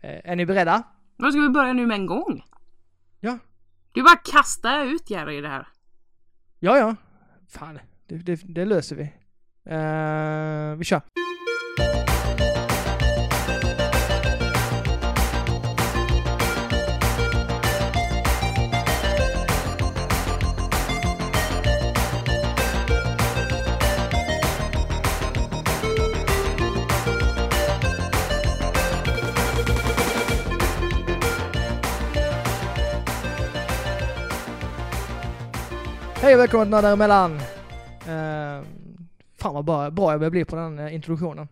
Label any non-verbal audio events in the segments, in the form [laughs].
Eh, är ni beredda? Då ska vi börja nu med en gång? Ja. Du bara kastar ut Jerry i det här. Ja, ja. Fan, det, det, det löser vi. Eh, vi kör. Hej och välkommen till Nördar emellan! Uh, fan vad bra, bra jag börjar bli på den uh, introduktionen.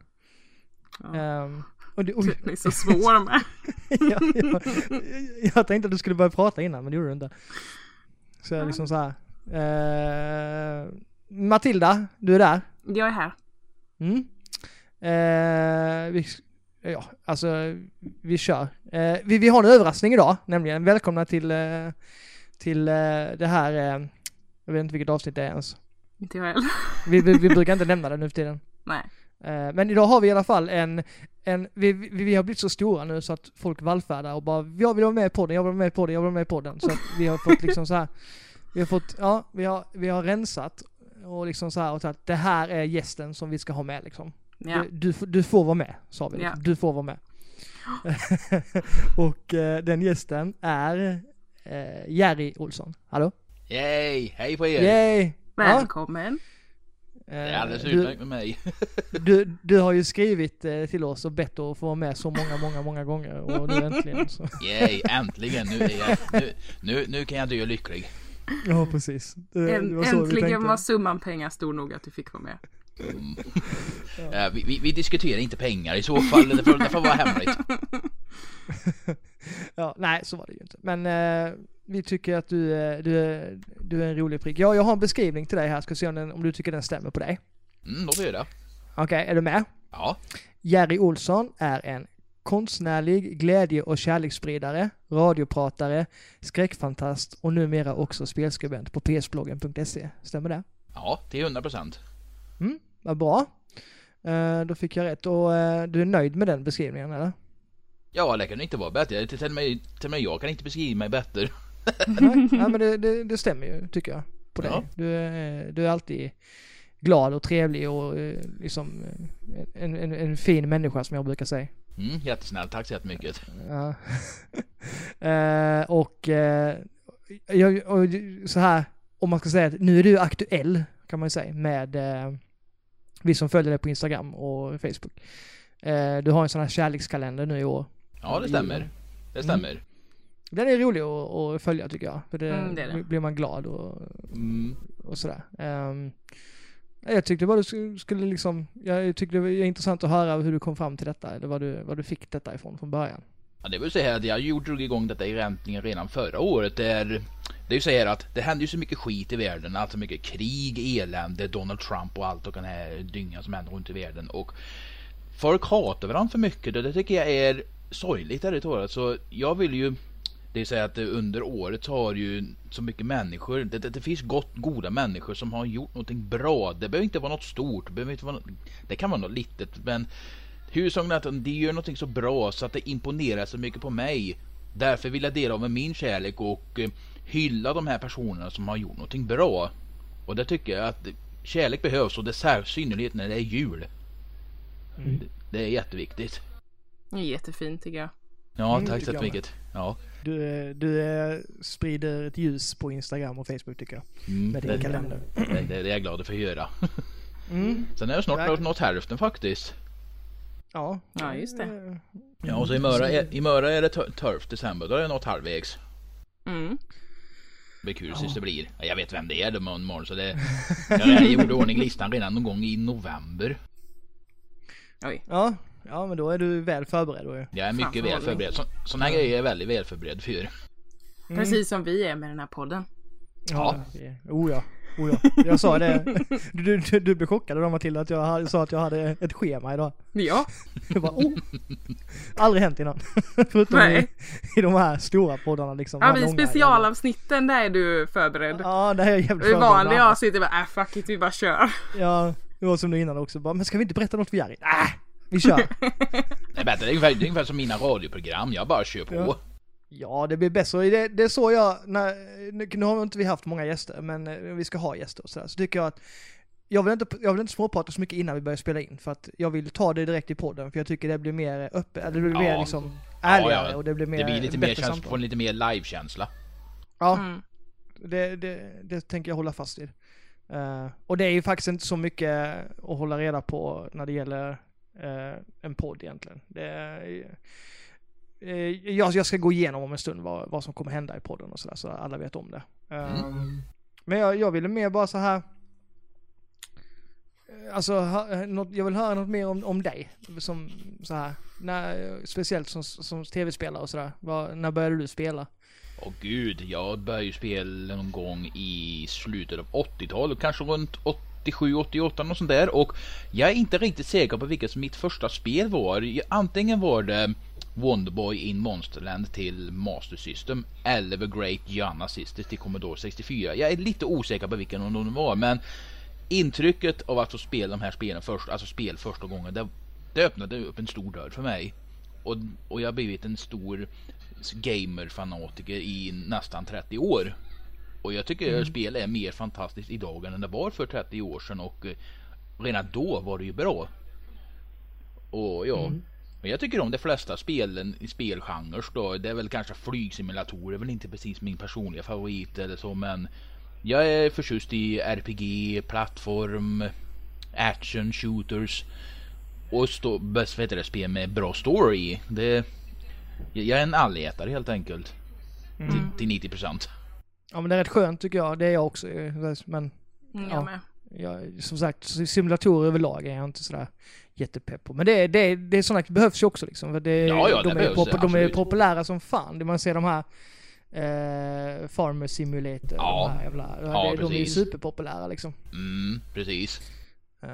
Ja. Ehm, och oj, Den är så svår med. [laughs] ja, ja, jag tänkte att du skulle börja prata innan men det gjorde du inte. Så jag liksom så här. eh, Matilda, du är där. Jag är här. Mm. Eh, vi, ja, alltså vi kör. Eh, vi, vi har en överraskning idag, nämligen välkomna till, eh, till eh, det här, eh, jag vet inte vilket avsnitt det är ens. Inte jag heller. Vi, vi, vi [laughs] brukar inte nämna det nu för tiden. Nej. Eh, Men idag har vi i alla fall en, en vi, vi, vi har blivit så stora nu så att folk vallfärdar och bara jag vill vara med på den, jag vill vara med på den, jag vill vara med på den. Så att vi har fått liksom så här, vi har fått, ja, vi har, vi har rensat och liksom så här och sagt det här är gästen som vi ska ha med liksom. Ja. Du, du, får- du får vara med, sa vi. Ja. Du får vara med. [gasps] [laughs] och eh, den gästen är eh, Jerry Olsson. Hallå? Yay! Hej på er! Yay! Ja, Välkommen. Det är alldeles eh, utmärkt med mig. [laughs] du, du, har ju skrivit eh, till oss och bett att få vara med så många, många, många gånger och nu äntligen så. [laughs] Yay! Äntligen! Nu, är jag, nu, nu, nu kan jag dö lycklig. Ja, precis. Det, det Änt- var så vi Äntligen var summan pengar stor nog att du fick vara med. Mm. Eh, vi, vi, vi diskuterar inte pengar i så fall. Det får, det får vara hemligt. [laughs] Ja, nej, så var det ju inte. Men eh, vi tycker att du, är- du, är- du är en rolig prick. Ja, jag har en beskrivning till dig här. Ska se om, den, om du tycker den stämmer på dig. Mm, då får jag det. Okej, är du med? Ja. Jerry Olsson är en konstnärlig glädje och kärleksspridare, radiopratare, skräckfantast och numera också spelskribent på psbloggen.se. Stämmer det? Ja, till 100 procent. Mm, vad bra. Eh, då fick jag rätt och eh, du är nöjd med den beskrivningen eller? Ja, det kan inte vara bättre. Till och med, till och med jag kan inte beskriva mig bättre. [laughs] Nej, men det, det, det stämmer ju tycker jag på dig. Ja. Du, är, du är alltid glad och trevlig och eh, liksom eh, en, en, en fin människa som jag brukar säga. Mm, jättesnällt. Tack så jättemycket. Ja. [laughs] Eh, och, eh, jag, och så här, om man ska säga att nu är du aktuell kan man ju säga med eh, vi som följer dig på Instagram och Facebook. Eh, du har en sån här kärlekskalender nu i år. Ja, det stämmer. Det stämmer. Den är rolig att, att följa tycker jag. För det, Mm, det det. blir man glad och, Mm. och sådär. Ehm, jag tyckte bara du sk- skulle liksom, jag tyckte det var intressant att höra hur du kom fram till detta, eller vad du, vad du fick detta ifrån från början. Ja, det vill säga att jag gjorde drog igång detta egentligen redan förra året. Det är, det är ju så här att det händer ju så mycket skit i världen. Alltså mycket krig, elände, Donald Trump och allt och den här dyngan som händer runt i världen. Och folk hatar varandra för mycket och det tycker jag är sorgligt ärligt talat. Så jag vill ju det är så här att under året så har ju så mycket människor, det, det, det finns gott, goda människor som har gjort någonting bra. Det behöver inte vara något stort, det, behöver inte vara något, det kan vara något litet men huvudsaken är att de gör någonting så bra så att det imponerar så mycket på mig. Därför vill jag dela av min kärlek och eh, hylla de här personerna som har gjort någonting bra. Och det tycker jag att kärlek behövs och det är synnerhet när det är jul. Mm. Det, det är jätteviktigt. Det är jättefint tycker jag. Ja, Mm, tack så mycket. Ja. Du, eh, du eh, sprider ett ljus på Instagram och Facebook tycker jag. Mm, Med din det, kalender. det, det, det är jag glad för att höra. [laughs] Mm. Sen är jag snart Verkligen. nått hälften faktiskt. Ja. Ja, just det. Ja, och så i Möra är, i Möra är det 12 december, då är jag nått halvvägs. Mm. Det blir kul tills det blir. Ja, Jag vet vem det är det imorgon så det... [laughs] Jag, gjorde i ordning listan redan någon gång i november. Oj. Ja, ja men då är du väl förberedd då ju. Jag är mycket Fan, väl förberedd. Så, såna här grejer är jag väldigt väl förberedd för. Mm. Precis som vi är med den här podden. Ja. det- Oh ja. Oh ja. Jag sa det. Du, du, du blev chockad då Matilda att jag sa att jag hade ett schema idag. Ja. Jag bara oh. Aldrig hänt innan. [laughs] Förutom i, Nej. i de här stora poddarna liksom. Ja, långa specialavsnitten där är du förberedd. Ja, det är jag jävligt I förberedd vanliga med. avsnitt är bara äh fuck it vi bara kör. Ja, det var som nu innan också. Bara, men ska vi inte berätta något för Jerry? Äh, Vi kör. Det är bättre, det är ungefär, det är ungefär som mina radioprogram, jag bara kör på. Ja. Ja, det blir bättre. Det, det är så jag, när, nu, nu har inte vi haft många gäster, men eh, vi ska ha gäster och sådär. Så tycker jag att jag vill, inte, jag vill inte småprata så mycket innan vi börjar spela in, för att jag vill ta det direkt i podden, för jag tycker det blir mer öppet, eller det blir Ja. mer liksom ärligare Ja, ja. och det blir mer Det blir lite mer känsla, får lite mer live-känsla. Ja, Mm. det, det, det tänker jag hålla fast vid. Eh, och det är ju faktiskt inte så mycket att hålla reda på när det gäller en podd egentligen. Det eh, jag, jag ska gå igenom om en stund vad, vad som kommer hända i podden och sådär, så alla vet om det. Eh, Mm. Men jag, jag ville mer bara så här. eh, Alltså, jag vill höra något mer om, om dig. Som så här, när, speciellt som, som tv-spelare och sådär. När började du spela? Åh gud, jag började ju spela någon gång i slutet av 80-talet, kanske runt 87, 88 och sånt där. Och jag är inte riktigt säker på vilket som mitt första spel var. Antingen var det Wonderboy in Monsterland till Master System eller The Great Gianna Sisters till Commodore 64. Jag är lite osäker på vilken av dem det var men intrycket av att få spela de här spelen först, alltså spel första gången, det, det öppnade upp en stor dörr för mig. Och, och jag har blivit en stor gamer-fanatiker i nästan 30 år. Och jag tycker spel är mer fantastiskt idag än det var för 30 år sedan och eh, redan då var det ju bra. Och ja, men jag tycker om de flesta spelen i spelgenrer då. Det är väl kanske flygsimulatorer, är väl inte precis min personliga favorit eller så men jag är förtjust i RPG, plattform, action, shooters och stå, bäst vet det, spel med bra story. Det, jag är en allätare helt enkelt. Till, till 90 procent. Ja men det är rätt skönt tycker jag, det är jag också. eh, Men Mm, Ja. Jag med. jag, som sagt, simulatorer överlag är jag inte sådär jättepepp på. Men det, är- det, är- det är sådana behövs ju också liksom. För det, Ja, ja, de, det är behövs, pop, de är populära som fan. Det Man ser de här eh, Farmer Simulator, Ja. de här jävla, Ja, det, de är ju precis. superpopulära liksom. Mm, precis. Eh,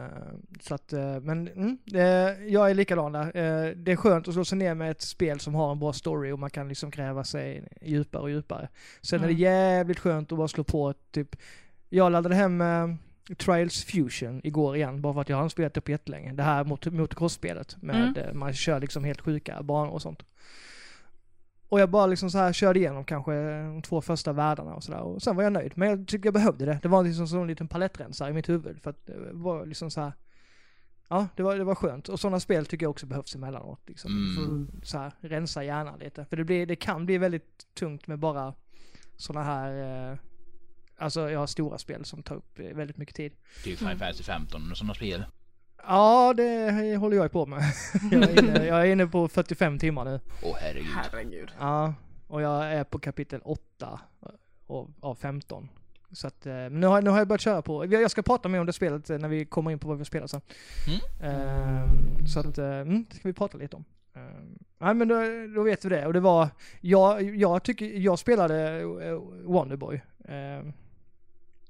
så att, eh, men mm, eh, jag är likadan där. Det är skönt att slå sig ner med ett spel som har en bra story och man kan liksom gräva sig djupare och djupare. Sen är det Mm. jävligt skönt att bara slå på typ, jag laddade hem Trials Fusion igår igen, bara för att jag har spelat det på jättelänge. Det här mot motocross-spelet med Mm. man kör liksom helt sjuka banor och sånt. Och jag bara liksom så här körde igenom kanske de två första världarna och sådär. Och sen var jag nöjd. Men jag tyckte jag behövde det. Det var liksom som en liten palettrensare i mitt huvud. För att det var liksom så här. Ja, det var, det var skönt. Och sådana spel tycker jag också behövs emellanåt. Liksom. Mm. För att så här, rensa hjärnan lite. För det, blir, det kan bli väldigt tungt med bara sådana här, eh, alltså jag har stora spel som tar upp väldigt mycket tid. Typ Final Fantasy 15 och sådana spel. Ja, det håller jag på med. [laughs] jag, är inne, jag är inne på 45 timmar nu. Åh herregud. Herregud. Ja, och jag är på kapitel 8 av, av 15. Så att, eh, nu har, nu har jag börjat köra på, jag ska prata mer om det spelet eh, när vi kommer in på vad vi spelar sen. Mm. Ehm, så att, eh, mm, det ska vi prata lite om. Um, Nej men då, då vet vi det. Och det var, jag, jag tycker, jag spelade Wonderboy. ehm,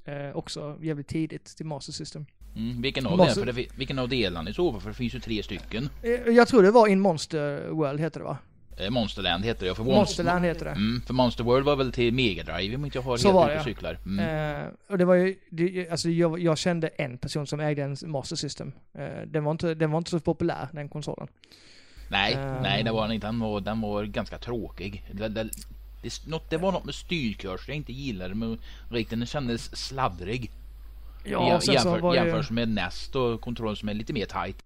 eh, också jävligt tidigt till Master System. Mm, vilken av Måste- det? Vilken av delarna i så fall? För det finns ju tre stycken. Eh, jag tror det var In Monster World heter det va? Eh, Monsterland heter det. För Monsterland heter det. Mm, för Monster World var väl till Mega Drive om inte jag har Så helt var ute det, och cyklar. Mm. Eh, och det var ju, det, alltså jag, jag kände en person som ägde en Master System. Eh, den, var inte, den var inte så populär, den konsolen. nej, eh. nej det var den inte. Den var, den var ganska tråkig. Det, det, det, det var något med styrkurs jag inte gillade men riktigt den kändes sladdrig. Ja, sen så jämför, var det, jämförs med Nest och kontroll som är lite mer tight.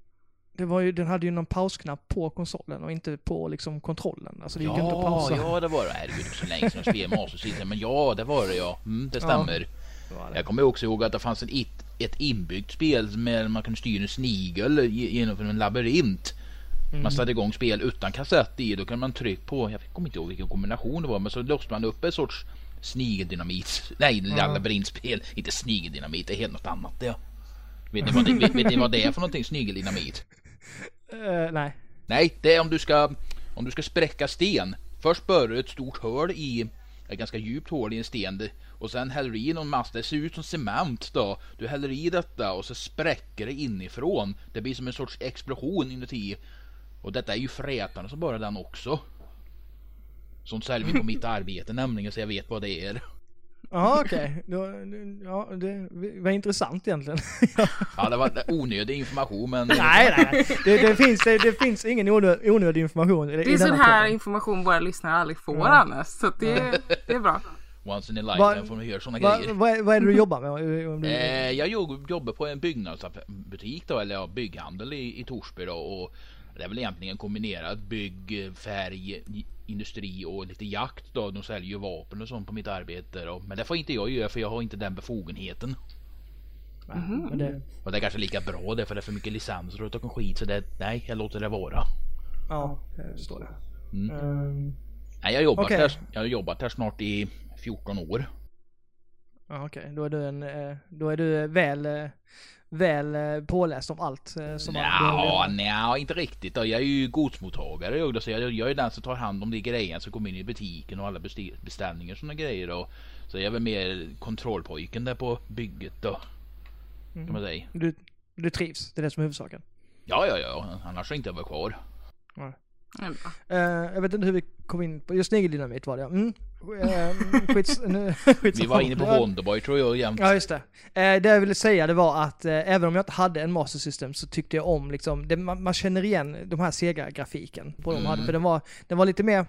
det var ju, den hade ju någon pausknapp på konsolen och inte på liksom kontrollen. Alltså det gick inte att Ja, pausa. ja det var det. Herregud, det var så länge sedan jag spelade [laughs] Master. Men ja, det var det ja. Mm, det Ja. stämmer. Det var det. Jag kommer också ihåg att det fanns ett, ett, inbyggt spel med man kunde styra en snigel ge- genom en labyrint. Mm. Man satte igång spel utan kassett i. Då kan man trycka på, jag kommer inte ihåg vilken kombination det var, men så låste man upp en sorts snigeldynamit. Nej, Ja. labyrintspel. Inte snigeldynamit, det är helt något annat det. Vet ni vad det, [laughs] vet, vet ni vad det är för någonting, snigeldynamit? Eh, nej. Nej, det är om du ska, om du ska spräcka sten. Först börjar du ett stort hål i, ett ganska djupt hål i en sten. Och sen häller du i någon massa, det ser ut som cement då. Du häller i detta och så spräcker det inifrån. Det blir som en sorts explosion inuti. Och detta är ju frätande så bara den också. Sånt säljer vi på mitt arbete nämligen så jag vet vad det är. Ja okej, Då- ja det var intressant egentligen. Ja, det var onödig information men... nej nej, det, det, finns, det, det finns ingen onödig, onödig information i, Det i är sån denna här podden. information våra lyssnare aldrig får Ja. annars. Så det, det är bra. Once in a Va- lifetime får man höra sådana Va, grejer. vad, är, vad är det du jobbar med? Eh, jag jobb- jobbar på en byggnadsbutik då, eller ja, bygghandel i, i Torsby då. Och det är väl egentligen kombinerat bygg, färg, industri och lite jakt då. De säljer ju vapen och sånt på mitt arbete då. Men det får inte jag göra för jag har inte den befogenheten. Ja, men det, Och det är kanske lika bra det för det är för mycket licenser och och skit så det, nej jag låter det vara. ja, jag förstår det. Mm. Ehm, Nej jag har jobbat, Okej. där, jag har jobbat där snart i 14 år. Ja, Okej, då är du en, eh, då är du väl, eh, väl eh, påläst om allt eh, som man Ja, nej, inte riktigt. Då. Jag är ju godsmottagare. Jag, så jag, jag är den som tar hand om de grejerna som kommer in i butiken och alla beställningar och sådana grejer. Då. Så jag är väl mer kontrollpojken där på bygget då. Kan man säga. Du, du trivs, det är det som är huvudsaken. Ja, ja, ja. Annars är inte jag vara kvar. Är bra. Eh, jag vet inte hur vi kom in på, just snigeldynamit var det ja. mm. Uh, skits, nu, skits [laughs] Vi var inne på Wonderboy tror jag jämt. Ja just det. Eh, det jag ville säga det var att eh, även om jag inte hade en Master System så tyckte jag om liksom, det, man, man känner igen de här Sega-grafiken på de Mm. hade, för den var, den var lite mer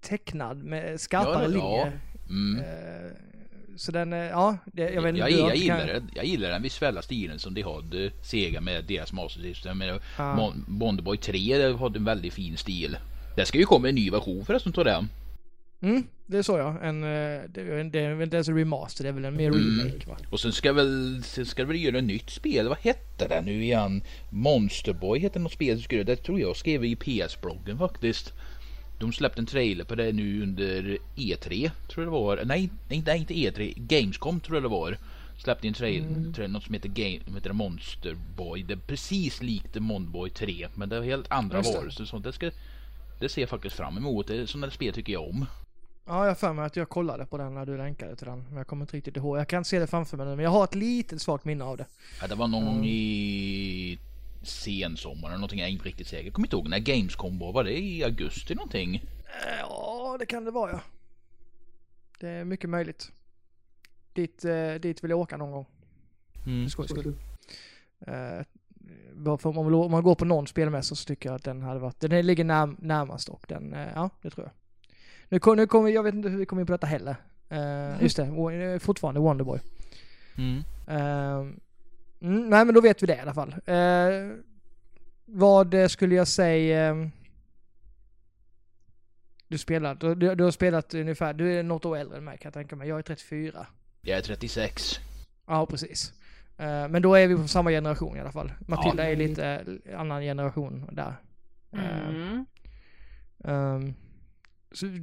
tecknad med skarpare Ja, det- ja. linjer. Mm. Eh, så den, eh, ja, det, jag Jag, vet jag, har inte gillar kan-. Jag gillar den visuella stilen som de hade Sega med deras Master System. Mon- Wonderboy 3 det hade en väldigt fin stil. Det ska ju komma en ny version förresten av den. Mm, det såg jag. En, eh, det, är det är väl inte ens en remaster, det är väl en mer Mm. remake va? Och sen ska väl, sen ska väl göra ett nytt spel. Vad hette det nu igen? Monsterboy hette något spel som skulle, det tror jag skrev i PS-bloggen faktiskt. De släppte en trailer på det nu under E3 tror jag det var. Nej, nej, inte E3. Gamescom tror jag det var. Släppte en trailer, Mm. något som heter, Game, heter Monsterboy. Det är precis likt Monsterboy 3 men det är helt andra varelser. Så det, ska, det ser jag faktiskt fram emot. Det, sådana spel tycker jag om. Ja, jag har för mig att jag kollade på den när du länkade till den. Men jag kommer inte riktigt ihåg. Jag kan inte se det framför mig nu, men jag har ett litet svagt minne av det. Ja, det var någon gång i sensommaren någonting, jag är inte riktigt säker. Jag kommer inte ihåg när Gamescom var, var det i augusti någonting? Ja, det kan det vara ja. Det är mycket möjligt. Dit, eh, dit vill jag åka någon gång. Mm. För skojs skull. Eh, om, man, om man går på någon spelmässa så tycker jag att den hade varit, den ligger när, närmast och den, eh, ja det tror jag. Nu, kom, nu kommer, jag vet inte hur vi kommer in på detta heller. Eh, just det, eh, fortfarande Wonderboy. Mm. Mm, nej men då vet vi det i alla fall. Eh, vad skulle jag säga? eh, Du spelar, du, du, du har spelat ungefär, du är något år äldre än mig kan jag tänka mig. Jag är 34. Jag är 36. Ja, precis. Men då är vi på samma generation i alla fall. Matilda Ja. är lite annan generation där. Eh, Mm. ehm, så,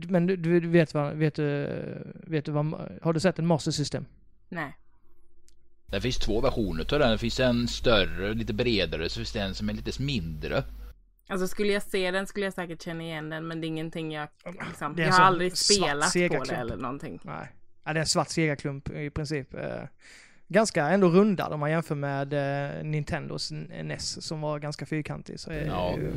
men du, du vet vad, vet du, vet du vad, har du sett en Master System? Nej. Det finns två versioner av den. Det finns en större, lite bredare, så finns det en som är lite mindre. Alltså skulle jag se den skulle jag säkert känna igen den men det är ingenting jag liksom, jag har aldrig spelat på det eller någonting. Nej. Ja, det är en svart Sega-klump i princip. Eh, ganska ändå rundad om man jämför med eh, Nintendos NES som var ganska fyrkantig. Så är Ja. ju,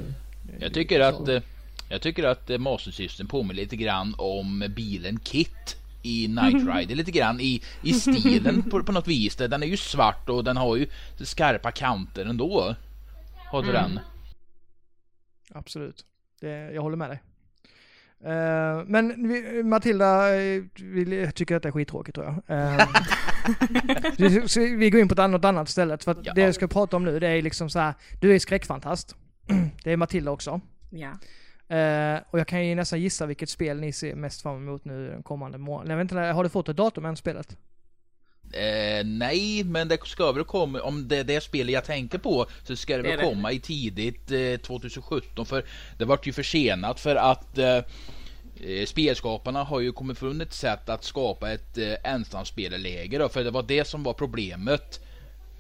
Jag tycker att, eh, jag tycker att eh, Master System påminner lite grann om bilen Kit i Night Rider lite grann i, i stilen på, på något vis. Den är ju svart och den har ju skarpa kanter ändå. Har du den? Absolut. Det, jag håller med dig. Eh, men vi, Matilda eh, vi tycker att det är skittråkigt tror jag. Så- [laughs] så vi går in på ett annat, annat istället. För att Ja. det jag ska prata om nu det är liksom så här. Du är skräckfantast. [clears throat] Det är Matilda också. Ja. Eh, och jag kan ju nästan gissa vilket spel ni ser mest fram emot nu den kommande månaden. Har du fått ett datum än spelet? Eh, nej, men det ska väl komma, om det är det spelet jag tänker på så ska det Det väl det. komma i tidigt eh, 2017 för det vart ju försenat för att spelskaparna har ju kommit från ett sätt att skapa ett eh, ensamspelarläge då, för det var det som var problemet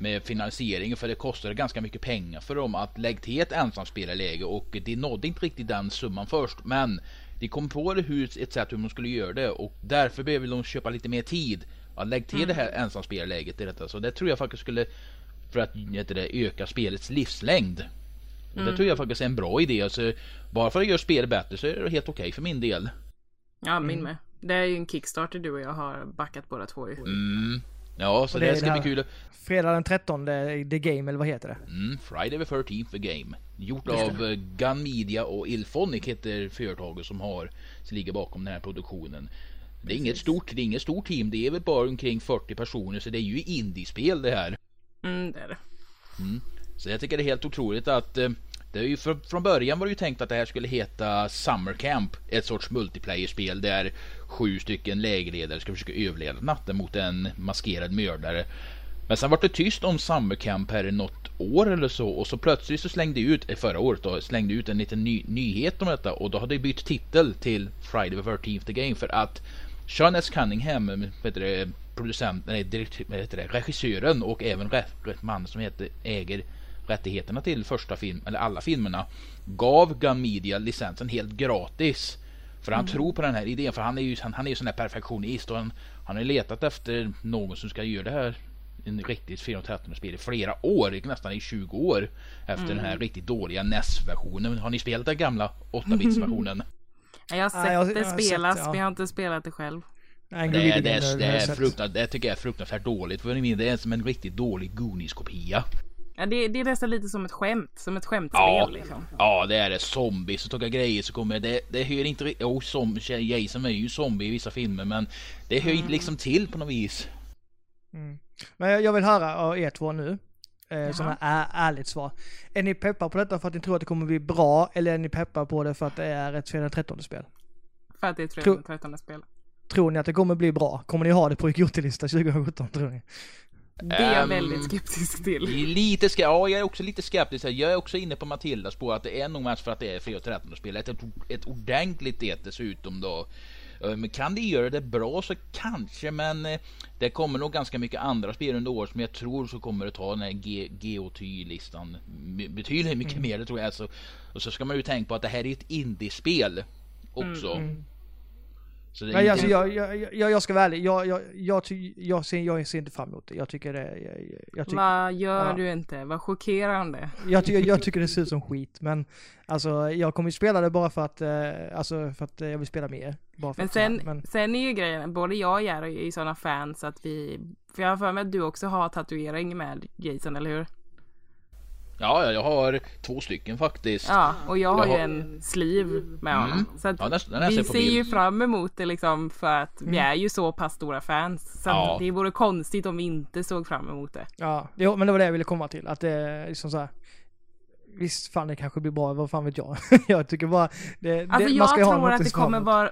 med finansieringen för det kostade ganska mycket pengar för dem att lägga till ett ensamspelarläge och de nådde inte riktigt den summan först men de kom på det hur, ett sätt hur man skulle göra det och därför behöver de köpa lite mer tid att lägga till det här ensamspelarläget i detta så det tror jag faktiskt skulle för att heter det, öka spelets livslängd. Och Det tror jag faktiskt är en bra idé. Alltså, bara för att göra spelet bättre så är det helt okej för min del. Ja, min Mm. med. Det är ju en Kickstarter du och jag har backat båda två ju. Mm. Ja, så det det, ska det bli här- kul. Fredag den 13, The Game, eller vad heter det? Mm, Friday the 13th the game. Gjort Just av eh, Gun Media och Ilphonic heter företaget som har som ligger bakom den här produktionen. Det är inget stort, det är inget stort team. Det är väl bara omkring 40 personer så det är ju indiespel det här. Mm, det är det. Så jag tycker det är helt otroligt att eh, det är ju från, från början var det ju tänkt att det här skulle heta Summer Camp. Ett sorts multiplayer-spel där sju stycken lägerledare ska försöka överleva natten mot en maskerad mördare. Men sen var det tyst om Summer Camp här i något år eller så och så plötsligt så slängde ut, eh, förra året då, slängde ut en liten ny, nyhet om detta och då hade det bytt titel till Friday the 13th the Game för att Sean S. Cunningham, eh, heter det, producenten, nej, direkt, heter det, regissören och även rätt, man som heter, äger rättigheterna till första film, eller alla filmerna gav Gun Media licensen helt gratis. För han tror på den här idén, för han är ju, han, han är ju sån här perfektionist och han, han har letat efter någon som ska göra det här en riktigt 413 spel i flera år, nästan i 20 år efter den här riktigt dåliga NES-versionen. Har ni spelat den gamla 8-bits-versionen? [laughs] Ja, Jag har sett Ja, jag- det jag har sett spelas, det, ja. men jag har inte spelat det själv. Nej, Det, det, är- det, jag är sett. fruktansvärt, det tycker jag är fruktansvärt dåligt. För det är som en riktigt dålig Goonies-kopia. Ja, det, det är nästan lite som ett skämt, som ett skämtspel Ja, liksom. ja det är det. Zombies och tolka grejer så kommer det. Det hör inte riktigt. Jo, som, Jason är ju zombie i vissa filmer men det hör inte liksom till på något vis. Mm. Men jag, vill höra av er två nu. Eh, sådana här ä- ärligt svar. Är ni peppar på detta för att ni tror att det kommer bli bra eller är ni peppar på det för att det är ett fredag den 13 spel? För att det är ett Tror- 13 spel. Tror ni att det kommer bli bra? Kommer ni ha det på Idiotelista 2017 tror ni? Det är jag Ehm, väldigt skeptisk till. Lite ska, ja, jag är också lite skeptisk. Jag är också inne på Matildas på att det är nog mest för att det är fredag 13 spel. Ett, ett ordentligt det dessutom då. Men kan det göra det bra så kanske men eh, det kommer nog ganska mycket andra spel under året som jag tror så kommer det ta den här G- GOTY-listan betydligt mycket mer det tror jag. Alltså, och så ska man ju tänka på att det här är ett indiespel också. Så det är Nej, inte- alltså jag, jag, jag, jag ska vara ärlig. Jag, jag, jag, ty, jag, ser, jag ser inte fram emot det. Jag tycker det, jag, jag, tycker, Vad gör Ja. du inte? Vad chockerande. jag, ty, jag [laughs] tycker det ser ut som skit. Men alltså jag kommer ju spela det bara för att, eh, alltså för att eh, jag vill spela mer. Bara för Men att, så här, sen, men, sen är ju grejen, både jag och Jerry är ju sådana fans att vi, för jag har för mig att du också har tatuering med Jason, eller hur? Ja, ja, jag har två stycken faktiskt. Ja, och jag har Jag ju har- en sleeve med honom. Så att Ja, den- den jag vi ser ju fram emot det liksom för att vi är ju så pass stora fans. Så Ja. det vore konstigt om vi inte såg fram emot det. ja, det, men det var det jag ville komma till. Att det är liksom så här. Visst fan det kanske blir bra, vad fan vet jag. [laughs] jag tycker bara, det, Alltså det, jag ska ha tror något att det kommer vara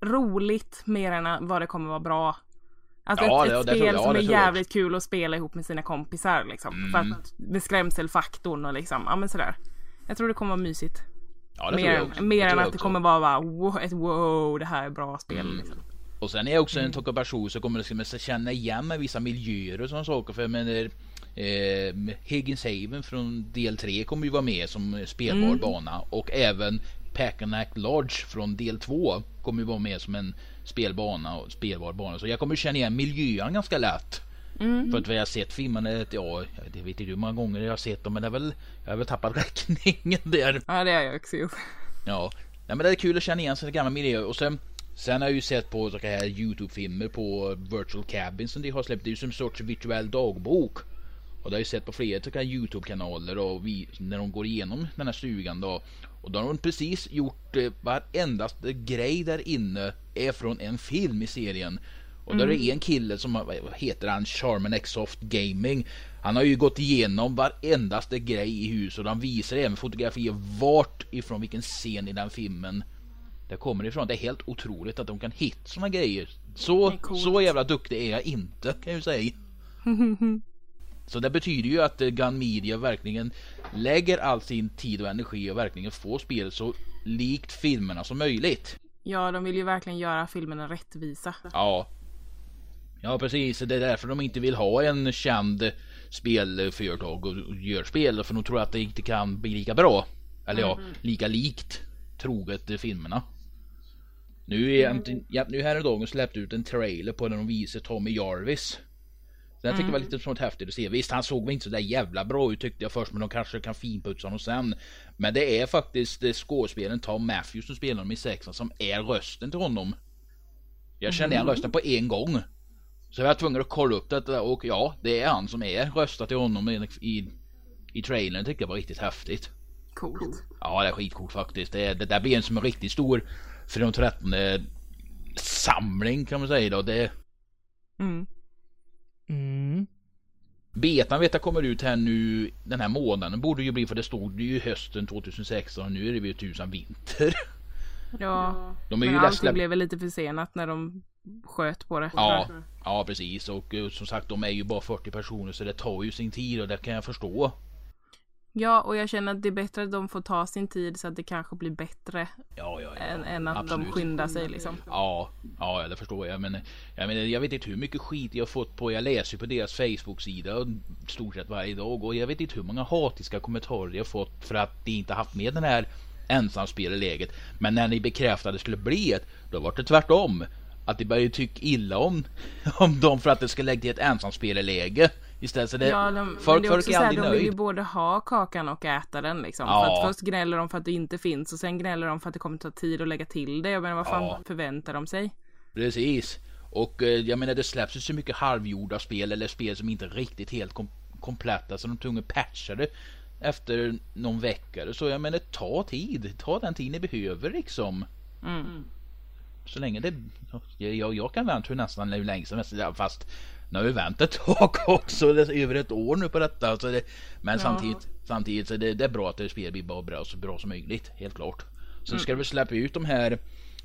roligt mer än vad det kommer vara bra. Alltså Ja, ett, ett det jag- spel ja, som är jag jävligt kul att spela ihop med sina kompisar liksom. För Mm. att, med skrämselfaktorn och liksom, ja men sådär. Jag tror det kommer vara mysigt. Ja, Mer, jag mer än jag att det kommer vara bara, wow, ett wow, det här är bra spel. Mm. Liksom. Och sen är jag också en typ av person som kommer liksom att känna igen med vissa miljöer och sådana saker. För jag menar, eh, Higgins Haven från del 3 kommer ju vara med som spelbar Mm. bana. Och även Packanack Lodge från del 2 kommer ju vara med som en spelbana och spelbar bana. Så jag kommer känna igen miljön ganska lätt. Mm. För att jag har sett filmerna, ja, jag vet inte hur många gånger jag har sett dem men det är väl, jag har väl tappat [laughs] räkningen där. Ja det har jag också gjort. Ja, Nej, men det är kul att känna igen sina gamla miljöer och sen Sen har jag ju sett på så här Youtube-filmer på Virtual Cabin som de har släppt. Det är ju som en sorts virtuell dagbok. Och det har jag ju sett på flera här Youtube-kanaler och vi, när de går igenom den här stugan då. Och då har de precis gjort eh, varendaste grej där inne är från en film i serien. Och då är det en kille som vad heter han, Charman Xsoft Gaming. Han har ju gått igenom varendaste grej i huset och han visar även fotografier vart ifrån vilken scen i den filmen det kommer ifrån. Det är helt otroligt att de kan hitta såna grejer. Är så så jävla duktig är jag inte kan jag ju säga. [laughs] [laughs] Så det betyder ju att eh, Gun Media verkligen lägger all sin tid och energi och verkligen får spelet så likt filmerna som möjligt. Ja, de vill ju verkligen göra filmerna rättvisa. Ja. Ja precis, det är därför de inte vill ha en känd spelföretag och gör spel för de tror att det inte kan bli lika bra. Eller ja, lika likt troget filmerna. Nu är inte, ja, nu här dagen släppt ut en trailer på när de visar Tommy Jarvis. Så jag tycker det var lite sånt häftigt att se. Visst han såg väl inte så där jävla bra ut tyckte jag först men de kanske kan finputsa honom sen. Men det är faktiskt eh, skådespelaren Tom Matthews som spelar honom i sexan som är rösten till honom. Jag kände igen rösten på en gång. Så jag var tvungen att kolla upp detta och ja, det är han som är röstat till honom i, i, i trailern. tyckte jag var riktigt häftigt. Coolt. Ja, det är skitcoolt faktiskt. Det, det där blir en som en riktigt stor Fredag 13 samling kan man säga då. Det, Mm. Mm. betan vet jag kommer ut här nu den här månaden borde ju bli för det stod ju hösten 2016 och nu är det ju tusan vinter. Ja, De är men ju allting ledsna. blev väl lite försenat när de sköt på det. Ja, ja precis och eh, som sagt de är ju bara 40 personer så det tar ju sin tid och det kan jag förstå. Ja, och jag känner att det är bättre att de får ta sin tid så att det kanske blir bättre Ja, ja, ja. än, än att Absolut. de skyndar sig liksom. Ja, ja det förstår jag. Men jag, menar, jag vet inte hur mycket skit jag fått på. Jag läser på deras Facebook-sida stort sett varje dag och jag vet inte hur många hatiska kommentarer jag fått för att de inte haft med den här ensamspelläget. Men när ni bekräftade att det skulle bli ett, då var det tvärtom. Att de började tycka illa om, om dem för att det ska lägga till ett ensamspelläge. Istället så det, Ja, de, folk, det är folk är så här, aldrig de vill ju både ha kakan och äta den liksom. Ja. För att först gnäller de för att det inte finns och sen gnäller de för att det kommer ta tid att lägga till det. Jag menar vad fan Ja. förväntar de sig? Precis. Och eh, jag menar det släpps ju så mycket halvgjorda spel eller spel som inte är riktigt helt kom kompletta så de är tvungna att patcha det efter någon vecka så. Jag menar ta tid. Ta den tid ni behöver liksom. Mm. Så länge det... Jag, jag, kan vänta hur nästan hur länge som helst. Fast nu har vi väntat ett tag [laughs] också. Det är över ett år nu på detta. Så det, men Ja. samtidigt, samtidigt så det, det är bra att det spelet blir bara bra, så bra som möjligt. Helt klart. Sen ska vi släppa ut de här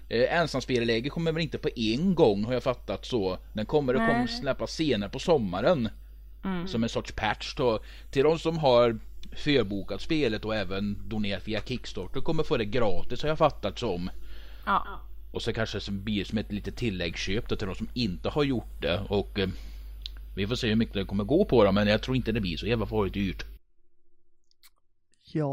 Eh, ensamspelläge kommer väl inte på en gång har jag fattat så. Den kommer att kommer släppas senare på sommaren. Mm. Som en sorts patch då. Till de som har förbokat spelet och även donerat via Kickstarter kommer få det gratis har jag fattat som. Ja. Och så kanske som blir som ett litet tilläggsköp då till de som inte har gjort det. Och eh, vi får se hur mycket det kommer gå på dem men jag tror inte det blir så jävla farligt dyrt. Jag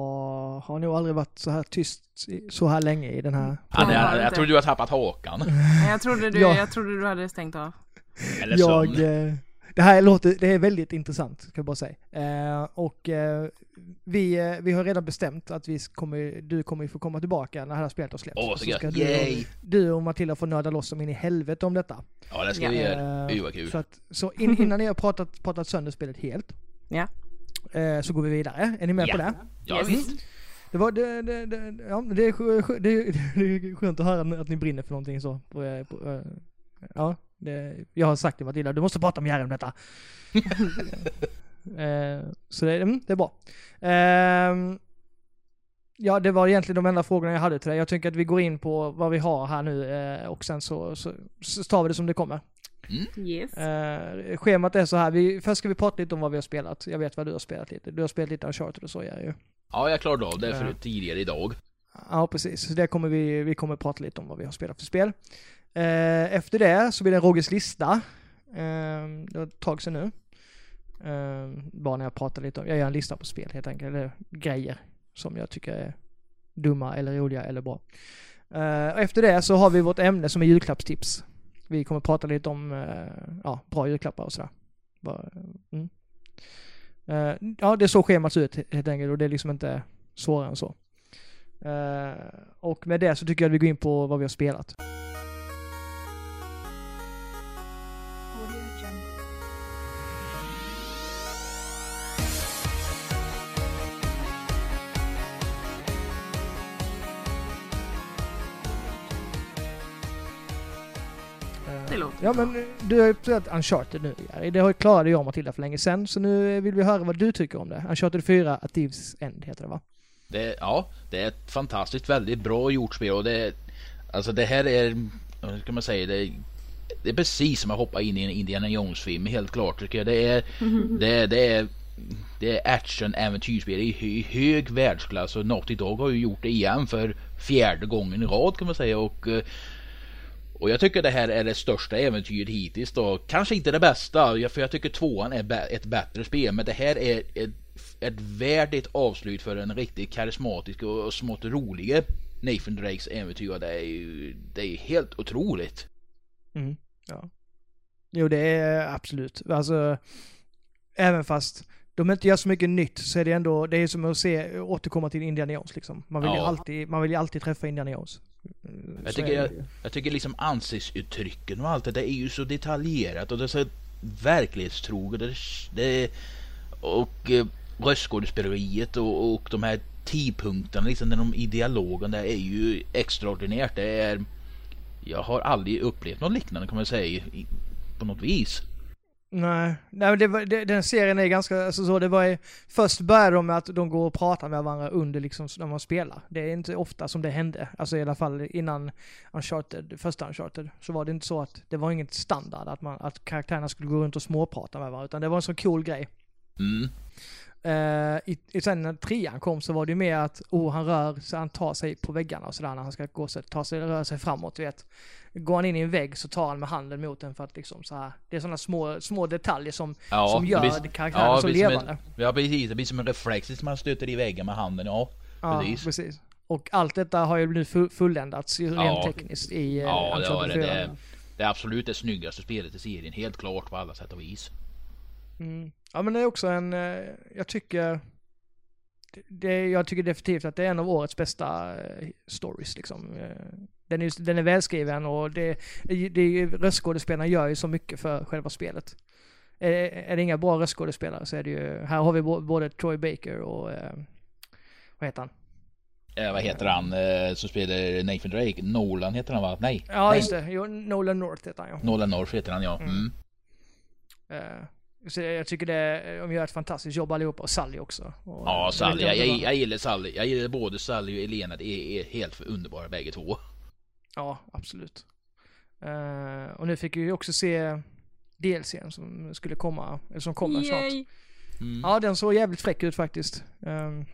har nog aldrig varit så här tyst så här länge i den här. Ja, jag, jag tror du har tappat hakan. Jag trodde, du, Ja. jag trodde du hade stängt av. Eller Jag, sömn. eh, det här låter, det är väldigt intressant, ska jag bara säga. Eh, och eh, vi, eh, vi har redan bestämt att vi kommer, du kommer få komma tillbaka när det här spelet har släppts. Åh Och så så ska du, du och Matilda få nörda loss som in i helvete om detta. Ja det ska Ja. vi göra. Eh, Fy vad kul. Så, att, så in, innan ni har pratat, pratat sönder spelet helt, Ja. eh, så går vi vidare. Är ni med Ja. på det? Ja Yes. visst. Det, var, det, det, det, ja, det, är, det, är, [laughs] det är skönt att höra att ni brinner för någonting så. På, eh, på, eh, ja, det, jag har sagt till Matilda, du måste prata med Jerry om detta. [laughs] eh, så det, mm, det är bra. Ehm, ja, det var egentligen de enda frågorna jag hade till dig. Jag tycker att vi går in på vad vi har här nu eh, och sen så, så, så tar vi det som det kommer. Yes. Eh, schemat är så här, vi, först ska vi prata lite om vad vi har spelat. Jag vet vad du har spelat lite. Du har spelat lite Uncharted och så Jerry. Ja jag klarade av det för Ja. tidigare idag. Ja, precis. Så det kommer vi, vi kommer prata lite om vad vi har spelat för spel. Eh, efter det så blir det en Rogers lista. Eh, det var ett tag sedan nu. Eh, bara när jag pratar lite om, jag gör en lista på spel helt enkelt, eller grejer som jag tycker är dumma eller roliga eller bra. Eh, och efter det så har vi vårt ämne som är julklappstips. Vi kommer prata lite om eh, ja, bra julklappar och sådär. Bara, mm. Eh, ja, det är så schemat ser ut helt enkelt och det är liksom inte svårare än så. Eh, och med det så tycker jag att vi går in på vad vi har spelat. Ja men du har ju spelat Uncharted nu Jerry. Det har- klarade jag och Matilda för länge sedan. Så nu vill vi höra vad du tycker om det. Uncharted 4, A Thieves End heter det va? Det, ja, det är ett fantastiskt väldigt bra gjort spel och det Alltså det här är, vad ska man säga, det, det är precis som att hoppa in i en Indiana Jones film helt klart tycker jag. Det är, [laughs] det, det är det är action äventyrsspel i hö- hög världsklass och Naughty Dog har ju gjort det igen för fjärde gången i rad kan man säga och eh, och jag tycker det här är det största äventyret hittills då. Kanske inte det bästa, för jag tycker tvåan är ett bättre spel. Men det här är ett, ett värdigt avslut för en riktigt karismatisk och, smått rolig Nathan Drakes äventyr. Det är ju det är helt otroligt. Mm, ja. Jo, det är absolut. Alltså, även fast de inte gör så mycket nytt så är det ändå, det är som att se, återkomma till Indiana Jones liksom. Man vill, ju, Ja. alltid, man vill ju alltid träffa Indiana Jones. Jag Så tycker, jag, jag tycker liksom ansiktsuttrycken och allt det där är ju så detaljerat och det är så verklighetstroget. Det, det, och eh, röstskådespeleriet och, och de här tidpunkterna liksom när de i dialogen där är ju extraordinärt. Det är Jag har aldrig upplevt något liknande kan man säga på något vis. Nej, nej det var, det, den serien är ganska, alltså så det var ju, först började de med att de går och pratar med varandra under liksom när man spelar. Det är inte ofta som det hände, alltså i alla fall innan Uncharted, första Uncharted, så var det inte så att, det var inget standard att man, att karaktärerna skulle gå runt och småprata med varandra, utan det var en så cool grej. Mm. Uh, i, i, sen när trean kom så var det ju mer att, oh han rör sig, han tar sig på väggarna och sådär när han ska gå sig, ta sig, röra sig framåt, du vet. Går han in i en vägg så tar han med handen mot den för att liksom så här. det är sådana små, små detaljer som, Ja, som det gör blir- karaktärerna ja, så det levande. en, ja precis, det blir som en reflex som man stöter i väggen med handen. Ja, Ja, precis. precis. Och allt detta har ju nu fu- fulländats ju Ja. rent tekniskt i eh, Ja, det Uncharted det. 4. Det är, det är absolut det snyggaste spelet i serien. Helt klart på alla sätt och vis. Mm. Ja men det är också en, eh, jag tycker, det- jag tycker definitivt att det är en av årets bästa eh, stories liksom. Eh, Den är, den är välskriven och det, det, röstskådespelarna gör ju så mycket för själva spelet. Är, är det inga bra röstskådespelare så är det ju, här har vi både Troy Baker och, vad heter han? Eh, vad heter han eh, som spelar Nathan Drake? Nolan heter han va? Nej. Ja Nej. just det, jo, Nolan North heter han ja. Nolan North heter han ja. Mm. Mm. Eh, Så jag tycker det, de gör ett fantastiskt jobb allihopa och Sally också. Och, Ja, eh, Sally. Jag, jag, jag gillar Sally. Jag gillar både Sally och Elena. Det är, är helt för underbara bägge två. Ja, absolut. Eh, och nu fick vi ju också se DLCn som skulle komma, eller som kommer snart. Mm. Ja, den såg jävligt fräck ut faktiskt. Ehm,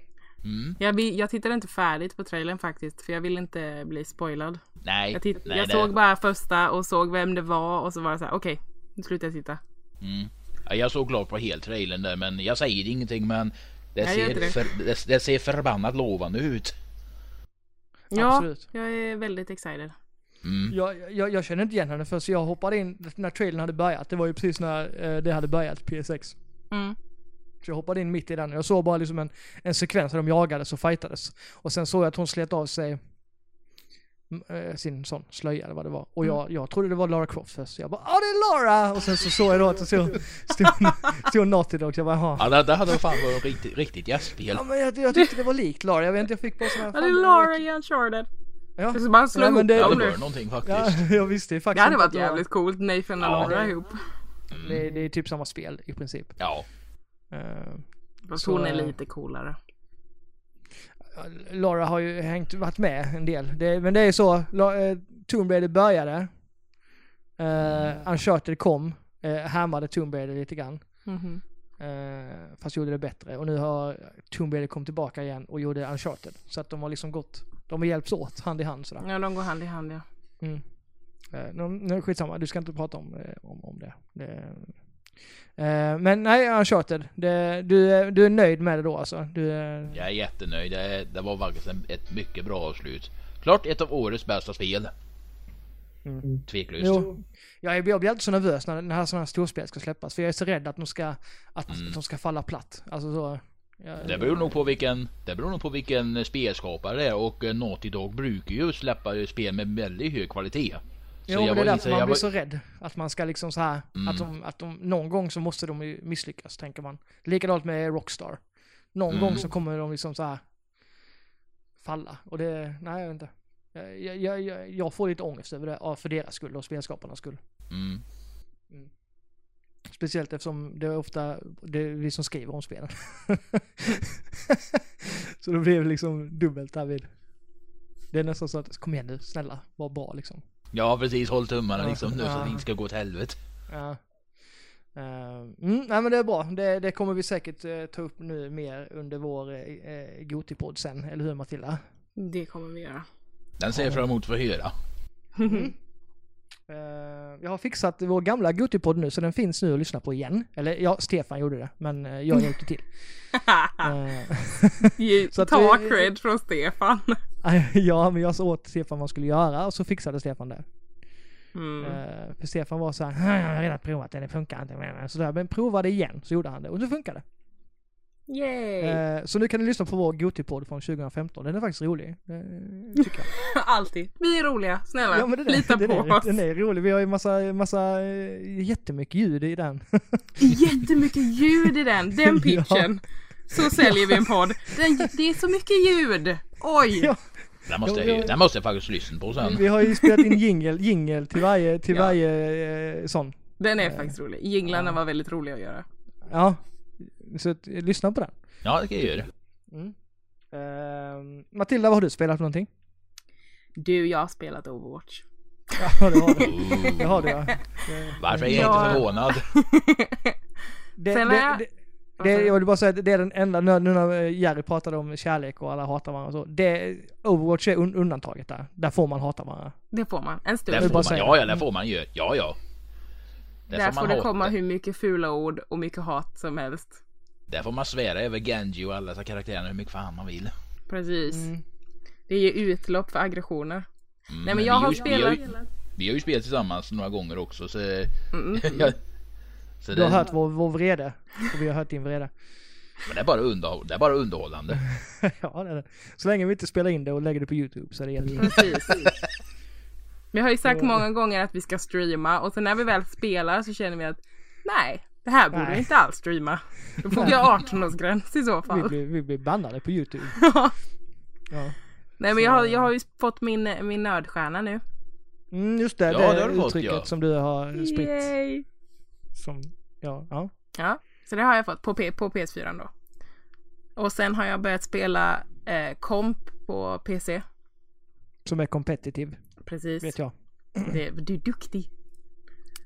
Mm. Jag, jag tittade inte färdigt på trailern faktiskt för jag vill inte bli spoilad. Nej. Jag, titt- nej, jag det- såg bara första och såg vem det var och så var det så här: okej, nu slutar jag titta. Mm. Ja, jag såg klart på hel trailern där men jag säger ingenting men det, ser, det. för, det, det ser förbannat lovande ut. Ja, Absolut. jag är väldigt excited. Mm. jag, jag, jag kände inte igen henne för så jag hoppade in när trailern hade börjat. Det var ju precis när eh, det hade börjat, PS6. Mm. Så jag hoppade in mitt i den och jag såg bara liksom en, en sekvens där de jagades och fightades. Och sen såg jag att hon slet av sig sin sån slöja eller vad det var. Och Mm. jag, jag trodde det var Lara Croft först. Så jag bara ja det är Lara! Och sen så såg jag då att det stod, [laughs] stod, stod Naughty Dog. Så jag bara jaha. Ja, det, det hade fan varit riktigt, riktigt gästspel. Ja men jag, jag tyckte det var likt Lara. Jag vet inte, jag fick bara sån här... Ja, det är Lara i Uncharted. Ja, slå Ja, men ihop det- dem det nu. var någonting faktiskt. ja, [laughs] jag visste ju Det faktiskt hade varit jävligt coolt, Nathan och Ja, Laura det- ihop. Det, det är typ samma spel i princip. Ja. Eh, Fast Så, hon är eh, lite coolare. Lara har ju hängt, varit med en del. Det, men det är så, eh, Tomb Raider började. Uh, Uncharted kom, uh, härmade Tomb Raider lite grann. Mhm. Eh, fast gjorde det bättre. Och nu har Tomb Raider kommit tillbaka igen och gjorde Uncharted. Så att de har liksom gått, de har hjälpts åt hand i hand sådär. Ja, de går hand i hand ja. Mm. Uh, nu, nu, skitsamma, du ska inte prata om, eh, om, om det. det eh, men nej, Uncharted. Det, du, är- du är nöjd med det då alltså? Du, är- Jag är jättenöjd. Det, det var faktiskt ett mycket bra avslut. Klart ett av årets bästa spel. Mm. Tveklöst. Jo. Jag, är- jag blir alltid så nervös när, när sådana här storspel ska släppas. För jag är så rädd att de ska, att Mm. de ska falla platt. Alltså så. Jag, Det beror nog på vilken, det beror nog på vilken spelskapare det är och eh, Naughty Dog brukar ju släppa spel med väldigt hög kvalitet. Jo, jag men det är därför inte- man blir var- så rädd. Att man ska liksom så här, Mm. att, de, att de, någon gång så måste de ju misslyckas, tänker man. Likadant med Rockstar. Någon Mm. gång så kommer de liksom så här falla. Och det, nej jag vet inte. Jag, jag, jag, jag får lite ångest över det, för deras skull och spelskaparnas skull. Mm. Speciellt eftersom det är ofta det är vi som skriver om spelen. [laughs] så då blir det liksom dubbelt därvid. Det är nästan så att, kom igen nu, snälla, var bra liksom. Ja precis, håll tummarna liksom nu så att det inte ska gå åt helvete. Ja. Eh, mm, nej men det är bra. Det, det kommer vi säkert eh, ta upp nu mer under vår uh, Gotipodd sen, eller hur Matilda? Det kommer vi göra. Den ser jag fram emot för att höra. Eh, jag har fixat vår gamla Gotipodd nu så den finns nu att lyssna på igen. Eller ja, Stefan gjorde det, men eh, jag hjälpte till. [laughs] Eh, [laughs] Så att Ta vi- cred från Stefan. [laughs] ja, men jag sa åt Stefan vad man skulle göra och så fixade Stefan det. Mm. För Stefan var så här, "Ah, jag har redan provat det, det funkar inte. Men, så där, men prova det igen, så gjorde han det och så funkade det. Yay! Eh, så nu kan ni lyssna på vår Gotipodd från 2015. Den är faktiskt rolig. Eh, tycker jag. [laughs] Alltid. Vi är roliga, snälla. Ja är, Lita på är, oss. Den är rolig. Vi har ju massa, massa, eh, jättemycket ljud i den. Jättemycket ljud i den, [laughs] den pitchen. Så säljer vi en podd. Den, det är så mycket ljud. Oj! Ja. Den måste, Ja, jag, ja. den måste jag faktiskt lyssna på sen. Vi har ju spelat in [laughs] jingel, jingel till varje, till Ja. varje eh, sån. Den är faktiskt rolig. Jinglarna var väldigt roliga att göra. Ja. Så eh, lyssna på den. Ja, det kan jag göra. Mm. Ehm, Matilda, vad har du spelat för någonting? Du, jag har spelat Overwatch. Ja, det har du. Det har du ja. Det, Varför är jag Ja. inte förvånad? [laughs] det, Sen det, är jag- det, det, jag vill bara säga att det är den enda, nu nu när Jerry pratade om kärlek och alla hatar varandra och så. Det, Overwatch är un, undantaget där. Där får man hata varandra. Det får man. En stund. Där får man, ja, ja, där får man ju. Ja, ja. Där, Där får får man det hata. komma hur mycket fula ord och mycket hat som helst. Där får man svära över Genji och alla dessa karaktärerna hur mycket fan man vill. Precis. Mm. Det ger utlopp för aggressioner. Mm, Nej men vi jag har ju- Vi har, spelat... ju, vi har ju spelat tillsammans några gånger också så... Mm. [laughs] så Du har hört vår, vår vrede. Och vi har hört din vrede. men det, är bara underhåll, det är bara underhållande. [laughs] ja, det är det. Så länge vi inte spelar in det och lägger det på YouTube så är det jättebra. Precis. [laughs] Vi har ju sagt många gånger att vi ska streama och sen när vi väl spelar så känner vi att nej, det här borde vi inte alls streama. Då får vi ha 18-årsgräns i så Vi fall. blir, vi blir bannade på YouTube. [laughs] Ja. Nej men jag har, jag har ju fått min, min nördstjärna nu. Mm, just det, Ja, det, det har du fått, uttrycket ja. som du har spritt. Yay. Som, ja, ja. Ja, så det har jag fått på, P- på PS4 då. Och sen har jag börjat spela eh, komp på PC. Som är competitive, Precis. vet jag. Det, du är duktig.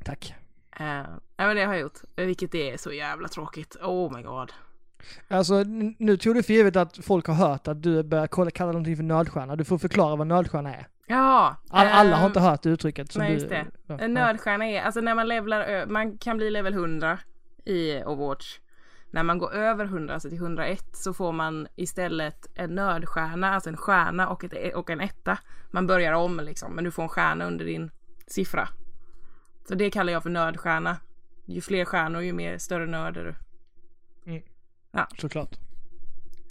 Tack. Uh, ja men det har jag gjort. Vilket är så jävla tråkigt. Oh my god. Alltså, nu tog du för givet att folk har hört att du börjar kalla någonting för nördstjärna. Du får förklara vad nördstjärna är. Ja. All, alla har ehm, inte hört uttrycket som nej, du... just det. Ja, En nördstjärna är, alltså när man levlar man kan bli level 100 i Overwatch. När man går över 100, alltså till 101, så får man istället en nördstjärna, alltså en stjärna och, ett, och en etta. Man börjar om liksom, men du får en stjärna under din siffra. Så det kallar jag för nördstjärna. Ju fler stjärnor, ju mer större nörd är du. ja, såklart.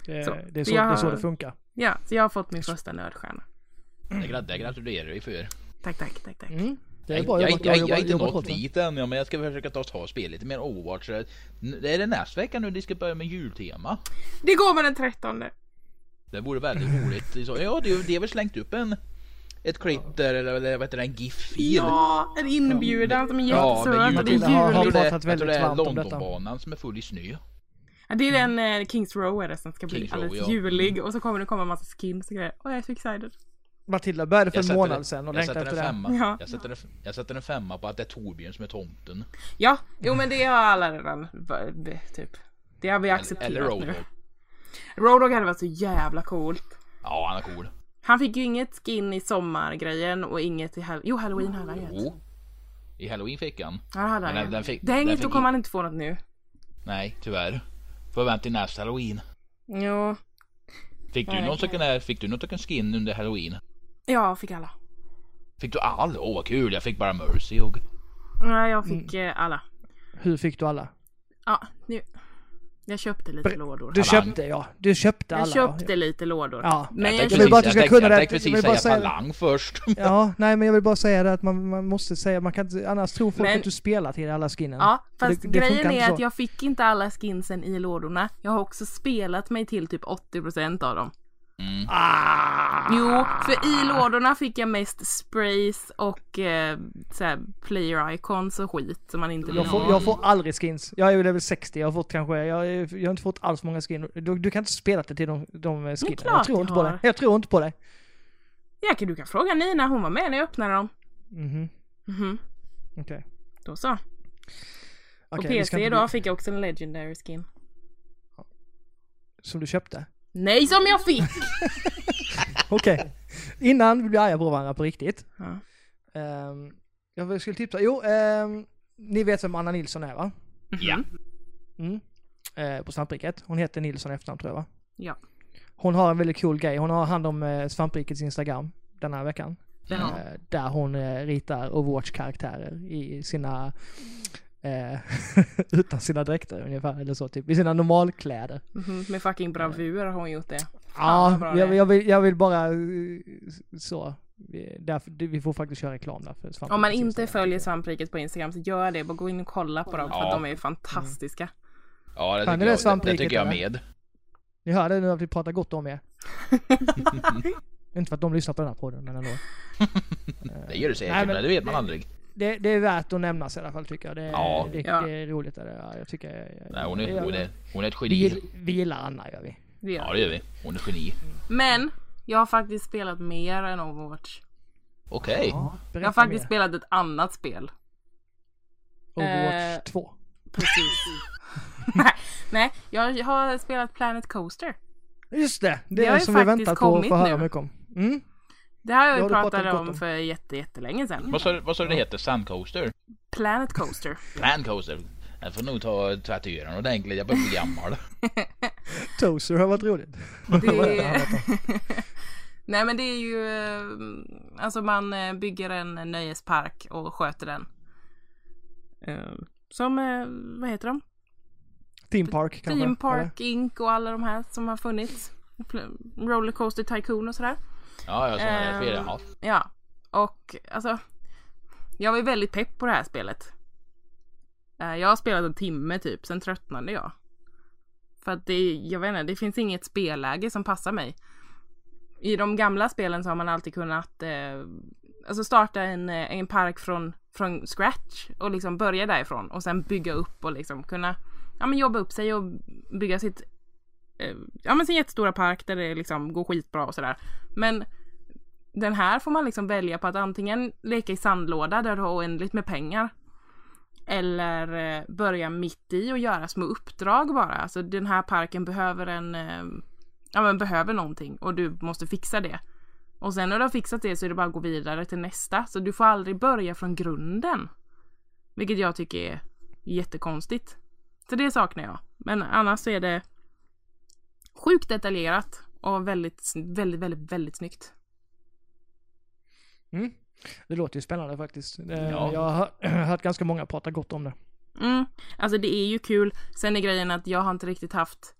Det, Så, det, är så, jag det är så det funkar. Ja, så jag har fått min första nördstjärna. Gra- det gratulerar vi för. Tack, tack, tack, tack. Mm. Det är bra jag, jobbat. jag, jag, har inte nått dit än, men jag ska försöka ta, ta och spela lite mer Overwatch. Det är det nästa vecka nu de ska börja med jultema. Det går med den 13. Det vore väldigt roligt. Ja, det, det har väl slängt upp en ett klipp där, eller eller vad heter det, en GIF-fil. Ja, en inbjudan som är Ja, jättesöt. och det jul. är har- har Jag tror det, jag tror det är. Londonbanan som är full i snö. Ja, det är den eh, Kings Row är det som ska bli Kings Row, alldeles ja. julig och så kommer det komma en massa skins och grejer. Och jag är så excited. Matilda började för en månad sedan och jag längtade sätter efter en det. femma. Ja. Jag, sätter en, jag sätter en femma på att det är Torbjörn som är tomten. Ja, jo men det har alla redan typ. Det har vi Eller, accepterat eller nu. Roadhog. Roadhog hade varit så jävla coolt. Ja, han är cool. Han fick ju inget skin i sommargrejen och inget i hall- Jo, halloween hade han. Jo. I Halloween fick han. Ja, det hade han ju. den fick- Dang den it, då kommer han inte få något nu. Nej, tyvärr. Får vänta till nästa Halloween. Jo. Fick du någon det stycken där, fick du någon skin under Halloween? Ja, fick alla. Fick du all? Åh vad kul, jag fick bara Mercy och... Nej, jag fick Mm. eh, alla. Hur fick du alla? Ja, nu. Jag köpte lite lådor. Du köpte ja. Du köpte alla. jag köpte ja. lite lådor. Ja. Men jag vill bara att du jag ska tänkte, jag precis säga säga- talang först. [laughs] Ja, nej men jag vill bara säga det att man, man måste säga, man kan inte, annars tror folk Men- att du spelar till alla skinnen. Ja, fast det, det grejen är att jag fick inte alla skinsen i lådorna. Jag har också spelat mig till typ 80% av dem. Mm. Ah! Jo, för i lådorna fick jag mest sprays och eh, såhär player icons och skit som man inte vill Jag får, ha. jag får aldrig skins. Jag är ju level 60, jag har fått kanske, jag, jag har inte fått alls många skins. Du, du kan inte spela det till de, de skinnen. klart Jag tror inte på har. det. Jag tror inte på det. Ja, du kan fråga Nina, hon var med när jag öppnade dem. Mhm, Mhm, okej. då så. Okej, och PC idag bli- fick jag också en legendary skin. Som du köpte? Nej, som jag fick! [laughs] Okej. Innan vi blir arga på varandra på riktigt. Ja. Um, jag skulle tipsa, jo, ehm, ni vet vem Anna Nilsson är va? Ja. Mm. Eh, på Svampriket. Hon heter Nilsson efternamn tror jag va? Ja, Hon har en väldigt cool grej. Hon har hand om eh, Svamprikets Instagram den här veckan. Eh, där hon ritar Overwatch-karaktärer i sina Eh, [laughs] utan sina dräkter ungefär, eller så typ. I sina normalkläder. Mhm, Med fucking bravur har hon gjort det. Ja, bra det jag, jag, vill, jag vill bara eh, så. Vi, därför, vi får faktiskt köra reklam där för Svamprikets Om man inte följer svampriket på Instagram så gör det. Bara gå in och kolla på dem för Ja. att de är fantastiska. Ja, det Fan, tycker, det är jag, det, svampriket, det tycker jag med. Ni hör det nu att vi pratar gott om er. [laughs] inte för att de lyssnar på den här podden, men ändå. [laughs] Det gör det säkert, Nej, men det vet man aldrig. Det, det är värt att nämnas i alla fall tycker jag. Det, Ja. det, Ja. det är roligt. Är det. Ja, Jag tycker... Nej, hon, är, hon, är, hon är ett vi, geni. gill- vi gillar Anna gör vi. Det gör Ja, det. gör vi. Hon är geni. Men jag har faktiskt spelat mer än Overwatch. Okej. Ja, Jag har faktiskt spelat ett annat spel. Overwatch eh, 2. Precis. [laughs] nej, nej, jag har spelat Planet Coaster. Just det! Det Det är som vi väntat på att få höra mycket om. Mm. Det har jag ju pratat pratat om om. för jätte, jättelänge sedan. Vad sa du- vad sa du det heter? Sandcoaster? Planet Coaster. Landcoaster? Jag får nog ta tvätturen ordentligt, jag börjar bli gammal. [laughs] Toaster har varit roligt. Det... [laughs] [laughs] Nej men det är ju, eh, alltså man eh, bygger en nöjespark och sköter den. Eh, Som, vad heter de? Theme Park kanske? Theme Park Inc och alla de här som har funnits. Rollercoaster Tycoon och sådär. Ja, jag sa det. Ehm, ja. Ja, och alltså. Jag var ju väldigt pepp på det här spelet. Eh, Jag har spelat en timme typ, sen tröttnade jag. För att det, jag vet inte, det finns inget spelläge som passar mig. I de gamla spelen så har man alltid kunnat eh, alltså starta en, eh, en park från, från scratch och liksom börja därifrån och sen bygga upp och liksom kunna ja, men jobba upp sig och bygga sitt Eh, ja, men sin jättestora park där det liksom går skitbra och sådär. Men den här får man liksom välja på att antingen leka i sandlåda där du har oändligt med pengar. Eller eh, börja mitt i och göra små uppdrag bara. Alltså den här parken behöver en, eh, ja men behöver någonting och du måste fixa det. Och sen när du har fixat det så är det bara att gå vidare till nästa. Så du får aldrig börja från grunden. Vilket jag tycker är jättekonstigt. Så det saknar jag. Men annars så är det sjukt detaljerat och väldigt, väldigt, väldigt, väldigt snyggt. Mm. Det låter ju spännande faktiskt. Eh, Ja. Jag har hört- [clears throat] hört ganska många prata gott om det. Mm, alltså det är ju kul. Sen är grejen att jag har inte riktigt haft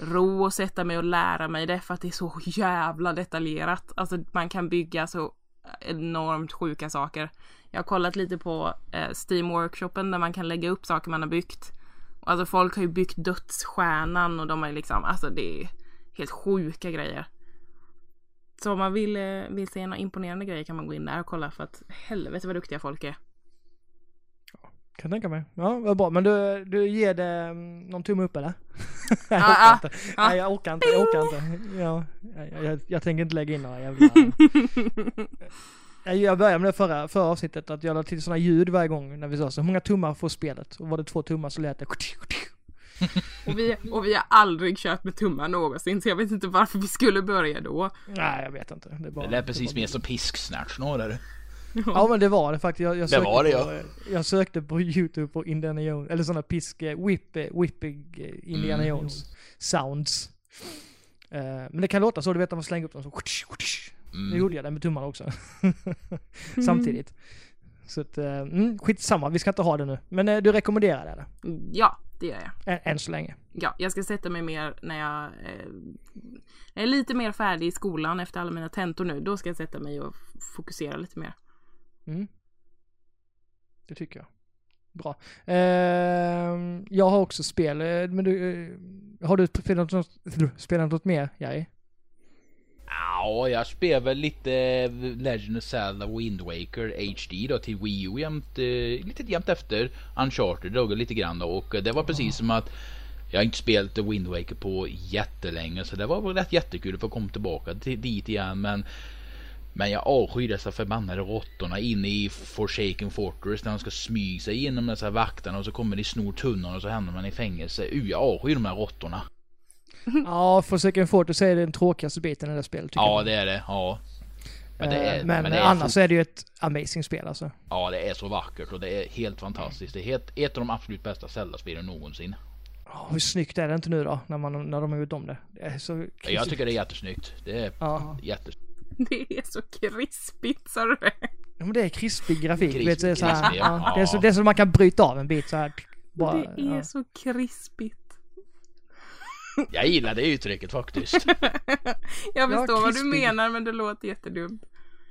ro att sätta mig och lära mig det för att det är så jävla detaljerat. Alltså man kan bygga så enormt sjuka saker. Jag har kollat lite på eh, Steam Workshopen där man kan lägga upp saker man har byggt. Alltså folk har ju byggt dödsstjärnan och de har ju liksom, alltså det är helt sjuka grejer. Så om man vill, eh, vill se några imponerande grejer kan man gå in där och kolla för att helvete vad duktiga folk är. Kan tänka mig. Ja, vad bra. Men du, du ger det mm, någon tumme upp eller? [laughs] jag Ja, orkar inte. Nej, jag orkar inte. Jag orkar inte. Ja, jag, jag, jag tänker inte lägga in några jävla... [laughs] Jag- började med det förra, förra avsnittet, att jag la till sådana ljud varje gång när vi sa så hur många tummar får spelet? Och var det två tummar så lät det... [laughs] Och vi, och vi har aldrig kört med tummar någonsin så jag vet inte varför vi skulle börja då. Nej, jag vet inte. Det, är bara, Det lät det precis var- mer som pisksnärt snarare. Ja men det var det faktiskt. Jag, jag sökte var det, på, ja. Jag sökte på youtube på Indiana Jones, eller sådana pisk, whip, eh, Indiana Mm. Jones sounds. Eh, men det kan låta så, du vet att man slänger upp dem så. Nu Mm. gjorde jag det med tummarna också. [laughs] Samtidigt. Så att, eh, mm, skitsamma, vi ska inte ha det nu. Men eh, du rekommenderar det eller? Ja, det gör jag. Än, än så länge. Ja, jag ska sätta mig mer när jag eh, är lite mer färdig i skolan efter alla mina tentor nu. Då ska jag sätta mig och fokusera lite mer. Mm. Det tycker jag. Bra. Eh, jag har också spel, eh, men du, har du spelat något, spelat något mer, Jerry? Ja, jag spelar väl lite Legend of Zelda Wind Waker HD då till Wii U jämt, eh, lite jämt efter Uncharted då, lite grann då. Och eh, det var precis som att jag har inte spelat Wind Waker på jättelänge så det var väl rätt jättekul att få komma tillbaka till, dit igen men men jag avskyr dessa förbannade råttorna inne i Forsaken Fortress när de ska smyga sig genom dessa vakterna och så kommer de snor tunnan och så hamnar man i fängelse. Uh, jag avskyr de här råttorna. Ja, Forsaken Fortress är den tråkigaste biten i det spelet tycker Ja jag. det är det, ja. Men, det Eh, är, men, men det är annars så är det ju ett amazing spel alltså. Ja, det är så vackert och det är helt fantastiskt. Det är helt, ett av de absolut bästa Zelda-spelen någonsin. Oh, hur snyggt är det inte nu då, när, man, när de har gjort om det? Det är så... Jag tycker det är jättesnyggt. Det är Ja. jättesnyggt. Det är så krispigt så du det. Ja, men det är krispig grafik. Vet, det, är så här, krispig, ja. ja. det, är så, det är så man kan bryta av en bit så här. Bara, det är ja. så krispigt. Jag gillar det uttrycket faktiskt. [laughs] Jag Ja, förstår vad du menar men det låter jättedumt.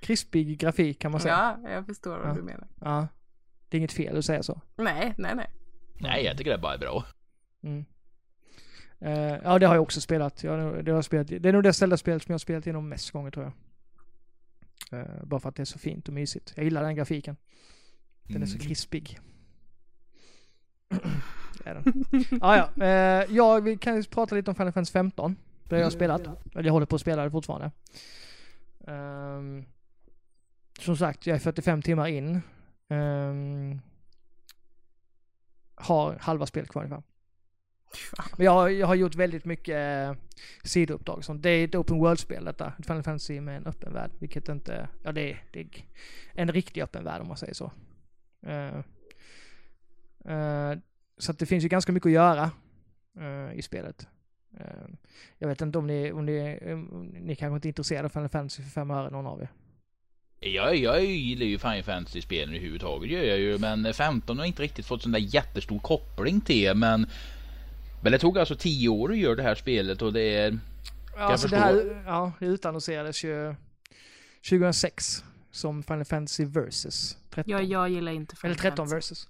Krispig grafik kan man säga. Ja, jag förstår vad Ja. du menar. Ja. Det är inget fel att säga så. Nej, nej, nej. Nej, jag tycker det bara är bra. Mm. Eh, ja, det har jag också spelat. Jag, det, har jag spelat. det är nog det ställda spelet som jag har spelat igenom mest gånger tror jag. Eh, bara för att det är så fint och mysigt. Jag gillar den grafiken. Den är så Mm. krispig. [clears throat] är den. ah, ja, eh, ja, vi kan ju prata lite om Final Fantasy 15. Det har jag spelat. Eller jag håller på att spela det fortfarande. Ehm, som sagt, jag är 45 timmar in. Ehm, har halva spelet kvar ungefär. Men jag, har- jag har gjort väldigt mycket eh, sidouppdrag. Sånt. Det är ett open world-spel detta. Ett Final Fantasy med en öppen värld. Vilket inte, ja det är, det är en riktig öppen värld om man säger så. Eh, eh, så att det finns ju ganska mycket att göra eh, i spelet. Eh, jag vet inte om ni, om ni, om ni kanske inte är intresserade av Final Fantasy för fem öre någon av er. Jag, jag gillar ju Final Fantasy-spelen överhuvudtaget gör jag ju. Men 15 har inte riktigt fått sån där jättestor koppling till. Men, men det tog alltså 10 år att göra det här spelet och det är... Alltså det här, ja, det utannonserades ju 2006 som Final Fantasy Versus 13. Ja, jag gillar inte Eller Final 13 Fantasy. versus.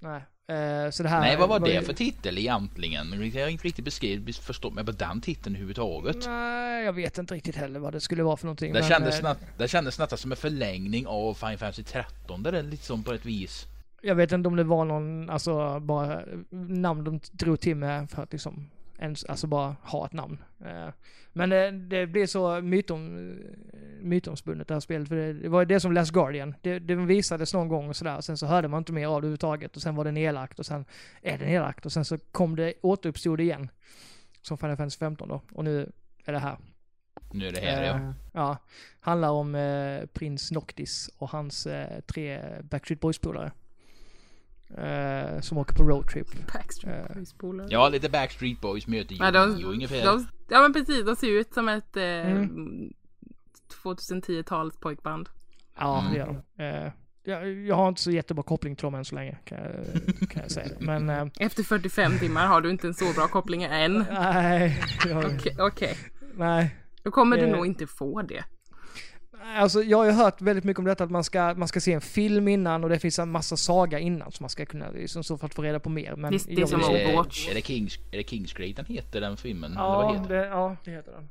Nej. Eh, så det här Nej, vad var ju- det för titel egentligen? Jag har inte riktigt beskrivit, förstått mig på den titeln överhuvudtaget. Nej, jag vet inte riktigt heller vad det skulle vara för någonting. Det men, kändes, eh, nat- det kändes nästan som en förlängning av Final Fantasy 13. Där det är lite som på ett vis. Jag vet inte om det var någon, alltså bara namn de drog till med för att liksom ens, alltså bara ha ett namn. Eh, Men det, det blev så mytom, mytomspunnet det här spelet. För det, det var det som Last Guardian. Det, det visades någon gång och sådär. Sen så hörde man inte mer av det överhuvudtaget. Och sen var det nedlagt och sen är det nedlagt. Och sen så kom det, återuppstod det igen. Som Final Fantasy 15 då. Och nu är det här. Nu är det här ja. Eh, ja. Handlar om eh, prins Noctis och hans eh, tre Backstreet Boys-polare. Eh, som åker på roadtrip. [laughs] Backstreet Eh, Boys polare. Ja, lite Backstreet Boys möter Ja, ju de, ungefär. de, ja men precis, de ser ut som ett eh, Mm. 2010-talets pojkband. Ja, Mm. det gör de. Eh, jag, jag har inte så jättebra koppling till dem än så länge, kan jag, kan jag säga. Men eh, [laughs] Efter 45 timmar har du inte en så bra koppling än. nej, [laughs] Okej, okej. nej. Då kommer du Eh. nog inte få det. Alltså jag har ju hört väldigt mycket om detta att man ska, man ska se en film innan och det finns en massa saga innan som man ska kunna, liksom, så för att få reda på mer. Men Visst, det är som vill- att- är, Overwatch. är det Kings, är det Kingsgrade den heter den filmen? Eller vad Ja heter det, ja, det heter den.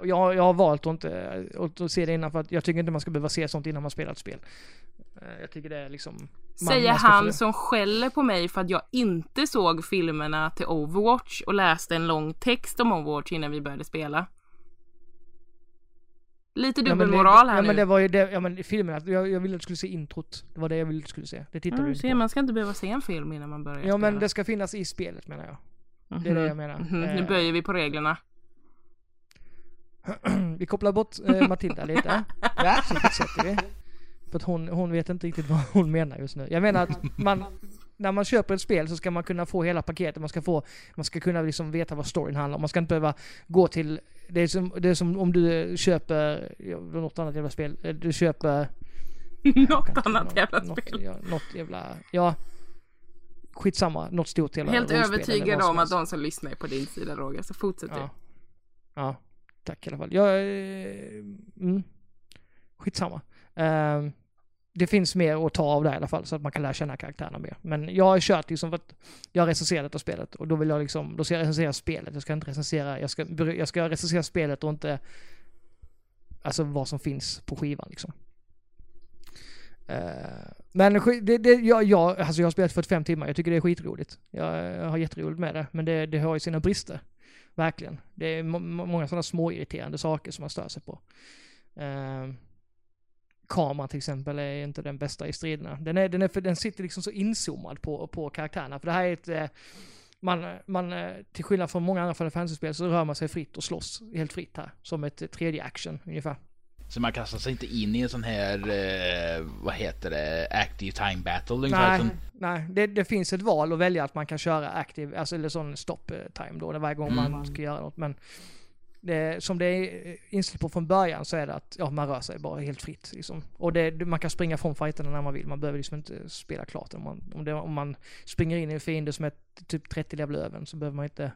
Och jag, jag har valt att inte att, att se det innan för att jag tycker inte man ska behöva se sånt innan man spelar ett spel. Eh, jag tycker det är liksom... man- Säger man han som skäller på mig för att jag inte såg filmerna till Overwatch och läste en lång text om Overwatch innan vi började spela. Lite Ja, dubbelmoral här ja, nu. men det var ju det, ja men filmen, jag, jag ville att du skulle se introt. Det var det jag ville att du skulle se. Det tittade du Mm, inte ser, på. man ska inte behöva se en film innan man börjar Ja spela. men det ska finnas i spelet menar jag. det är det jag menar. Mhm, Nu Eh. böjer vi på reglerna. [clears throat] vi kopplar bort eh, Matilda lite. [laughs] Så fortsätter vi. För att hon, hon vet inte riktigt vad hon menar just nu. Jag menar att man, när man köper ett spel så ska man kunna få hela paketet. Man ska, få, man ska kunna liksom veta vad storyn handlar om. Man ska inte behöva gå till... Det är som, det är som om du köper ja, något annat jävla spel. Eh, Du köper... [laughs] Något annat jävla något, spel. Ja, något jävla... Ja. Skitsamma. Något stort jävla Helt övertygad om att de som lyssnar är på din sida Roger, så fortsätt du. Ja. Ja, tack i alla fall. Jag, eh, mm, skitsamma. Ehm, det finns mer att ta av där i alla fall så att man kan lära känna karaktärerna mer. Men jag har kört liksom för att jag har recenserat detta spelet och då vill jag liksom, då ska jag recensera spelet. Jag ska inte recensera, jag ska, jag ska recensera spelet och inte alltså vad som finns på skivan liksom. Eh, men det, det, jag, jag, alltså jag har spelat 45 timmar, jag tycker det är skitroligt. Jag, jag har jätteroligt med det, men det, det har ju sina brister. Verkligen. Det är många sådana små irriterande saker som man stör sig på. Eh, Kameran till exempel är inte den bästa i striderna. Den, är, den, är för, den sitter liksom så inzoomad på, på karaktärerna. För det här är ett... eh, man, man, eh, till skillnad från många andra Final Fantasy-spel så rör man sig fritt och slåss helt fritt här. Som ett eh, tredje action ungefär. Så man kastar sig inte in i en sån här, eh, vad heter det, active time battle ungefär Nej, som, nej det, det finns ett val att välja att man kan köra aktiv, alltså eller sån stop eh, time då, varje gång Mm. man ska göra något. Men det, som det är eh, inställt på från början så är det att ja, man rör sig bara helt fritt. Liksom. Och det, man kan springa från fighterna när man vill. Man behöver liksom inte spela klart. Om man, om, det, om man springer in i en fiende som är typ 30 level över så behöver man inte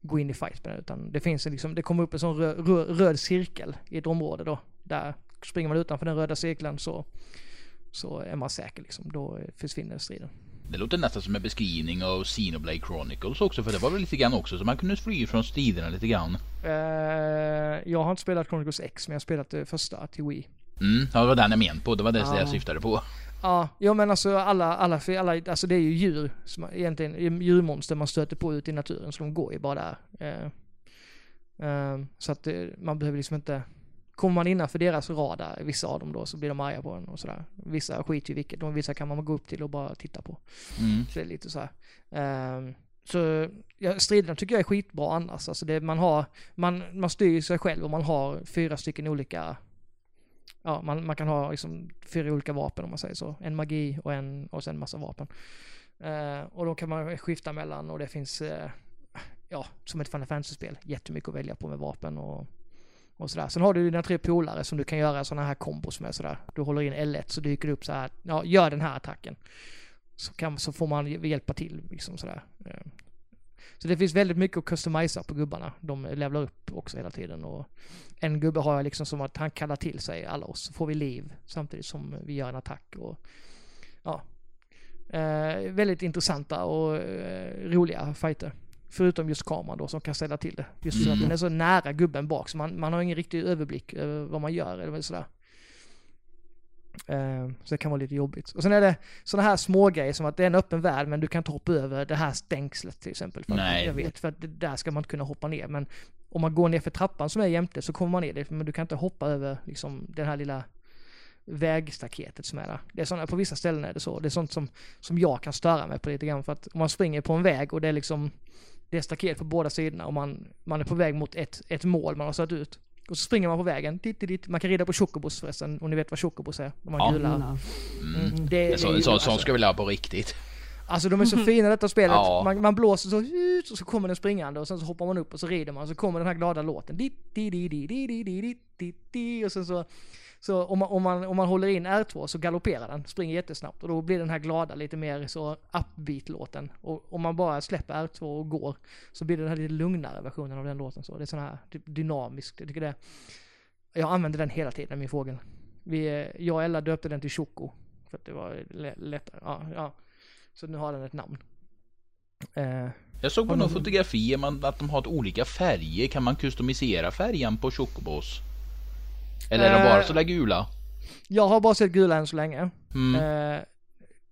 gå in i fight med det. Utan det finns en liksom, det kommer upp en sån röd, röd, röd cirkel i ett område då. Där springer man utanför den röda cirkeln så, så är man säker liksom. Då eh, försvinner striden. Det låter nästan som en beskrivning av Xenoblade Chronicles också för det var väl lite grann också så man kunde fly från striderna lite grann. Uh, jag har inte spelat Chronicles X men jag har spelat det första till Wii. Mm, ja, det var den jag menade på. Det var det ja. jag syftade på. Ja, ja men alltså alla, alla, alla, alltså det är ju djur, som, egentligen djurmonster man stöter på ute i naturen så de går ju bara där. Uh, uh, så att man behöver liksom inte kommer man innanför deras radar, vissa av dem då, så blir de arga på en och sådär. Vissa skiter i vilket, och vissa kan man gå upp till och bara titta på. Mm. Så det är lite så. Um, så ja, striderna tycker jag är skitbra annars. Alltså det, man har, man, man styr sig själv och man har fyra stycken olika, ja man, man kan ha liksom fyra olika vapen om man säger så. En magi och en, och sen massa vapen. Uh, och då kan man skifta mellan och det finns, uh, ja som ett Final Fantasy-spel, jättemycket att välja på med vapen och och sådär. Sen har du dina tre polare som du kan göra sådana här kombos med sådär. Du håller in L1 så dyker det upp så här. ja gör den här attacken. Så, kan, så får man hjälpa till liksom sådär. Eh. Så det finns väldigt mycket att customisa på gubbarna. De levlar upp också hela tiden och en gubbe har jag liksom som att han kallar till sig alla oss, så får vi liv samtidigt som vi gör en attack och ja. Eh, väldigt intressanta och eh, roliga fighter. Förutom just kameran då som kan ställa till det. Just mm. att den är så nära gubben bak så man, man har ingen riktig överblick över vad man gör eller sådär. Uh, så det kan vara lite jobbigt. Och sen är det sådana här små grejer som att det är en öppen värld men du kan inte hoppa över det här stängslet till exempel. För Nej. Jag vet, för att det, där ska man inte kunna hoppa ner. Men om man går ner för trappan som är jämte så kommer man ner dit. Men du kan inte hoppa över liksom den här lilla vägstaketet som är där. Det är sådana, på vissa ställen är det så. Det är sånt som, som jag kan störa mig på lite grann. För att om man springer på en väg och det är liksom det är staket på båda sidorna och man, man är på väg mot ett, ett mål man har satt ut. Och så springer man på vägen, dit, dit, Man kan rida på chocobos förresten, om ni vet vad chocobos är. De ja. gula. Mm. Mm. Det, det, så, det, så, alltså. ska vi lära på riktigt. Alltså de är så fina detta spelet. Ja. Man, man blåser så ut och så kommer den springande och sen så hoppar man upp och så rider man och så kommer den här glada låten. Dit, dit, dit, dit, dit, dit, dit, dit, och sen så så om man, om, man, om man håller in R2 så galopperar den, springer jättesnabbt och då blir den här glada lite mer så upbeat-låten. Och om man bara släpper R2 och går så blir det den här lite lugnare versionen av den låten så. Det är sån här typ dynamisk, jag tycker det. Jag använder den hela tiden, min fågel. Vi, jag och Ella döpte den till Choco. För att det var lättare, ja, ja. Så nu har den ett namn. Eh, jag såg på några fotografier att de har olika färger. Kan man customisera färgen på Chocobos? Eller är de bara eh, sådär gula? Jag har bara sett gula än så länge. Mm. Eh,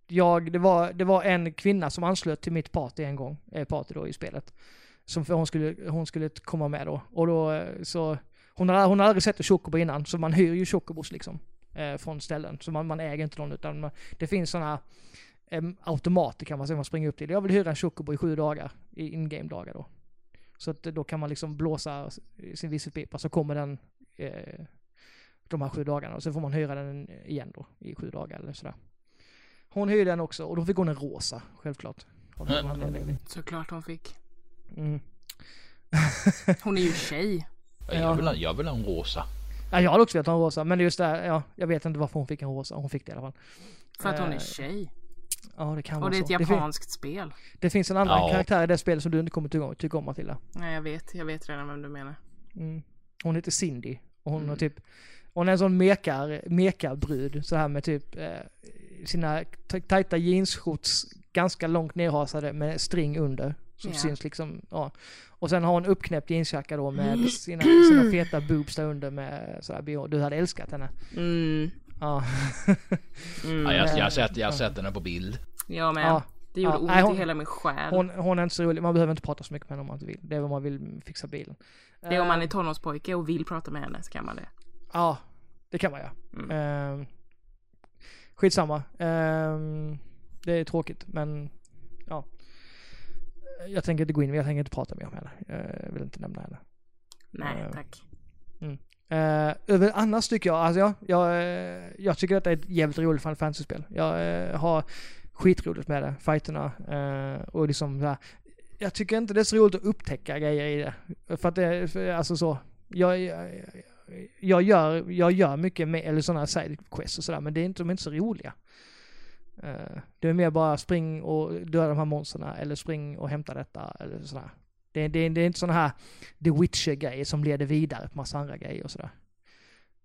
jag, det var, det var en kvinna som anslöt till mitt party en gång, eh, party då i spelet. Som hon skulle, hon skulle komma med då. Och då så, hon har, hon har aldrig sett en chocobo innan, så man hyr ju chocobos liksom. från ställen. Så man, man äger inte någon utan man, det finns sådana automater kan man säga, man springer upp till. Jag vill hyra en chocobo i sju dagar, i in-game-dagar då. Så att då kan man liksom blåsa sin visselpipa så kommer den eh, de här sju dagarna och sen får man hyra den igen då i sju dagar eller sådär. Hon hyrde den också och då fick hon en rosa, självklart. Såklart hon fick. Mm. [laughs] hon är ju tjej. Jag vill, ha, jag vill ha en rosa. Ja, jag hade också velat ha en rosa, men just det, ja, jag vet inte varför hon fick en rosa. Hon fick det i alla fall. För att hon är eh, tjej. Ja, det kan och det är ett japanskt det spel. Det finns en annan ja. karaktär i det spelet som du inte kommer tycka om, tycka om Matilda. Nej, jag vet. Jag vet redan vem du menar. Mm. Hon heter Cindy. Och hon mm. har typ hon är en sån mekar, mekarbrud så här med typ eh, sina tajta jeansshorts ganska långt nerhasade med string under. Som yeah. syns liksom, ja. Och sen har hon uppknäppt jeansjacka då med sina, sina feta boobs där under med sådär, du hade älskat henne. Mm. Ja. mm. ja jag, jag, har sett, jag har sett henne på bild. Jag med. Ja. Det gjorde ja, ont nej, hon, i hela min själ. Hon, hon är inte så rolig, man behöver inte prata så mycket med henne om man inte vill. Det är om man vill fixa bilen. Det är om man är tonårspojke och vill prata med henne så kan man det. Ja, det kan man göra. Mm. Uh, skitsamma. Uh, det är tråkigt men ja. Jag tänker inte gå in, jag tänker inte prata mer om henne. Jag vill inte nämna henne. Nej, uh, tack. Mm. Över annars tycker jag, alltså jag, jag, jag tycker att det är ett jävligt roligt Final Fantasy-spel. Jag uh, har skitroligt med det, fighterna uh, och liksom så här, jag tycker inte det är så roligt att upptäcka grejer i det. För att det för, alltså så. Jag, jag, jag, gör, jag gör mycket med, eller sådana sidequests och sådär, men det är inte, de är inte så roliga. Uh, det är mer bara spring och döda de här monsterna eller spring och hämta detta eller sådär. Det, det, det är inte sådana här The Witcher-grejer som leder vidare på massa andra grejer och sådär.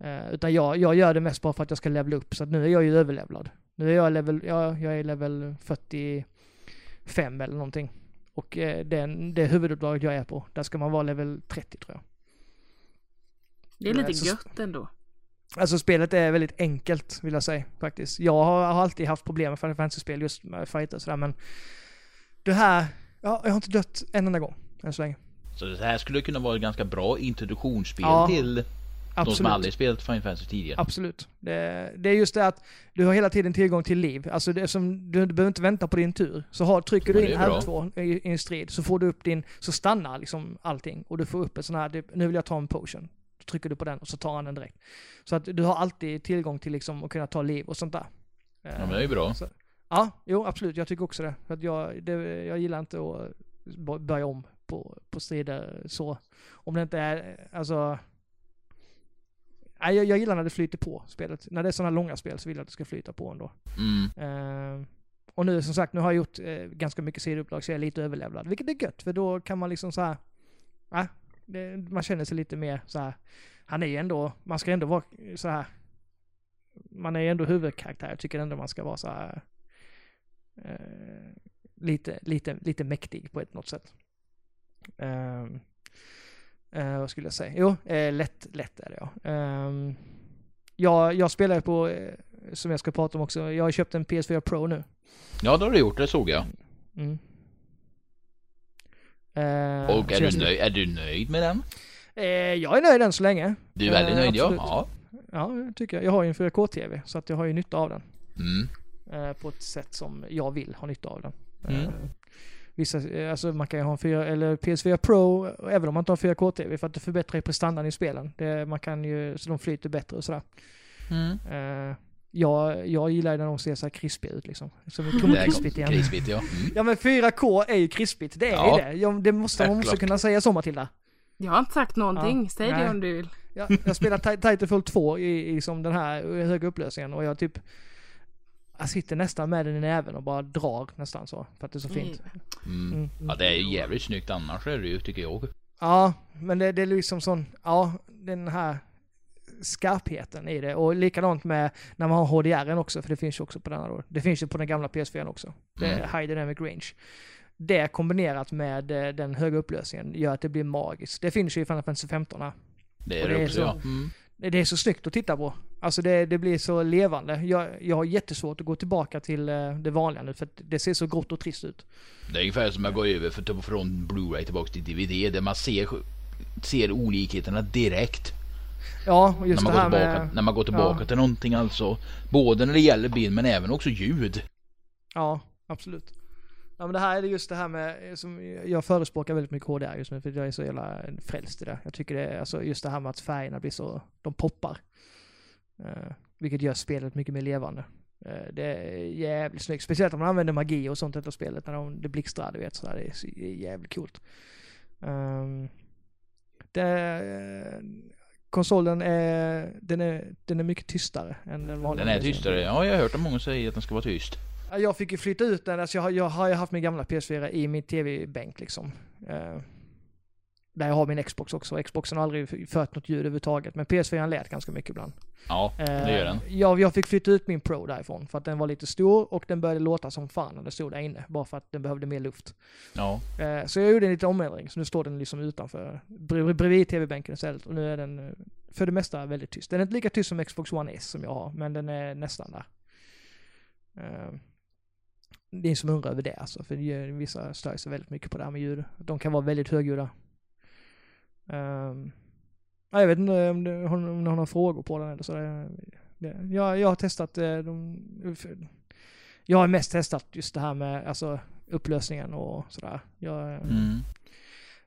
Uh, utan jag, jag gör det mest bara för att jag ska levla upp, så att nu är jag ju överlevlad. Nu är jag level, ja, jag är level 45 eller någonting. Och uh, det, det huvuduppdraget jag är på, där ska man vara level 30 tror jag. Det är lite så- gött ändå. Alltså spelet är väldigt enkelt vill jag säga faktiskt. Jag har, har alltid haft problem med Final Fantasy-spel just med fighter och sådär men det här, ja, jag har inte dött en enda gång än så länge. Så det här skulle kunna vara ett ganska bra introduktionsspel Ja, till de som Absolut. aldrig spelat Final Fantasy tidigare. Absolut. Det, det är just det att du har hela tiden tillgång till liv. Alltså det som, du, du behöver inte vänta på din tur. Så har, trycker du in är bra. R2 i, i en strid så får du upp din, så stannar liksom allting. Och du får upp en sån här, det, nu vill jag ta en potion. Trycker du på den och så tar han den direkt. Så att du har alltid tillgång till liksom att kunna ta liv och sånt där. Ja, men det är ju bra. Så, ja, jo absolut. Jag tycker också det. För att jag, det, jag gillar inte att börja om på, på strider så. Om det inte är, alltså... Nej, jag, jag gillar när det flyter på spelet. När det är sådana långa spel så vill jag att det ska flyta på ändå. Mm. Eh, och nu som sagt, nu har jag gjort eh, ganska mycket sidouppdrag så jag är lite överlevlad. Vilket är gött, för då kan man liksom så här. Det, man känner sig lite mer så här. Han är ju ändå, man ska ändå vara så här. Man är ju ändå huvudkaraktär. Jag tycker ändå man ska vara så här. Eh, lite, lite, lite mäktig på ett något sätt. Eh, eh, vad skulle jag säga? Jo, eh, lätt, lätt är det ja. Eh, jag, jag spelar på, eh, som jag ska prata om också, jag har köpt en PS4 Pro nu. Ja, det har du gjort, det såg jag. Mm. Eh, Och är du, nöjd, är du nöjd med den? Eh, jag är nöjd än så länge. Du är väldigt Eh, nöjd, ja. absolut. ja. Ja, det tycker jag. Jag har ju en 4K-TV, så att jag har ju nytta av den. Mm. Eh, på ett sätt som jag vill ha nytta av den. Mm. Eh, vissa, eh, alltså man kan ju ha en 4, eller PS4 Pro, även om man inte har 4K-TV, för att det förbättrar ju prestandan i spelen. Det, man kan ju, så de flyter bättre och sådär. Mm. Jag, jag gillar när de ser så här krispiga ut liksom. Som [laughs] kommer krispigt igen. Krispigt, ja. Mm. Ja men 4K är ju krispigt, det är Ja. det. Ja, det måste, man måste Självklart. kunna säga så Matilda. Jag har inte sagt någonting. Ja, Säg nej. det om du vill. Ja, jag spelar Ti- Titanfall 2 i, i som den här höga upplösningen och jag typ jag sitter nästan med den i näven och bara drar nästan så för att det är så fint. Mm. Mm. Ja, det är ju jävligt snyggt annars är det ju, tycker jag. Ja, men det, det är liksom sån, ja, den här skarpheten i det och likadant med när man har HDR också för det finns ju också på denna då. Det finns ju på den gamla PS4 också. Det är Mm. High Dynamic Range. Det kombinerat med eh, den höga upplösningen gör att det blir magiskt. Det finns ju i Final Fantasy 15 Det Och är det det är också, så. ja. Mm. Det är så snyggt att titta på. Alltså det, det blir så levande. Jag, jag har jättesvårt att gå tillbaka till eh, det vanliga nu för att det ser så grått och trist ut. Det är ungefär som att gå över för, typ från Blu-ray tillbaka till DVD där man ser, ser olikheterna direkt. Ja, och just när, det man går här tillbaka, med... när man går tillbaka ja. till någonting alltså. Både när det gäller bild men även också ljud. Ja, absolut. Ja men det här är just det här med, som jag förespråkar väldigt mycket HDR just nu för jag är så jävla frälst i det. Jag tycker det är alltså just det här med att färgerna blir så, de poppar. Eh, vilket gör spelet mycket mer levande. Eh, det är jävligt snyggt. Speciellt om man använder magi och sånt i spelet när de, det blixtrar, du vet sådär. Det är, så- det är jävligt coolt. Um, det, konsolen är, den är, den är mycket tystare än den vanliga. Den är tystare. Ja, jag har hört att många säger att den ska vara tyst. Ja, Jag fick ju flytta ut den, alltså jag, har- jag har ju haft min gamla PS4 i min tv-bänk liksom. Eh, där jag har min Xbox också. Xboxen har aldrig fört något ljud överhuvudtaget, men PS4 lät ganska mycket ibland. Ja, Eh, det gör den. Jag, jag fick flytta ut min Pro därifrån för att den var lite stor och den började låta som fan när den stod där inne. Bara för att den behövde mer luft. Ja, Eh, så jag gjorde en liten omändring, så nu står den liksom utanför, bredvid tv-bänken istället. Och nu är den eh, för det mesta väldigt tyst. Den är inte lika tyst som Xbox One S som jag har, men den är nästan där. Eh, det är som undrar över det alltså, för vissa stör sig väldigt mycket på det här med ljud. De kan vara väldigt högljudda. Um, jag vet inte om, det, om ni har några frågor på den eller så. Det, det, jag, jag har testat eh, de, Jag har mest testat just det här med alltså, upplösningen och sådär. Jag, mm.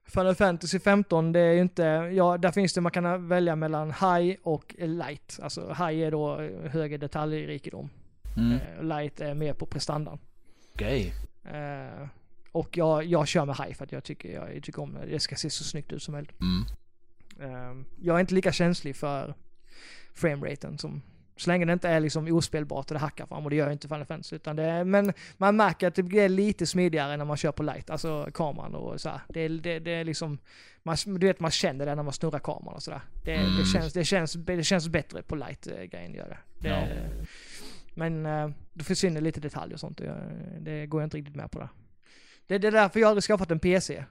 Final Fantasy 15, det är ju inte, ja där finns det, man kan välja mellan high och light. Alltså high är då högre detaljrikedom. Mm. Eh, light är mer på prestandan. okej. Eh, och jag, jag kör med high för att jag tycker, jag tycker om det. Det ska se så snyggt ut som möjligt. Mm. Ehm, jag är inte lika känslig för frameraten som så länge det inte är liksom ospelbart och det hackar fram och det gör inte Final Fantasy. Utan det är, men man märker att det blir lite smidigare när man kör på light, alltså kameran och så här. Det, det, det är liksom, man, du vet man känner det när man snurrar kameran och sådär. Det, Mm. det, känns, det, känns, det känns bättre på light-grejen gör det. det Ja. Men eh, då försvinner lite detaljer och sånt. Det, det går jag inte riktigt med på det. Det. Det är därför jag aldrig skaffat en PC.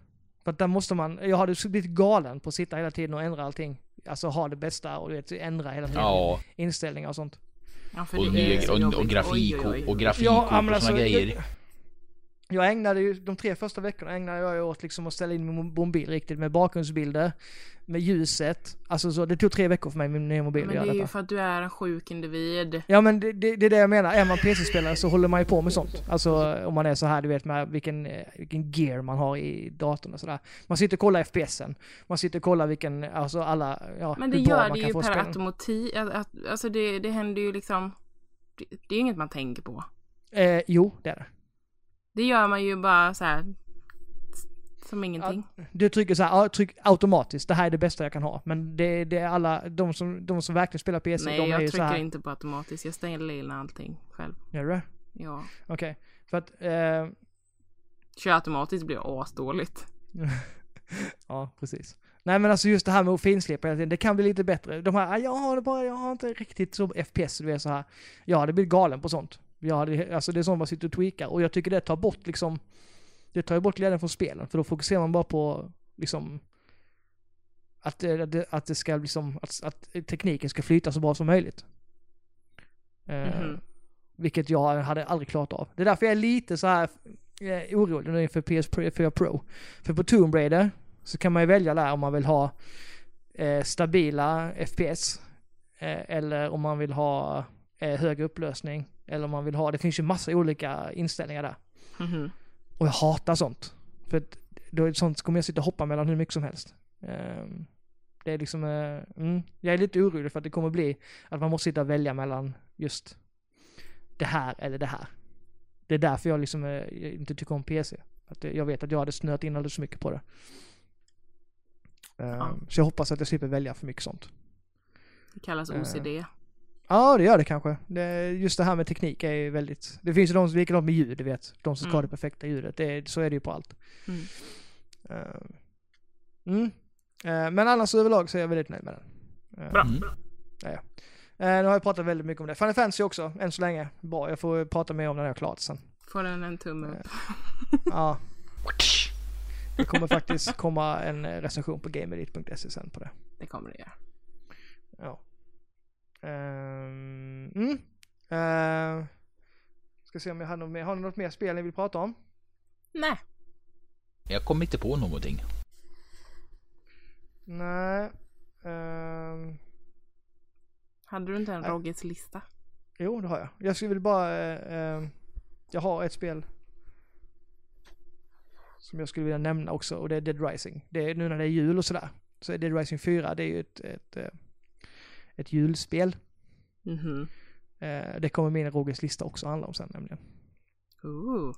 För att där måste man, jag hade blivit galen på att sitta hela tiden och ändra allting. Alltså ha det bästa och du vet, ändra hela tiden. Ja, Inställningar och sånt. Ja, och, och, och, och grafik Oj, oj, oj. och, och grafik Ja, och, och alltså, grejer. Jag, ägnade ju, de tre första veckorna ägnade jag åt liksom att ställa in min mobil riktigt med bakgrundsbilder, med ljuset. Alltså så, det tog tre veckor för mig med min nya mobil Men det är ju för att du är en sjuk individ. Ja men det, det, det är det jag menar, är man PC-spelare så håller man ju på med sånt. Alltså om man är så här, du vet med vilken, eh, vilken gear man har i datorn och sådär. Man sitter och kollar FPSen, man sitter och kollar vilken, alltså alla, ja Men det hur bra gör man det ju per automatik. Alltså det, det händer ju liksom. Det, det är inget man tänker på. Eh, jo, det är det. Det gör man ju bara så här. Som ingenting. Du trycker så här, ja, tryck automatiskt, det här är det bästa jag kan ha. Men det, det är alla, de som, de som verkligen spelar PC, Nej, de är jag ju så trycker här. inte på automatiskt. Jag ställer in allting själv. Gör du det? Ja. Okej. För att, eh, Kör automatiskt blir asdåligt. [laughs] ja precis. Nej men alltså just det här med att finslipa hela tiden, det kan bli lite bättre. De här, "Ah, jag har det bara, jag har inte riktigt så FPS, du vet så här. Jag hade blivit galen på sånt. Jag hade, alltså det är sånt man sitter och tweakar och jag tycker det tar bort liksom, det tar ju bort glädjen från spelen för då fokuserar man bara på liksom att det, att det, det ska liksom, att, att tekniken ska flyta så bra som möjligt. Eh, Mhm. Vilket jag hade aldrig klarat av. Det är därför jag är lite så här eh, orolig nu inför PS4 Pro. För på Tomb Raider så kan man ju välja där om man vill ha eh, stabila FPS. Eh, eller om man vill ha eh, högre upplösning. Eller om man vill ha, det finns ju massa olika inställningar där. Mhm. Och jag hatar sånt. För att då är det sånt kommer jag sitta och hoppa mellan hur mycket som helst. Ehm, det är liksom, eh, mm, jag är lite orolig för att det kommer bli att man måste sitta och välja mellan just det här eller det här. Det är därför jag liksom eh, inte tycker om PC. Att jag vet att jag hade snöat in alldeles för mycket på det. Ehm, Ja. Så jag hoppas att jag slipper välja för mycket sånt. Det kallas. OCD. Ja, det gör det kanske. Det, just det här med teknik är ju väldigt... Det finns ju de som likadant med ljud, du vet. De som ska ha Mm. det perfekta ljudet. Det, så är det ju på allt. Mm. Eh, mm. Eh, men annars överlag så är jag väldigt nöjd med den. Eh, Bra. Mm. eh, nu har jag pratat väldigt mycket om det. Final Fantasy också, än så länge. Bra, jag får prata mer om det när jag är klart sen. Får den en tumme upp. Ja, [laughs] det kommer faktiskt komma en recension på GameElite.se sen på det. Det kommer det göra. Ja. Ehm, mm. Eh, ska se om jag har något mer. Har ni något mer spel ni vill prata om? Nej. Jag kommer inte på någonting. Nej. Ehm, Hade du inte en Nej. Roggets lista? jo, det har jag. Jag skulle vilja bara... eh, ehm, jag har ett spel som jag skulle vilja nämna också och det är Dead Rising. Det är nu när det är jul och sådär. Så är Dead Rising 4, det är ju ett, ett, eh, ett julspel. Mhm. Eh, det kommer min Rogers lista också handla om sen nämligen. Ooh.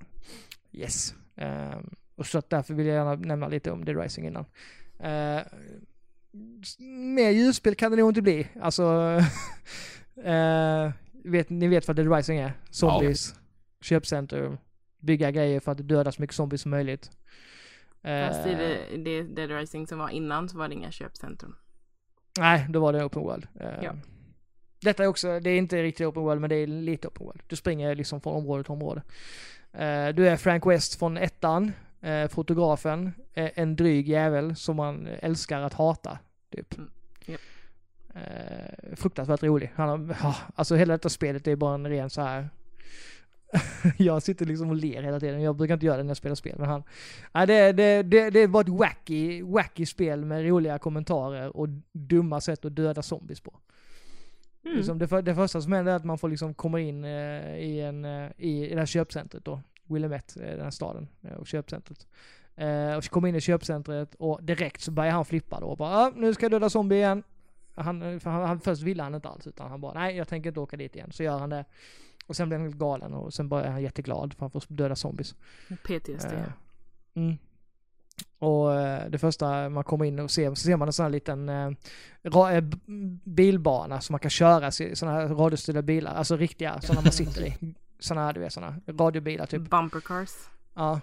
Yes. Ehm, och så att därför vill jag gärna nämna lite om Dead Rising innan. Uh, mer julspel kan det nog inte bli. Alltså, [laughs] eh, vet, ni vet vad Dead Rising är? Zombies, köpcenter, bygga grejer för att döda så mycket zombies som möjligt. Fast i Eh, det, det Dead Rising som var innan så var det inga köpcentrum. Nej, då var det open world. Eh, Ja. Detta är också, det är inte riktigt open world men det är lite open world. Du springer liksom från område till område. Eh, du är Frank West från ettan, eh, fotografen, en dryg jävel som man älskar att hata. Typ. Mm. Eh, fruktansvärt rolig. Han har, alltså hela detta spelet är bara en ren så här. [laughs] jag sitter liksom och ler hela tiden. Jag brukar inte göra det när jag spelar spel. Men han, nej, det, det, det, det var ett wacky, wacky spel med roliga kommentarer och dumma sätt att döda zombies på. Mm. Liksom det, för, det första som händer är att man får liksom komma in eh, i, en, eh, i, det här köpcentret då. Willamette, eh, den här staden eh, och köpcentret. Eh, och kommer in i köpcentret och direkt så börjar han flippa då och bara ah, nu ska jag döda zombie igen. Han, för han, han, först ville han inte alls utan han bara nej jag tänker inte åka dit igen. Så gör han det. Och sen blir han helt galen och sen bara är han jätteglad för han får döda zombies. PTSD. Eh, Mm. Och eh, det första man kommer in och ser, så ser man en sån här liten eh, eh, bilbana som man kan köra i sådana här radiostyrda bilar, alltså riktiga sådana man sitter i. [laughs] Sådana här, du vet sådana radiobilar typ. Bumper cars. Ja.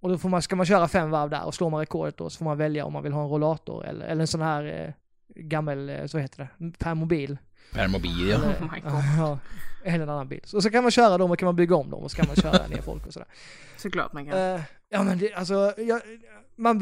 Och då får man, ska man köra fem varv där och slår man rekordet då så får man välja om man vill ha en rollator eller, eller en sån här eh, gammel, eh, så heter det, permobil. Permobil ja. Oh ja, eller en annan bil. Så, så kan man köra dem och kan man bygga om dem och så kan man köra [laughs] ner folk och sådär. Såklart man kan. Eh, ja men det, alltså, jag, man,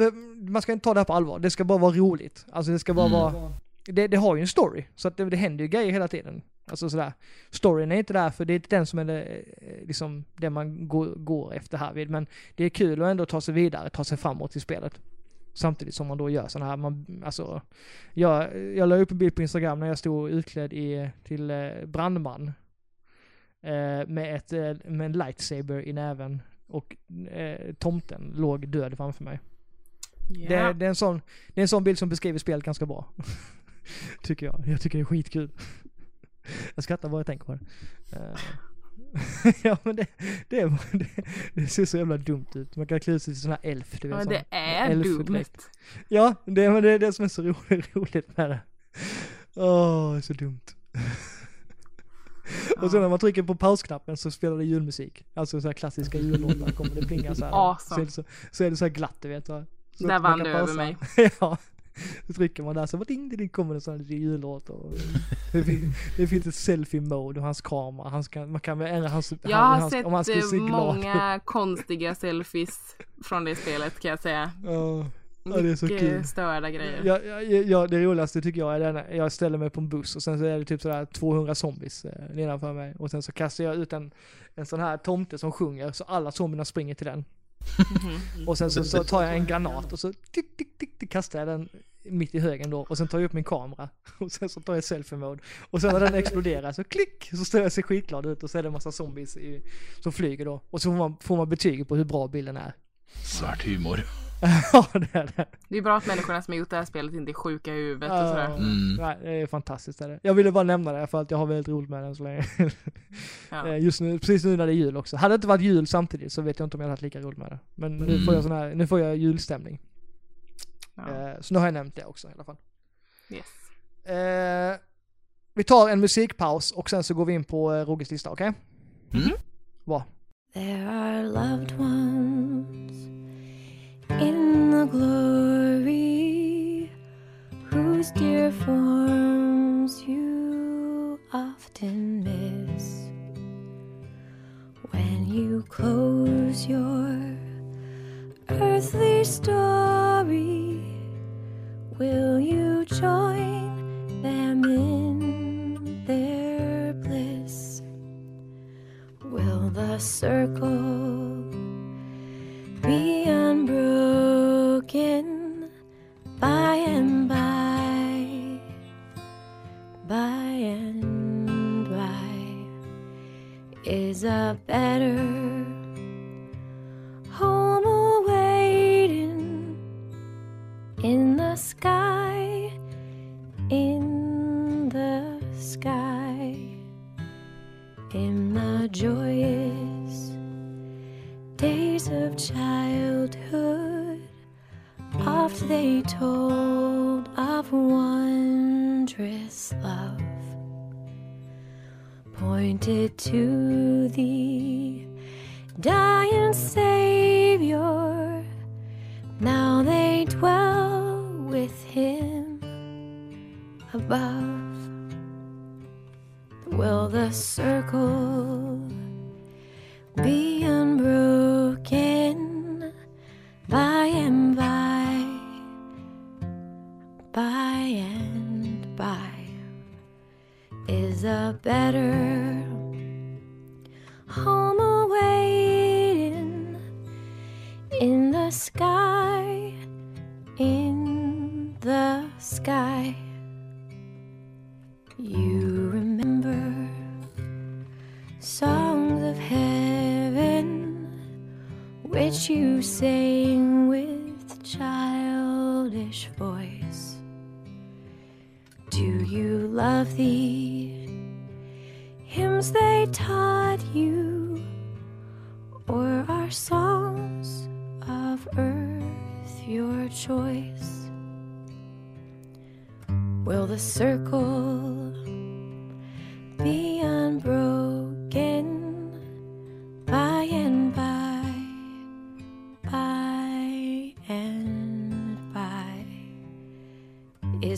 man ska inte ta det här på allvar. Det ska bara vara roligt. Alltså det ska bara Mm. vara, det, det har ju en story. Så att det, det händer ju grejer hela tiden. Alltså sådär. Storyn är inte där för det är inte den som är det, eh, liksom, det man går, går efter härvid. Men det är kul att ändå ta sig vidare, ta sig framåt i spelet. Samtidigt som man då gör sådana här, man, alltså, jag, jag la upp en bild på Instagram när jag stod utklädd i, till eh, brandman. Eh, med, ett, eh, med en lightsaber i näven och eh, tomten låg död framför mig. Det, Ja. det, är en sån, det är en sån bild som beskriver spelet ganska bra. [laughs] tycker jag. Jag tycker det är skitkul. [laughs] jag skrattar bara jag tänker på det. Eh, [laughs] ja men det, det, är, det, det ser så jävla dumt ut. Man kan klä ut sig till sån här elf. Du vet, Ja, det är dumt. Ja, det, men det är det som är så roligt, [laughs] roligt med det. Åh, så dumt. Och sen när man trycker på pausknappen så spelar det julmusik. Alltså så här klassiska jullåtar kommer det plinga så här. [laughs] Awesome. Så är det så, så, är det så här glatt du vet. Så, Där vann du över pausa. mig. ja. Så trycker man där så ding, ding, ding kommer det sån här lite jullåt och det, fin- det finns ett selfie-mode och hans kamera, han ska, man kan ändra hans, Jag har hans, om han sett eh, se ut. många konstiga selfies från det spelet kan jag säga. Ja, ja, det är så kul. störda grejer. Ja, ja, ja, det roligaste tycker jag är den, jag ställer mig på en buss och sen så är det typ sådär 200 zombies eh, nedanför mig. Och sen så kastar jag ut en, en sån här tomte som sjunger så alla zombierna springer till den. Mhm. Och sen så, så tar jag en granat och så tick, tick, tick, tick, kastar jag den mitt i högen då. Och sen tar jag upp min kamera. [laughs] Och sen så tar jag selfie-mode. Och sen när den exploderar så klick! Så står jag ser skitglad ut och så är det en massa zombies i, som flyger då. Och så får man, får man betyg på hur bra bilden är. Svart humor. [laughs] ja det är det. Det är bra att människorna som har gjort det här spelet inte är sjuka i huvudet och sådär. Mm. Nej, det är fantastiskt. Är det. Jag ville bara nämna det för att jag har väldigt roligt med den så länge. [laughs] Ja. Eh, Just nu, precis nu när det är jul också. Hade det inte varit jul samtidigt så vet jag inte om jag hade haft lika roligt med det. Men nu Mm. får jag sån här, nu får jag julstämning. Ja. Eh, Så nu har jag nämnt det också i alla fall. Yes. Eh, vi tar en musikpaus och sen så går vi in på eh, Roges lista, okej? Mm. Bra. There are loved ones in the glory whose dear forms you often miss when you close your earthly story. Will you join them in their bliss? Will the circle be unbroken by and by? By and by is a better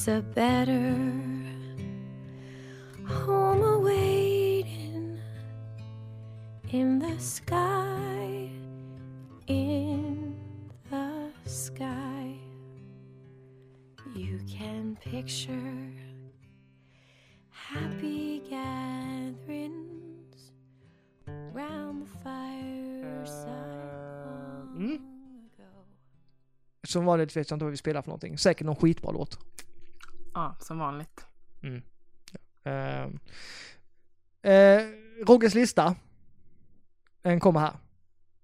Is a better home awaiting in the sky, in the sky? You can picture happy gatherings round the fireside mm. Som vanligt inte vad vi spelar för någonting. Säkert någon skitbra låt. Som vanligt. Uh, uh, Rogges lista. Den kommer här.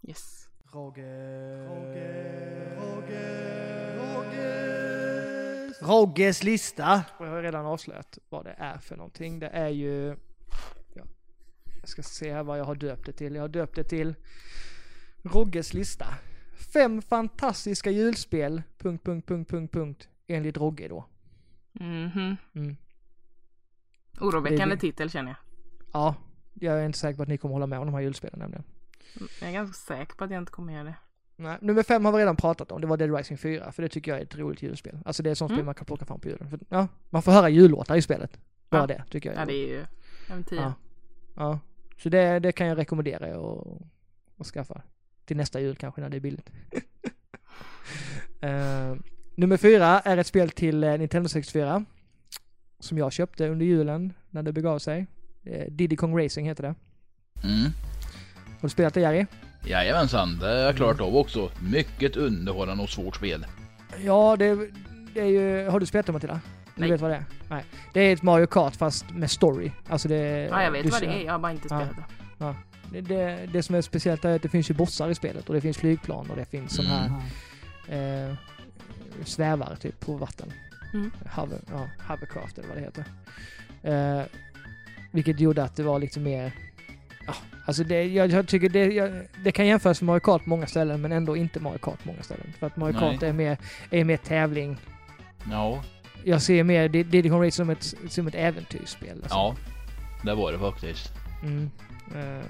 Yes. Rogge, Rogge, Rogge, Rogges. Rogges lista. Och jag har redan avslöjat vad det är för någonting. Det är ju... Ja, jag ska se här vad jag har döpt det till. Jag har döpt det till Rogges lista. Fem fantastiska julspel, punkt, punkt, punkt, punkt, punkt, enligt Rogge då. Mhm. Mm. Oroväckande Det- titel känner jag. Ja, jag är inte säker på att ni kommer hålla med om de här julspelen nämligen. Jag är ganska säker på att jag inte kommer göra det. Nej, nummer fem har vi redan pratat om, det var Dead Rising 4, för det tycker jag är ett roligt julspel. Alltså det är ett sånt spel Mm. man kan plocka fram på julen. För, ja, man får höra jullåtar i spelet. Bara Ja. det, tycker jag. Ja, det är ju en tia. Ja. ja. Så det, det kan jag rekommendera och, och skaffa. Till nästa jul kanske när det är billigt. [laughs] Eh, nummer fyra är ett spel till eh, Nintendo 64. Som jag köpte under julen när det begav sig. Eh, Diddy Kong Racing heter det. Mm. Har du spelat det Jerry? Jajamensan, det har jag klarat av också. Mycket underhållande och svårt spel. Ja, det, det är ju... Har du spelat det Matilda? Du Nej. vet vad det är? Nej. Det är ett Mario Kart fast med story. Alltså det... Ja, jag vet du vad det är. Jag har bara inte Ja. spelat det. Det, det, det som är speciellt är att det finns ju bossar i spelet och det finns flygplan och det finns sån här Mm. eh, svävare typ på vatten. Mm. Hover, ja, hovercraft eller vad det heter. Eh, vilket gjorde att det var lite mer... Ja, alltså det, jag, jag tycker det, jag, det kan jämföras med Mario Kart på många ställen men ändå inte Mario Kart på många ställen. För att Mario Nej. Kart är mer, är mer tävling. Ja, Jag ser mer Did- Diddy Kong Racing som ett, som ett äventyrsspel. Alltså. ja. Det var det faktiskt. Mm. Eh,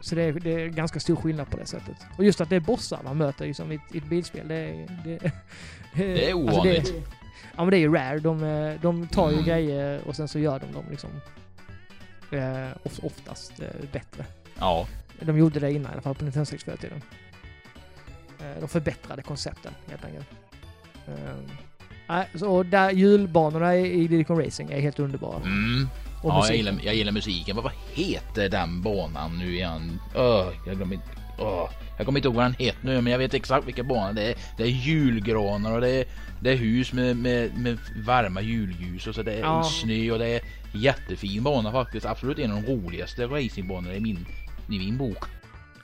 så det är, det är ganska stor skillnad på det sättet. Och just att det är bossar man möter liksom, i, ett- i ett bilspel, det är... Det, Det är alltså ovanligt. ja men det är ju rare. De, eh, de tar ju Mm. grejer och sen så gör de dem liksom eh, of, oftast eh, bättre. Ja, De gjorde det innan i alla fall på Nintendo 64-tiden. Eh, de förbättrade koncepten helt enkelt. Eh, så där julbanorna i, i Diddy Kong Racing är helt underbara. mm. Och ja jag, gillar, jag gillar musiken. Vad, vad heter den banan nu igen? Öh, jag glömmer inte. Öh, jag kommer inte ihåg vad den heter nu men jag vet exakt vilken bana det är. Det är julgranar och det är, det är hus med, med, med varma julljus och så det är Ja. snö och det är jättefin bana faktiskt. Absolut en av de roligaste racingbanorna i min, i min bok.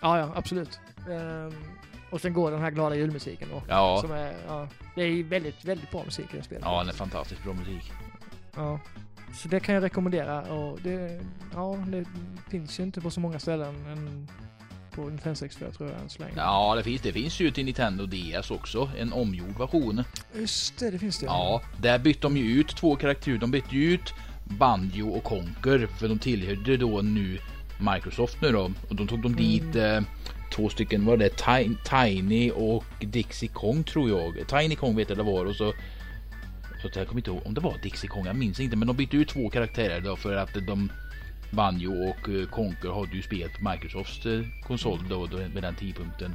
Ja, ja, absolut. Ehm, och sen går den här glada julmusiken då. Ja, Som är, ja, det är väldigt, väldigt bra musik i det spelet. ja den är fantastiskt bra musik. Ja. Så det kan jag rekommendera och det, ja, det finns ju inte på så många ställen än på Nintendo 64 tror jag än så länge. Ja, det finns, det finns ju till Nintendo DS också. En omgjord version. Just det, det finns det. Ja, där bytte de ju ut två karaktärer. De bytte ju ut Banjo och Conker för de tillhörde då nu Microsoft nu då. Och då tog de dit eh, två stycken, vad var det? Ti- Tiny och Dixie Kong tror jag. Tiny Kong vet jag det var och så så att jag kommer inte ihåg om det var Dixie Kong, jag minns inte. Men de bytte ut två karaktärer då för att de Banjo och eh, Conker hade ju spelat på Microsofts eh, konsol då, då med den tidpunkten.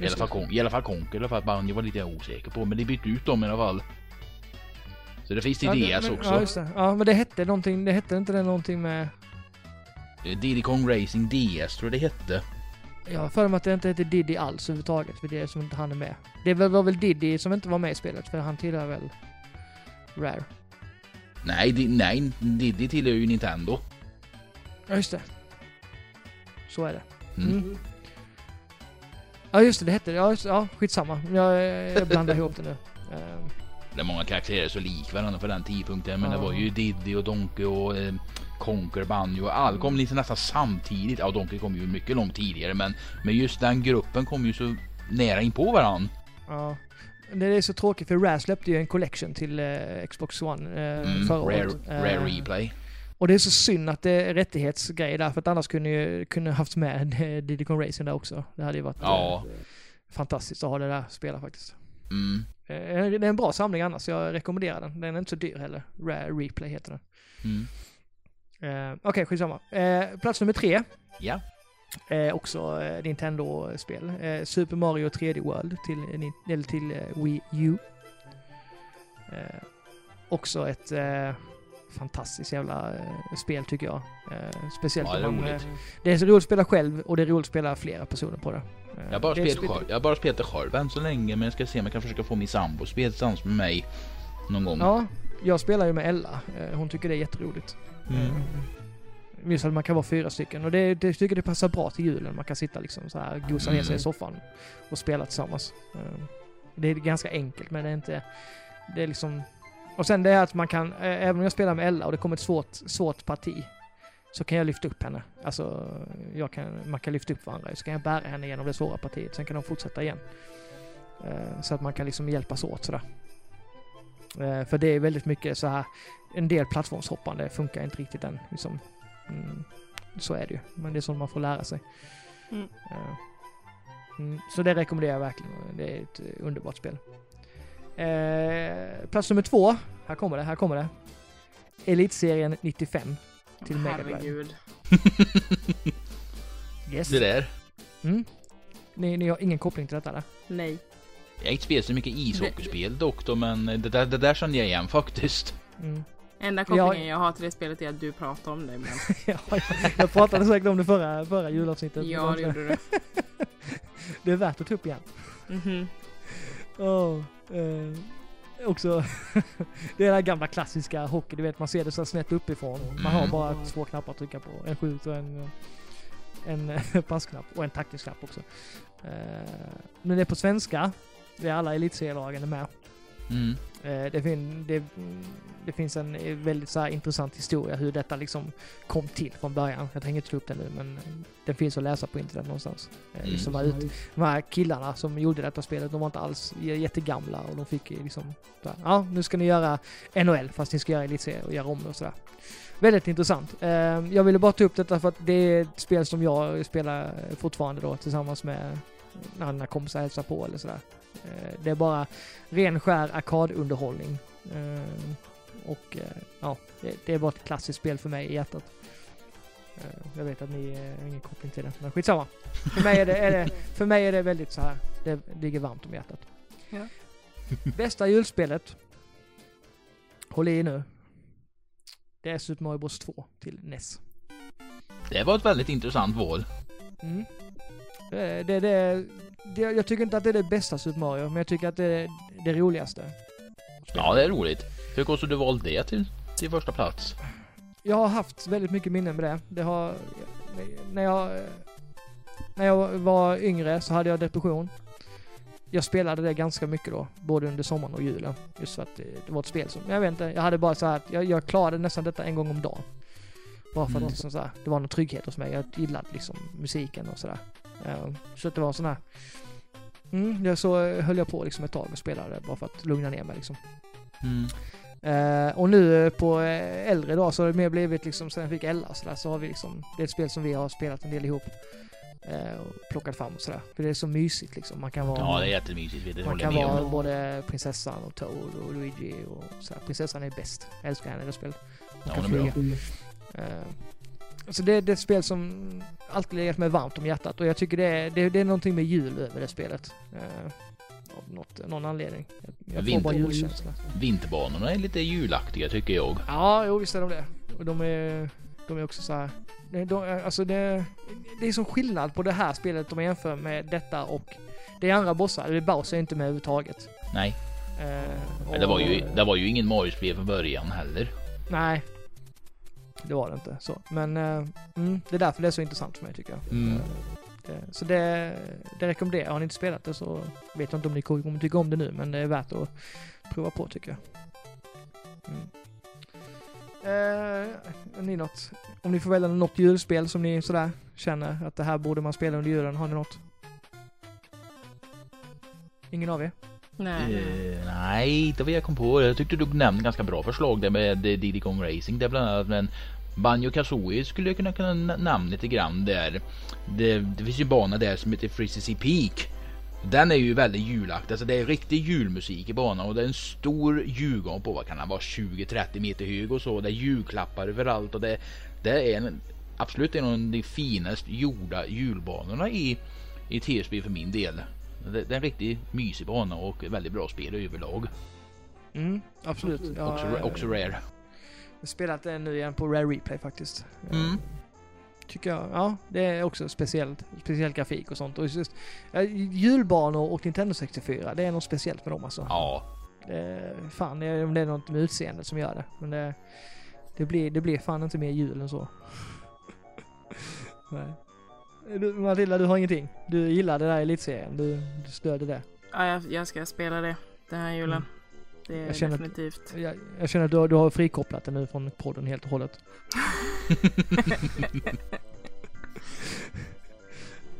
I alla, fall. Kong, I alla fall Conker, i alla fall Banjo var lite jag osäker på. Men de bytte ut dem i alla fall. Så det finns till Ja, det- DS men, också. Ja, just det. Ja, men det hette någonting, det hette inte det någonting med... Eh, Diddy Kong Racing DS tror jag det hette. Jag har för mig att det inte hette Diddy alls överhuvudtaget, för det är som inte han är med. Det var, var väl Diddy som inte var med i spelet, för han tillhör väl Rare. Nej, di, nej, Diddy tillhör ju Nintendo. Ja, just det. Så är det. Mm. Mm. Ja, just det, det hette det. Ja, just, ja skitsamma. Jag, jag blandar ihop det nu. [laughs] Ehm, Det är många karaktärer så lik varandra för den tidpunkten. Men Ja. det var ju Diddy och Donkey och eh, Conker, Banjo och all kom lite nästan samtidigt. Ja, Donkey kom ju mycket långt tidigare men, men just den gruppen kom ju så nära in på varandra. ja. Det är så tråkigt för Rare släppte ju en collection till eh, Xbox One eh, Mm, förra rare, året. Eh, rare replay. och det är så synd att det är rättighetsgrej där, för att annars kunde ju kunde haft med eh, Diddy Kong Racing där också. Det hade ju varit Ja. eh, fantastiskt att ha det där spela faktiskt. Mm. Eh, det är en bra samling annars, jag rekommenderar den. Den är inte så dyr heller. Rare Replay heter den. Mm. Eh, Okej, skitsamma. Eh, plats nummer tre. Ja. Eh, också eh, Nintendo-spel. Eh, Super Mario 3D World till, eh, eller till eh, Wii U. Eh, också ett eh, fantastiskt jävla eh, spel tycker jag. Eh, speciellt Ja, det är man, eh, det är så roligt att spela själv och det är roligt att spela flera personer på det. Eh, Jag har bara spelat spel- själv. Jag har bara spelat det själv än så länge men jag ska se om jag kan försöka få min sambo att spela tillsammans med mig någon gång. Ja, jag spelar ju med Ella. Eh, hon tycker det är jätteroligt. Mm. Just att man kan vara fyra stycken och det, det tycker det passar bra till julen. Man kan sitta liksom så här, gosa ner sig i Mm. soffan och spela tillsammans. Eh, Det är ganska enkelt men det är inte... Det är liksom... Och sen det är att man kan, även om jag spelar med Ella och det kommer ett svårt, svårt parti, så kan jag lyfta upp henne. Alltså, jag kan, man kan lyfta upp varandra, så kan jag bära henne genom det svåra partiet, sen kan de fortsätta igen. Eh, Så att man kan liksom hjälpas åt sådär. Eh, För det är väldigt mycket så här, en del plattformshoppande funkar inte riktigt än. Liksom. Mm, så är det ju, men det är sånt man får lära sig. Mm. Eh, Mm, så det rekommenderar jag verkligen. Det är ett eh, underbart spel. Eh, plats nummer två. Här kommer det, här kommer det. Elitserien 95 till Mega Drive. Herregud. [laughs] Yes. Det där. Mm. Ni, ni har ingen koppling till detta eller? Nej. Jag har inte spelat så mycket ishockeyspel dock då, men det där, det där kände jag igen faktiskt. Mm. Enda kopplingen jag har till det spelet är att du pratar om det. Men... [laughs] ja, jag, jag pratade säkert om det förra, förra julavsnittet. ja, det gjorde du. [laughs] det är värt att ta upp igen. Mhm. Oh, eh, också, [laughs] det är här gamla klassiska hockey, du vet man ser det så snett uppifrån. Man har Mm. bara två knappar att trycka på. En skjut och en, en eh, passknapp och en taktisk knapp också. Eh, men det är på svenska, det är alla elitserielagen med. Mm. Eh, det, fin det, mm, det finns en eh, väldigt så här intressant historia hur detta liksom kom till från början. Jag tänker inte ta upp den nu men den finns att läsa på internet någonstans. Eh, just de, här ut, de här killarna som gjorde detta spelet, de var inte alls jättegamla och de fick liksom här, ja nu ska ni göra NHL fast ni ska göra elitserie och göra om det och sådär. Väldigt intressant. Eh, jag ville bara ta upp detta för att det är ett spel som jag spelar fortfarande då tillsammans med när mina kompisar hälsar på eller sådär. Eh, det är bara ren skär arkadunderhållning. Eh, och eh, ja, det, är bara ett klassiskt spel för mig i hjärtat. Jag vet att ni har ingen koppling till det, men skitsamma. För mig är det, är det, för mig är det väldigt så här. det ligger varmt om hjärtat. Ja. Bästa julspelet. Håll i nu. Det är Super Mario Bros 2 till NES. Det var ett väldigt intressant val. Mm. Det, det, det, det, jag tycker inte att det är det bästa Super Mario, men jag tycker att det är det roligaste. Ja, det är roligt. Hur kostar du valt det till, till första plats? Jag har haft väldigt mycket minnen med det. Det har... När jag... När jag var yngre så hade jag depression. Jag spelade det ganska mycket då, både under sommaren och julen. Just för att det, var ett spel som, jag vet inte, jag hade bara så här att jag, jag klarade nästan detta en gång om dagen. Bara för Mm. att liksom så här, det var någon trygghet hos mig. Jag gillade liksom musiken och sådär. Eh, Så att det var sån här... Mm, jag så höll jag på liksom ett tag och spelade bara för att lugna ner mig liksom. Mm. Eh, och nu eh, på eh, äldre dag så har det mer blivit liksom, sen jag fick Ella och sådär, så har vi liksom, det är ett spel som vi har spelat en del ihop. Eh, och plockat fram och sådär. För det är så mysigt liksom. Man kan vara, Ja, det är jättemysigt. Det man kan vara om. både prinsessan och Toad och Luigi och sådär. Prinsessan är bäst. Jag älskar henne i det spelet. Hon Ja, kan hon är bra. flyga. Eh, så det, det är ett spel som alltid legat mig varmt om hjärtat och jag tycker det är, det, det är någonting med jul över det spelet. Eh, av något, någon anledning. Jag, jag får Vinter- bara julkänsla. Vinterbanorna är lite julaktiga tycker jag. Ja, jo visst är de det. Och de är, de är också så här. De, alltså det, det är som skillnad på det här spelet om man jämför med detta och det är andra bossar. Det är Bowser inte med överhuvudtaget. Nej, Eh, men det var ju, och- det var ju ingen Mario-spel från början heller. Nej. Det var det inte. Så. Men eh, mm, det är därför det är så intressant för mig tycker jag. Mm. Eh, det, så det, det rekommenderar jag. Har ni inte spelat det så vet jag inte om ni kommer tycka om det nu men det är värt att prova på tycker jag. Mm. Eh, ni något? Om ni får välja något julspel som ni sådär känner att det här borde man spela under julen. Har ni något? Ingen av er? Nej. Eh, nej, inte vad jag kom på. Jag tyckte du nämnde ganska bra förslag där med eh, Diddy Kong Racing där bland annat. Men Banjo Kazooie skulle jag kunna, kunna namna lite grann där. Det, det finns ju en bana där som heter Frizzy Peak. Den är ju väldigt julaktig. Alltså det är riktig julmusik i banan och det är en stor julgran på vad kan den vara 20-30 meter hög och så. Det är julklappar överallt och det, det är en, absolut en av de finast gjorda julbanorna i, i TSB för min del. Det, det är en riktigt mysig bana och väldigt bra spel överlag. Mm, absolut. Jag också, har också rare. spelat den nu igen på Rare Replay faktiskt. Mm. Tycker jag. Ja, det är också speciellt. Speciell grafik och sånt. Och just, ja, julbanor och Nintendo 64, det är något speciellt med dem alltså. Ja, Det, fan, det är, om det är något med utseendet som gör det. Men det, det, blir, det blir fan inte mer jul än så. [laughs] Nej. Du, Matilda, du har ingenting? Du gillar det där elitserien? Du, du stöder det? Ja, jag, jag ska spela det den här julen. Mm. Det är Jag känner att- definitivt. Jag, jag känner att du, har- du har frikopplat det nu från podden helt och hållet. [laughs]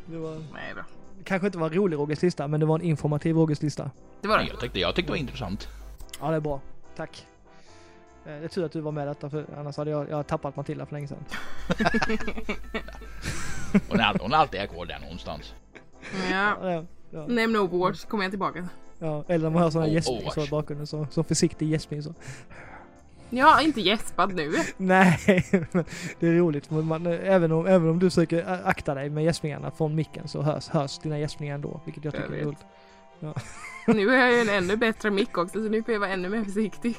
det var, Nej då. kanske inte var en rolig Rogers lista, men det var en informativ Rogers lista. Det var det. jag tyckte, jag tyckte det var intressant. Ja, det är bra. Tack. Eh, Det är tur att du var med detta, för annars hade jag, jag tappat Matilda för länge sedan. [laughs] Hon är, hon är alltid är kvar där någonstans. Ja. Ja, ja, Nämn Overwatch kommer jag tillbaka. ja. Eller när man hör sån här Oh, gäspning så i bakgrunden, så, så försiktig gäspning så. Jag har inte gäspat nu. Nej, [laughs] det är roligt. Men man, även, om, även om du försöker akta dig med gäspningarna från micken så hörs, hörs dina gäspningar ändå, vilket jag Jag tycker är vet. roligt. [laughs] Nu har jag ju en ännu bättre mick också så nu får jag vara ännu mer försiktig.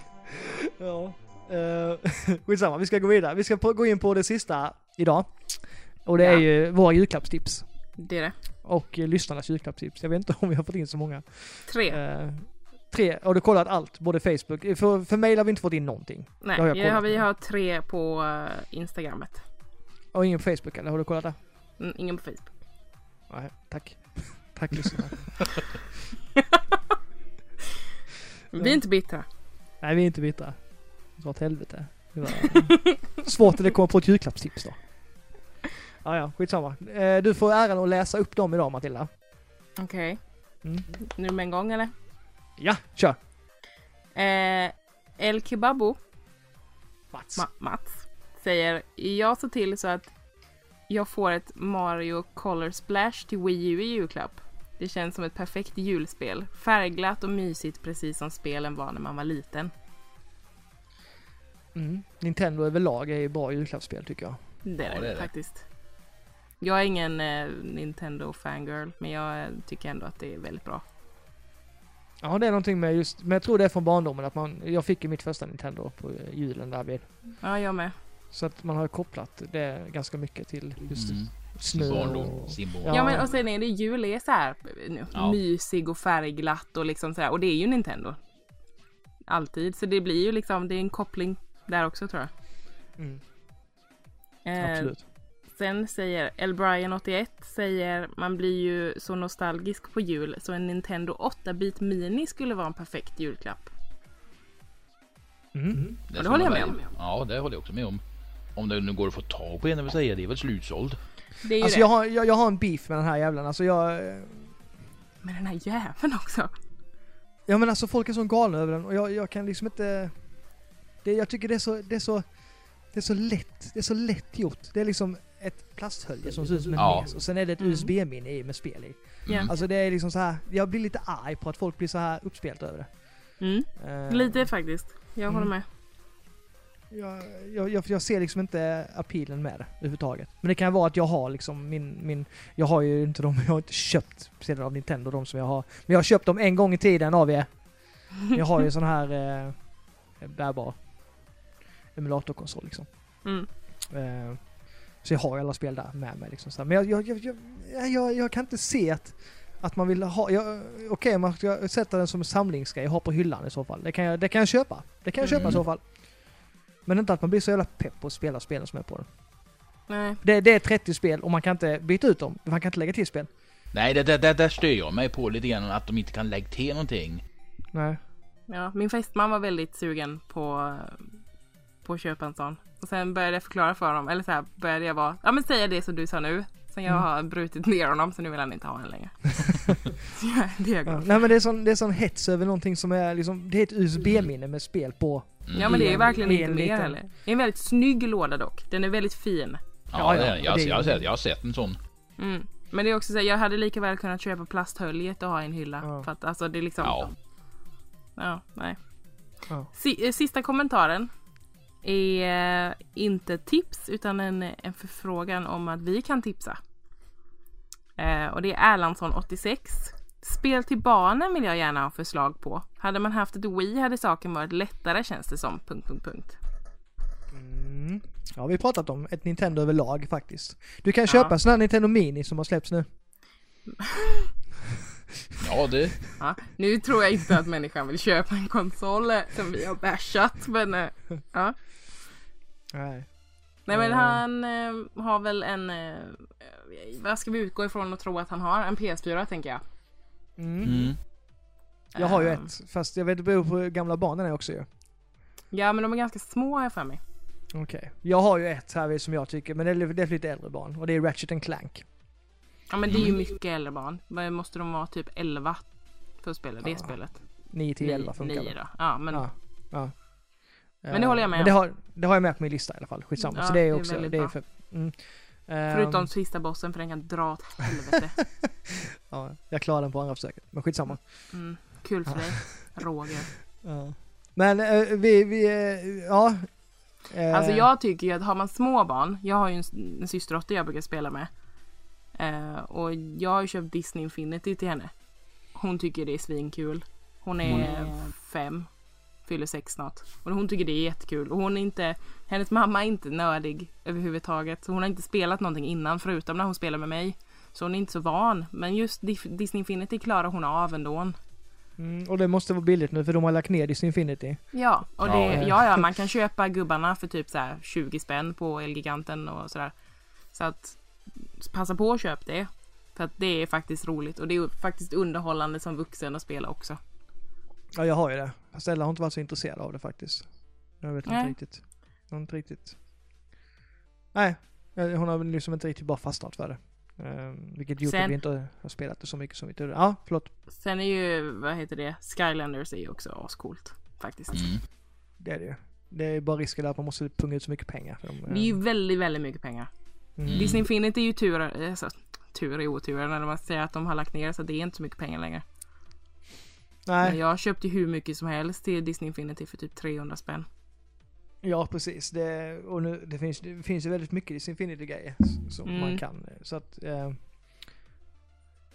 Ja. Uh, [laughs] skitsamma, vi ska gå vidare. Vi ska på, gå in på det sista idag. Och det är Ja. ju våra julklappstips. Det är det. Och eh, lyssnarnas julklappstips. Jag vet inte [laughs] om vi har fått in så många. Tre. Eh, tre, och du har kollat allt, både Facebook. För, för mail har vi inte fått in någonting. Nej, det har jag jag har, vi har tre på eh, Instagrammet. Och ingen på Facebook eller? Har du kollat det? Mm, ingen på Facebook. Nej, tack. [laughs] tack lyssnare. [laughs] Vi är inte bittra. Nej, vi är inte bittra. Dra åt helvete. Det var svårt att det kommer på ett julklappstips då. Ja, ja, skitsamma. Eh, du får äran att läsa upp dem idag Matilda. Okej. Mm. Nu med en gång eller? Ja, kör! Eh, El Kebabo, Mats. Ma- Mats, säger jag såg till så att jag får ett Mario Color Splash till Wii U i julklapp. Det känns som ett perfekt julspel. Färgglatt och mysigt precis som spelen var när man var liten. Mm. Nintendo överlag är ju bra julklappsspel tycker jag. Det är Ja, det, det är det. faktiskt. Jag är ingen eh, Nintendo fangirl, men jag eh, tycker ändå att det är väldigt bra. Ja, det är någonting med just, men jag tror det är från barndomen att man, jag fick ju mitt första Nintendo på julen där vid. Ja, jag med. Så att man har kopplat det ganska mycket till just Mm. snö och... Ja. Ja, men och sen är det jul är så här eh, Ja. mysig och färgglatt och liksom så här, och det är ju Nintendo. Alltid, så det blir ju liksom, det är en koppling där också tror jag. Mm, Eh, absolut. Sen säger El Brian 81 säger man blir ju så nostalgisk på jul så en Nintendo 8-bit Mini skulle vara en perfekt julklapp. Mm. Det det ska håller jag med Ja, det håller jag också med om. Om det nu går att få tag på en, det vill säga, det är väl slutsåld. Det är Alltså det. jag har, jag, jag har en beef med den här jävlen. Alltså jag... Men den här jäveln också. Ja men alltså folk är så galna över den och jag, jag kan liksom inte... Det, jag tycker det är så, det är så... Det är så lätt, det är så lätt gjort. Det är liksom ett plasthölje som ser ut som en Ja. mes och sen är det ett Mm. USB-minne i med spel i. Ja. Mm. Alltså det är liksom så här. jag blir lite arg på att folk blir så här uppspelta över det. Mm. Eh, Lite faktiskt. Jag Mm. håller med. Jag, jag, jag, jag ser liksom inte appealen med det överhuvudtaget. Men det kan vara att jag har liksom min, min jag har ju inte de, [laughs] jag har inte köpt spelen av Nintendo de som jag har. Men jag har köpt dem en gång i tiden av er. [laughs] Jag har ju sån här eh, bärbar emulatorkonsol liksom. Mm. Eh, så jag har alla spel där med mig liksom. Så här. Men jag, jag, jag, jag, jag, kan inte se att, att man vill ha, okej man ska sätta den som en samlingsgrej och ha på hyllan i så fall. Det kan jag, det kan jag köpa. Det kan jag köpa Mm. i så fall. Men inte att man blir så jävla pepp på att spela spelen som är på den. Nej. Det, det är 30 spel och man kan inte byta ut dem. Man kan inte lägga till spel. Nej, det, det, det, där stör jag mig på lite grann, att de inte kan lägga till någonting. Nej. Ja, min fästman var väldigt sugen på, på att köpa en sån. Och sen började jag förklara för honom, eller så här började jag vara, ja men säga det som du sa nu. Sen jag har brutit ner honom så nu vill han inte ha en längre. [laughs] Jag- det är jag Ja. Nej men det är sån, det är sån hets över någonting som är liksom, det är ett USB-minne med spel på. Ja men det är en- verkligen i inte en mer liten- heller. Det är en väldigt snygg låda dock. Den är väldigt fin. Ja, Ja, det ja, jag, är- jag, har sett, jag har sett en sån. Mm. Men det är också så här, jag hade lika väl kunnat köpa plasthöljet och ha i en hylla. Ja. För att alltså det är liksom... Ja. Ja, nej. Ja. Eh, Sista kommentaren är inte tips utan en, en förfrågan om att vi kan tipsa. Eh, och det är Erlandsson86. Spel till barnen vill jag gärna ha förslag på. Hade man haft ett Wii hade saken varit lättare känns det som. Punkt, punkt, punkt. Mm. Ja, vi har pratat om ett Nintendo överlag faktiskt. Du kan köpa Ja. sån här Nintendo Mini som har släppts nu. [laughs] Ja, det... Ja, nu tror jag inte att människan vill köpa en konsol som vi har bashat men eh, ja. Nej. Nej men Eh. han eh, har väl en, eh, vad ska vi utgå ifrån och tro att han har? En PS4 tänker jag. Mm. Mm. Jag har ju Eh, ett, fast jag vet det beror på hur gamla barnen är också ju. Ja men de är ganska små här för mig. Okej. Jag har ju ett här som jag tycker, men det är, det är lite äldre barn. Och det är Ratchet and Clank. Ja men det är ju mycket äldre barn. Vad Måste de vara typ 11 för att spela det Ja, spelet? 9 till 11 funkar Nio det. då. Ja men Ja. ja. Men det håller jag med Men det om. har, det har jag med på min lista i alla fall. Skitsamma. Ja, så det är det är också, det är för... Mm. Ehm, förutom sista bossen för den kan dra åt helvete. [laughs] ja, jag klarar den på andra försöket. Men skitsamma. Mm, kul för dig [laughs] Roger. Ja. Men eh, vi, vi, eh, ja. Eh, Alltså jag tycker ju att har man små barn, jag har ju en, en systerdotter jag brukar spela med. Eh, och jag har ju köpt Disney Infinity till henne. Hon tycker det är svinkul. Hon är fem, fyller sex snart. Och hon tycker det är jättekul. Och hon är inte, hennes mamma är inte nördig överhuvudtaget. Så hon har inte spelat någonting innan förutom när hon spelar med mig. Så hon är inte så van. Men just Disney Infinity klarar hon av ändå. Mm, och det måste vara billigt nu för de har lagt ner Disney Infinity. Ja, och det, Ja. ja, man [laughs] kan köpa gubbarna för typ så här 20 spänn på Elgiganten och sådär. Så att passa på att köp det. För att det är faktiskt roligt och det är faktiskt underhållande som vuxen att spela också. Ja, jag har ju det. Fast Ella har inte varit så intresserad av det faktiskt. Jag vet inte Nej. riktigt. Hon har inte riktigt. Nej, eh, hon har väl liksom inte riktigt bara fastnat för det. Um, vilket gjort att vi inte har spelat det så mycket som vi trodde. Ja, förlåt. Sen är ju, vad heter det, Skylanders är ju också ascoolt. Faktiskt. Mm. Det är det ju. Det är bara risken att man måste punga ut så mycket pengar. För dem. Det är ju väldigt, väldigt mycket pengar. Mm. Disney Infinity är ju tur, alltså, tur i otur när man säger att de har lagt ner så det är inte så mycket pengar längre. Men Nej, jag köpte hur mycket som helst till Disney Infinity för typ 300 spänn. ja precis. Det, och nu, det, finns, det finns ju väldigt mycket Disney Infinity-grejer som Mm. man kan. Så att... Eh,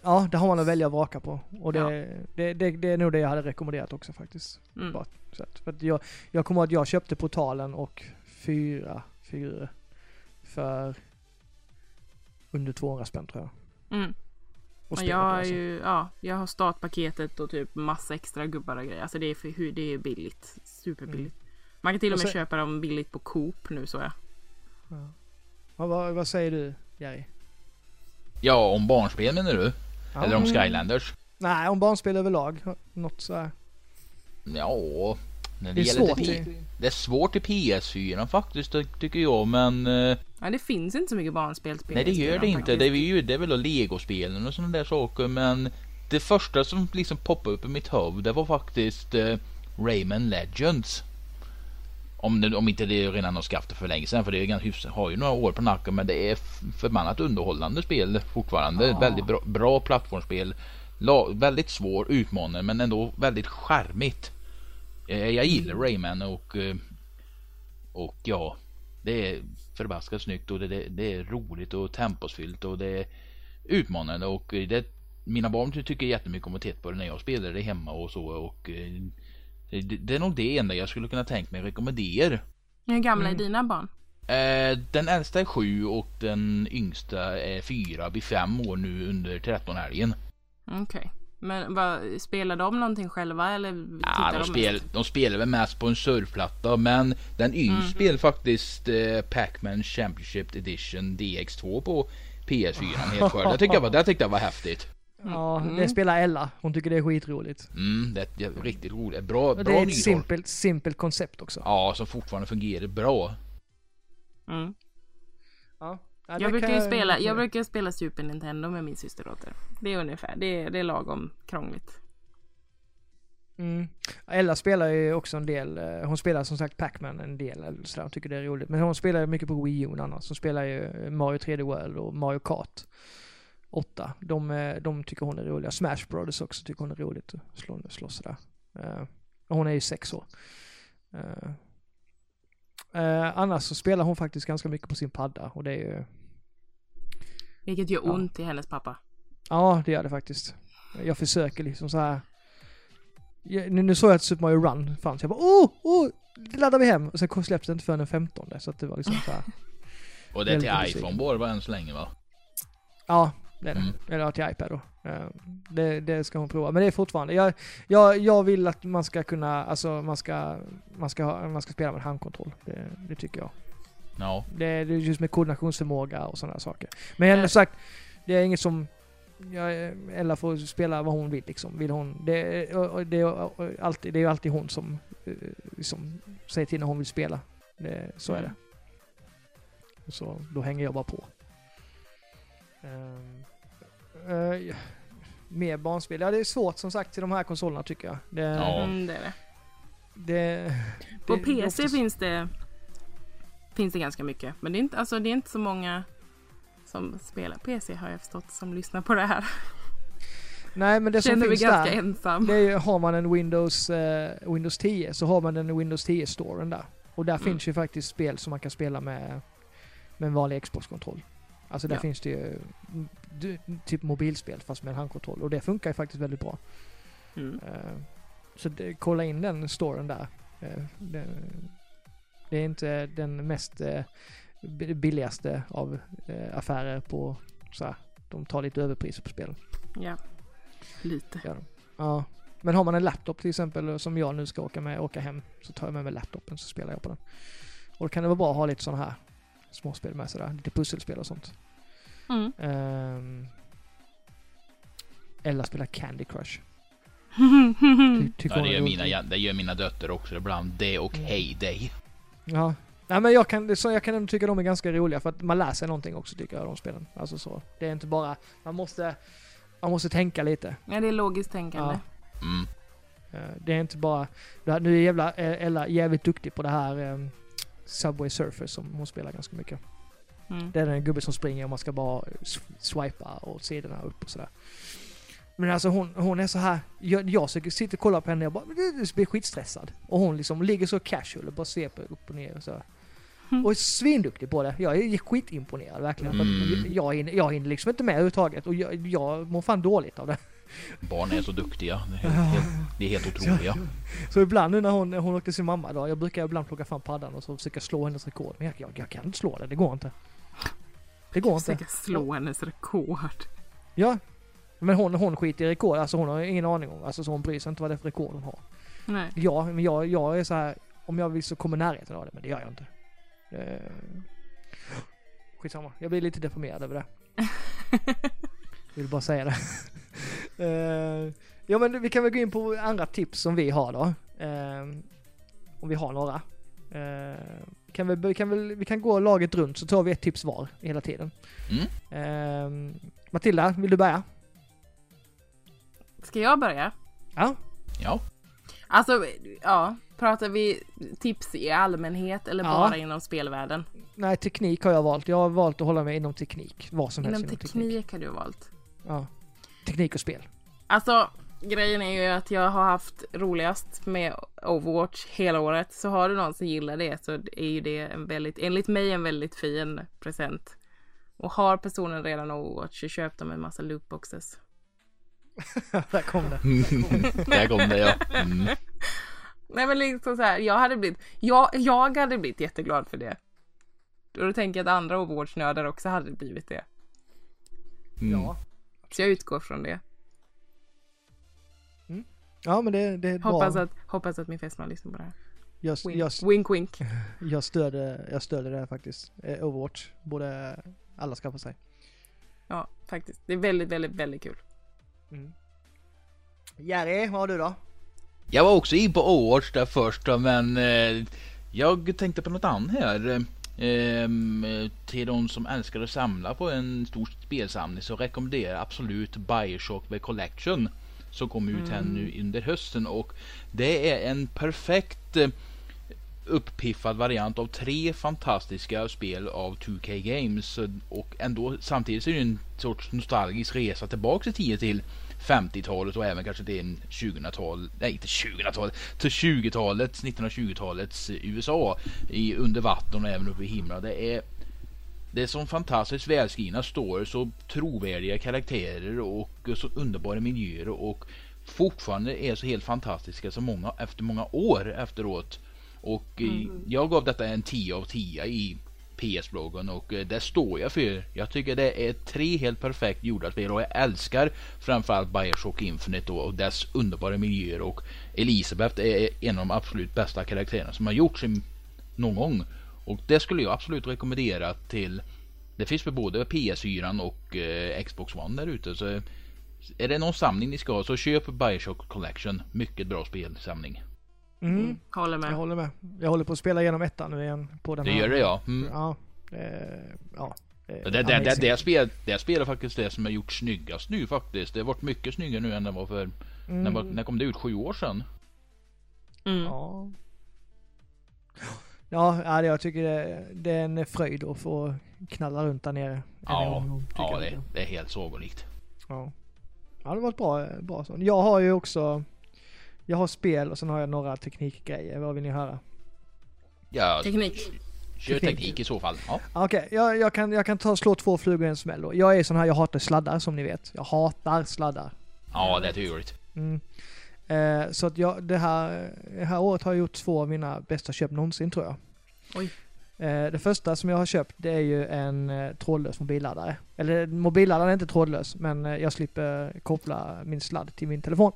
ja, det har man att välja och vraka på. Och det, Ja. det, det, det är nog det jag hade rekommenderat också faktiskt. Mm. Bara, så att, för att jag, jag kommer ihåg att jag köpte portalen och fyra figurer för under 200 spänn tror jag. Mm. Och jag, har alltså. ju, ja, jag har startpaketet och typ massa extra gubbar och grejer. Alltså det är, för, hur- det är billigt. Superbilligt. Man kan till och Och med så- köpa dem billigt på Coop nu så jag. Ja. Ja, vad, vad säger du Jerry? Ja, om barnspel menar du? Ja. Eller om Mm. Skylanders? Nej, om barnspel överlag. Något så här. Ja, när det, Det är svårt Det är svårt i PS4 faktiskt, tycker jag, men... eh, Ja, det finns inte så mycket barnspel. Nej det PS4 gör det inte. faktiskt. Det är ju det är väl legospelen och sådana där saker men det första som liksom poppade upp i mitt huvud det var faktiskt eh, Rayman Legends. Om, det, om inte det redan har skaffat för länge sedan för det är ganska har ju några år på nacken men det är förbannat underhållande spel fortfarande. Ja. Väldigt bra, bra plattformsspel. La, väldigt svår utmanande men ändå väldigt charmigt. Eh, jag gillar Rayman och eh, och ja det är förbaskat snyggt och det, det, det är roligt och temposfyllt och det är utmanande och det, mina barn tycker jättemycket om att titta på det när jag spelar det hemma och så och eh, det, det är nog det enda jag skulle kunna tänka mig rekommendera. Hur gamla är Mm. dina barn? Eh, den äldsta är sju och den yngsta är fyra, vid fem år nu under 13-helgen. Okej. Men vad, spelar de någonting själva eller Ja, de, spel, de spelar väl mest på en surfplatta men den yngsta Mhm. spelar faktiskt eh, Pac-Man Championship Edition DX2 på PS4 helt själv. Det tyckte jag var, det tyckte jag var häftigt. Ja, Mm. det spelar Ella. Hon tycker det är skitroligt. Mm, det är riktigt roligt. Bra, Och det bra är ett simpelt, simpelt koncept också. Ja, som fortfarande fungerar bra. Mm. Ja. Ja, Jag brukar kan ju spela, jag brukar spela Super Nintendo med min systerdotter. Det är ungefär, det är, det är lagom krångligt. Mm. Ella spelar ju också en del, eh, hon spelar som sagt Pac-Man en del, eller sådär, hon tycker det är roligt. Men hon spelar ju mycket på Wii U annars. Hon spelar ju Mario 3D World och Mario Kart 8. De, eh, de tycker hon är roliga. Smash Brothers också tycker hon är roligt att slå, slåss sådär. Och hon är ju sex år. Eh, annars så spelar hon faktiskt ganska mycket på sin padda och det är ju, Vilket gör Ja. ont i hennes pappa. ja det gör det faktiskt. Jag försöker liksom så här. Jag, nu, nu såg jag att Super Mario Run fanns. Jag bara oh, oh, det laddar vi hem. Och sen släpptes det inte förrän den 15 så att det var liksom så här. [laughs] Och det är till iPhone bara än så länge va? Ja, det är det. Mm. Eller till iPad då. Eh, Det, det ska hon prova. Men det är fortfarande, jag, jag, jag vill att man ska kunna, alltså man ska, man ska, ha, man ska spela med handkontroll. Det, det tycker jag. Ja. Det, är just med koordinationsförmåga och sådana saker. Men som sagt, det är inget som, jag, Ella får spela vad hon vill liksom. Vill hon, det, det, och, alltid, det är ju alltid hon som eh, liksom, säger till när hon vill spela. Det, så är det. Så då hänger jag bara på. Eh, ja, mer barnspel. Ja, det är svårt som sagt till de här konsolerna tycker jag. Det, Ja. Mm, det är det. det, På det- PC oftast- finns det finns det ganska mycket. Men det är inte, alltså, det är inte så många som spelar PC har jag förstått som lyssnar på det här. Nej, men det som Känner mig finns ganska där. ensam. Det är, har man en Windows, eh, Windows 10 så har man den Windows 10-storen där. Och där Mm. finns ju faktiskt spel som man kan spela med, med en vanlig Xbox-kontroll. Alltså där Ja. finns det ju mm, du, typ mobilspel fast med en handkontroll. Och det funkar ju faktiskt väldigt bra. Mm. Eh, så det, kolla in den storen där. Eh, det, det är inte den mest eh, bi- billigaste av eh, affärer på så här. De tar lite överpriser på spelen. Ja, lite. De. Ja. Men har man en laptop till exempel som jag nu ska åka med, åka hem, så tar jag med mig laptopen så spelar jag på den. Och då kan det vara bra att ha lite sådana här småspel med sådär, lite pusselspel och sånt. Mm. Um, eller spela Candy Crush. [laughs] Ty, ja det, gör mina, det gör mina döttrar också ibland. Det och Mm. Heyday. Ja. Nej men jag kan, så jag kan ändå tycka de är ganska roliga för att man lär sig någonting också tycker jag, de spelen. Alltså så. Det är inte bara, man måste, man måste tänka lite. ja, det är logiskt tänkande. Ja. Mm. Eh, Det är inte bara... Nu är jävla, eh, Ella jävligt duktig på det här um, Subway Surfer som hon spelar ganska mycket. Mm. Det är den gubbe som springer och man ska bara swipa åt sidorna upp och sådär. Men alltså hon, hon är så här. Jag, jag sitter och kollar på henne och jag bara "Det- blir skitstressad. Och hon liksom ligger så casual och bara sveper upp och ner och så. Mm. Och är svinduktig på det. Jag är skitimponerad verkligen. Mm. jag, hinner, jag hinner liksom inte med överhuvudtaget och jag, jag mår fan dåligt av det. Barn är så duktiga. Det är helt, det är helt otroliga. Så ibland nu när hon, hon åkte sin mamma då, jag brukar ibland plocka fram paddan och så försöka slå hennes rekord. Men jag, jag, jag kan inte slå det, det går inte. Det går inte. Försöka slå hennes rekord. Ja. Men hon, hon skiter i rekord, alltså hon har ingen aning om, alltså så hon bryr sig inte vad det är för rekord hon har. Nej. Ja, men jag, jag är så här, om jag vill så kommer närheten av det, men det gör jag inte. Eh, skitsamma, jag blir lite deprimerad över det. Jag [laughs] vill bara säga det. Eh, ja men vi kan väl gå in på andra tips som vi har då. Eh, om vi har några. Eh, kan vi, vi, kan väl, vi kan gå laget runt så tar vi ett tips var hela tiden. Mm. Eh, Matilda, vill du börja? Ska jag börja? Ja. Ja. Alltså, ja. Pratar vi tips i allmänhet eller Ja. bara inom spelvärlden? Nej, teknik har jag valt. Jag har valt att hålla mig inom teknik. Vad som helst Inom inom teknik, teknik. har du valt. Ja. Teknik och spel. Alltså, grejen är ju att jag har haft roligast med Overwatch hela året. Så har du någon som gillar det så är ju det en väldigt, enligt mig en väldigt fin present. Och har personen redan Overwatch så köp dem en massa lootboxes. [laughs] Där kom det. Där kom det ja. Mm. [laughs] Nej men liksom så här, jag hade blivit, jag, jag hade blivit jätteglad för det. Och då tänker jag att andra Overwatch-nördar också hade blivit det. Mm. Ja. Så jag utgår från det. Ja, men det, det är bra. Hoppas att, hoppas att min fästman lyssnar på det här. jag, Wink, jag, wink, wink. [laughs] jag, stöder, jag stöder det här faktiskt. Eh, Overwatch borde alla skaffa sig. Ja, faktiskt. Det är väldigt, väldigt, väldigt kul. Mm. Jerry, vad har du då? Jag var också in på Overwatch där först men eh, jag tänkte på något annat här. Ehm, till de som älskar att samla på en stor spelsamling så rekommenderar jag absolut Bioshock The Collection. Som kommer ut här nu under hösten och det är en perfekt upppiffad uppiffad variant av tre fantastiska spel av 2K Games och ändå samtidigt så är det en sorts nostalgisk resa tillbaks i tiden till 50-talet och även kanske till 2000-tal, nej inte 2000-talet, till 20-talet, 1920-talets USA i under vatten och även uppe i himlen. Det är det är så fantastiskt välskrivna stories och trovärdiga karaktärer och så underbara miljöer och fortfarande är så helt fantastiska så många efter många år efteråt. Och eh, jag gav detta en 10 av 10 i PS-bloggen och eh, det står jag för. Jag tycker det är tre helt perfekt gjorda spel och jag älskar framförallt Bioshock Infinite och dess underbara miljöer och Elisabeth är en av de absolut bästa karaktärerna som har gjorts någon gång. Och det skulle jag absolut rekommendera till det finns för både PS4 och eh, Xbox One där ute så är det någon samling ni ska ha så köp Bioshock Collection. Mycket bra spelsamling. Mm. Håller Jag med. håller med. Jag håller på att spela igenom ettan nu igen på den Det här. gör det ja. Mm. Ja. Eh, ja. eh, Det, det, det, det, spel, det spelar faktiskt det som är gjort snyggast nu faktiskt. Det har varit mycket snyggare nu än det var för Mm. när, var, när kom det ut? Sju år sedan? Mm. Ja. Ja, ja, jag tycker det, det är en fröjd att få knalla runt där nere. Ja, gång, ja jag. det, det är helt sagolikt. Ja. ja, det var ett bra, bra sånt. Jag har ju också, jag har spel och sen har jag några teknikgrejer. Vad vill ni höra? Ja, Teknik. kör Teknik. i så fall. Ja. Ah, Okej, jag, jag, kan, jag kan ta slå två flugor i en smäll då. Jag är sån här, jag hatar sladdar som ni vet. Jag hatar sladdar. ja, det är trevligt. Mm. Eh, så att jag, det här, det här året har jag gjort två av mina bästa köp någonsin tror jag. Oj. Eh, det första som jag har köpt det är ju en eh, trådlös mobilladdare. Eller mobilladdaren är inte trådlös men eh, jag slipper koppla min sladd till min telefon.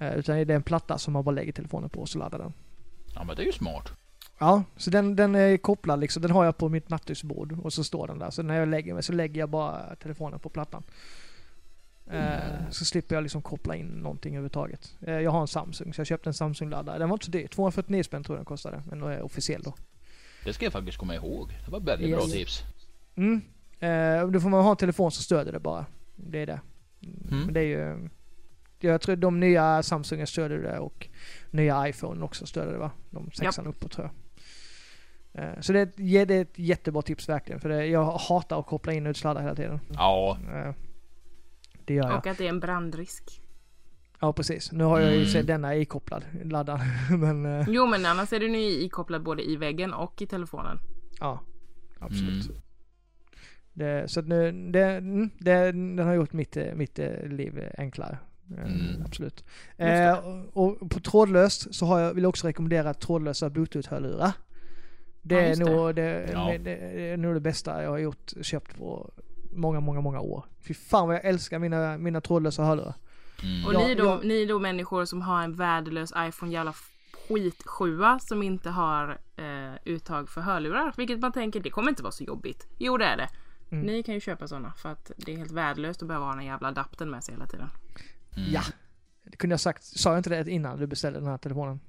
Eh, utan det är en platta som man bara lägger telefonen på och så laddar den. Ja, men det är ju smart. Ja, så den, den är kopplad liksom. Den har jag på mitt nattduksbord och så står den där. Så när jag lägger mig så lägger jag bara telefonen på plattan. Eh, så slipper jag liksom koppla in någonting överhuvudtaget. Eh, jag har en Samsung så jag köpte en Samsung-laddare. Den var inte så dyr. 249 spänn tror jag den kostade. Men är officiell då. Det ska jag faktiskt komma ihåg. Det var väldigt bra Yes. tips. Mm. Då får man ha en telefon som stöder det bara. Det är det. Mm. Men det är ju... Jag tror de nya Samsungen stöder det och nya iPhone också stöder det va? De sexan uppåt tror jag. Eh, Så det är, ett, ja, det är ett jättebra tips verkligen. För det, jag hatar att koppla in utsladdar hela tiden. Ja, Eh, Det gör jag. Och att det är en brandrisk. Ja precis. Nu har jag ju Mm. sett denna ikopplad laddaren. [laughs] Men eh, Jo men annars är den ju ikopplad både i väggen och i telefonen. ja, absolut. Mm. Det, så att nu, det, mm, det, den har gjort mitt, mitt liv enklare. Eh, Mm. Absolut. Eh, och, på trådlöst så har jag, vill jag också rekommendera trådlösa bluetooth-hörlurar. Det, Ja, är just det. nog det, Ja. det, det är nog det bästa jag har gjort, köpt på många, många, många år. Fy fan vad jag älskar mina, mina trådlösa hörlurar. mm. Och Ja, ni, då, ja. ni då människor som har en värdelös iPhone jävla skit 7 som inte har eh, uttag för hörlurar. Vilket man tänker, det kommer inte vara så jobbigt. Jo det är det. Mm. Ni kan ju köpa sådana för att det är helt värdelöst att behöva ha den jävla adaptern med sig hela tiden. Mm. Ja. Det kunde jag sagt, sa jag inte det innan du beställde den här telefonen?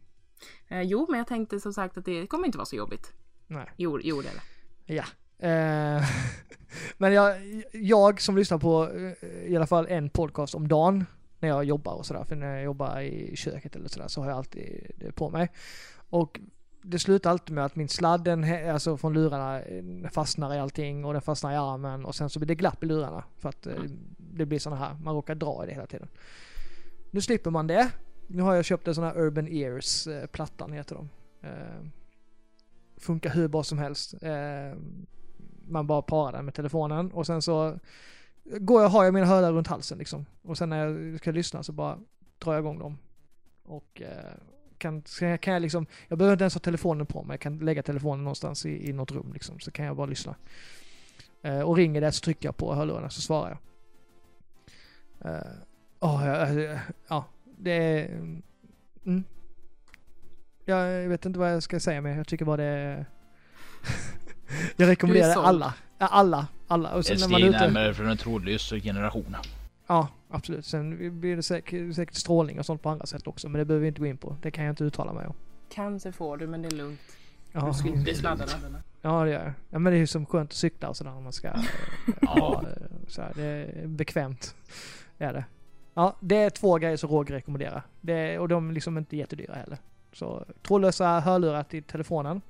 Eh, jo men jag tänkte som sagt att det kommer inte vara så jobbigt. Nej. Jo, jo det är det. Ja. Eh, [laughs] men jag, jag som lyssnar på eh, i alla fall en podcast om dagen när jag jobbar och sådär. För när jag jobbar i köket eller sådär så har jag alltid det på mig. Och det slutar alltid med att min sladd, den, alltså från lurarna, eh, fastnar i allting och den fastnar i armen och sen så blir det glapp i lurarna. För att eh, det blir sådana här, man råkar dra i det hela tiden. Nu slipper man det. Nu har jag köpt en sån här Urban Ears, eh, plattan heter de. Eh, funkar hur bra som helst. Eh, man bara parar den med telefonen och sen så går jag, har jag mina hörlurar runt halsen liksom. Och sen när jag ska lyssna så bara drar jag igång dem. Och eh, kan, kan jag liksom, jag behöver inte ens ha telefonen på mig, jag kan lägga telefonen någonstans i, i något rum liksom, så kan jag bara lyssna. Eh, och ringer det så trycker jag på hörlurarna så svarar jag. Eh, åh, ja, ja, det är... Mm. Jag vet inte vad jag ska säga mer, jag tycker bara det [laughs] jag rekommenderar alla. Ja, alla, alla. Och Ett sen när man är ute... närmare från en trådlös generation. Ja, absolut. Sen blir det säkert, säkert strålning och sånt på andra sätt också, men det behöver vi inte gå in på. Det kan jag inte uttala mig om. Cancer får du men det är lugnt. Ja, Du slipper det är sladdarna. Ja det gör jag. Ja men det är ju som skönt att cykla och sådär om man ska [laughs] ha eh, så här, Det är bekvämt. Är det. Ja, det är två grejer som Roger rekommenderar. Det, och de är liksom inte jättedyra heller. Så trådlösa hörlurar till telefonen.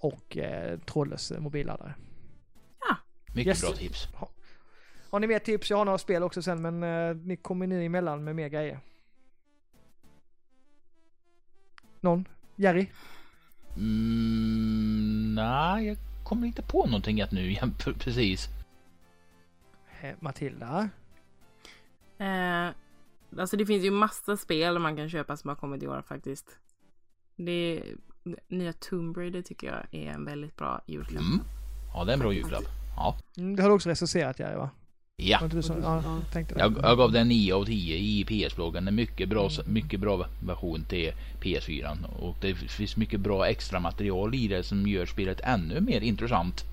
Och eh, trådlös mobilladdare. Mycket Yes. bra tips. Har ni mer tips? Jag har några spel också sen men eh, ni kommer nu emellan med mer grejer. Någon? Jerry? Mm, nej, jag kommer inte på någonting att nu jämför precis. Matilda? Eh, alltså det finns ju massa spel man kan köpa som har kommit i år faktiskt. Det nya Tomb Raider tycker jag är en väldigt bra julklapp. Mm. Ja, det är en bra julklapp. Ja. Mm, det har du också recenserat Jerry va? Ja. Som, ja. Jag, jag gav den 9 av 10 i PS-bloggen. En mycket bra, mycket bra version till PS4. Och det finns mycket bra extra material i det som gör spelet ännu mer intressant.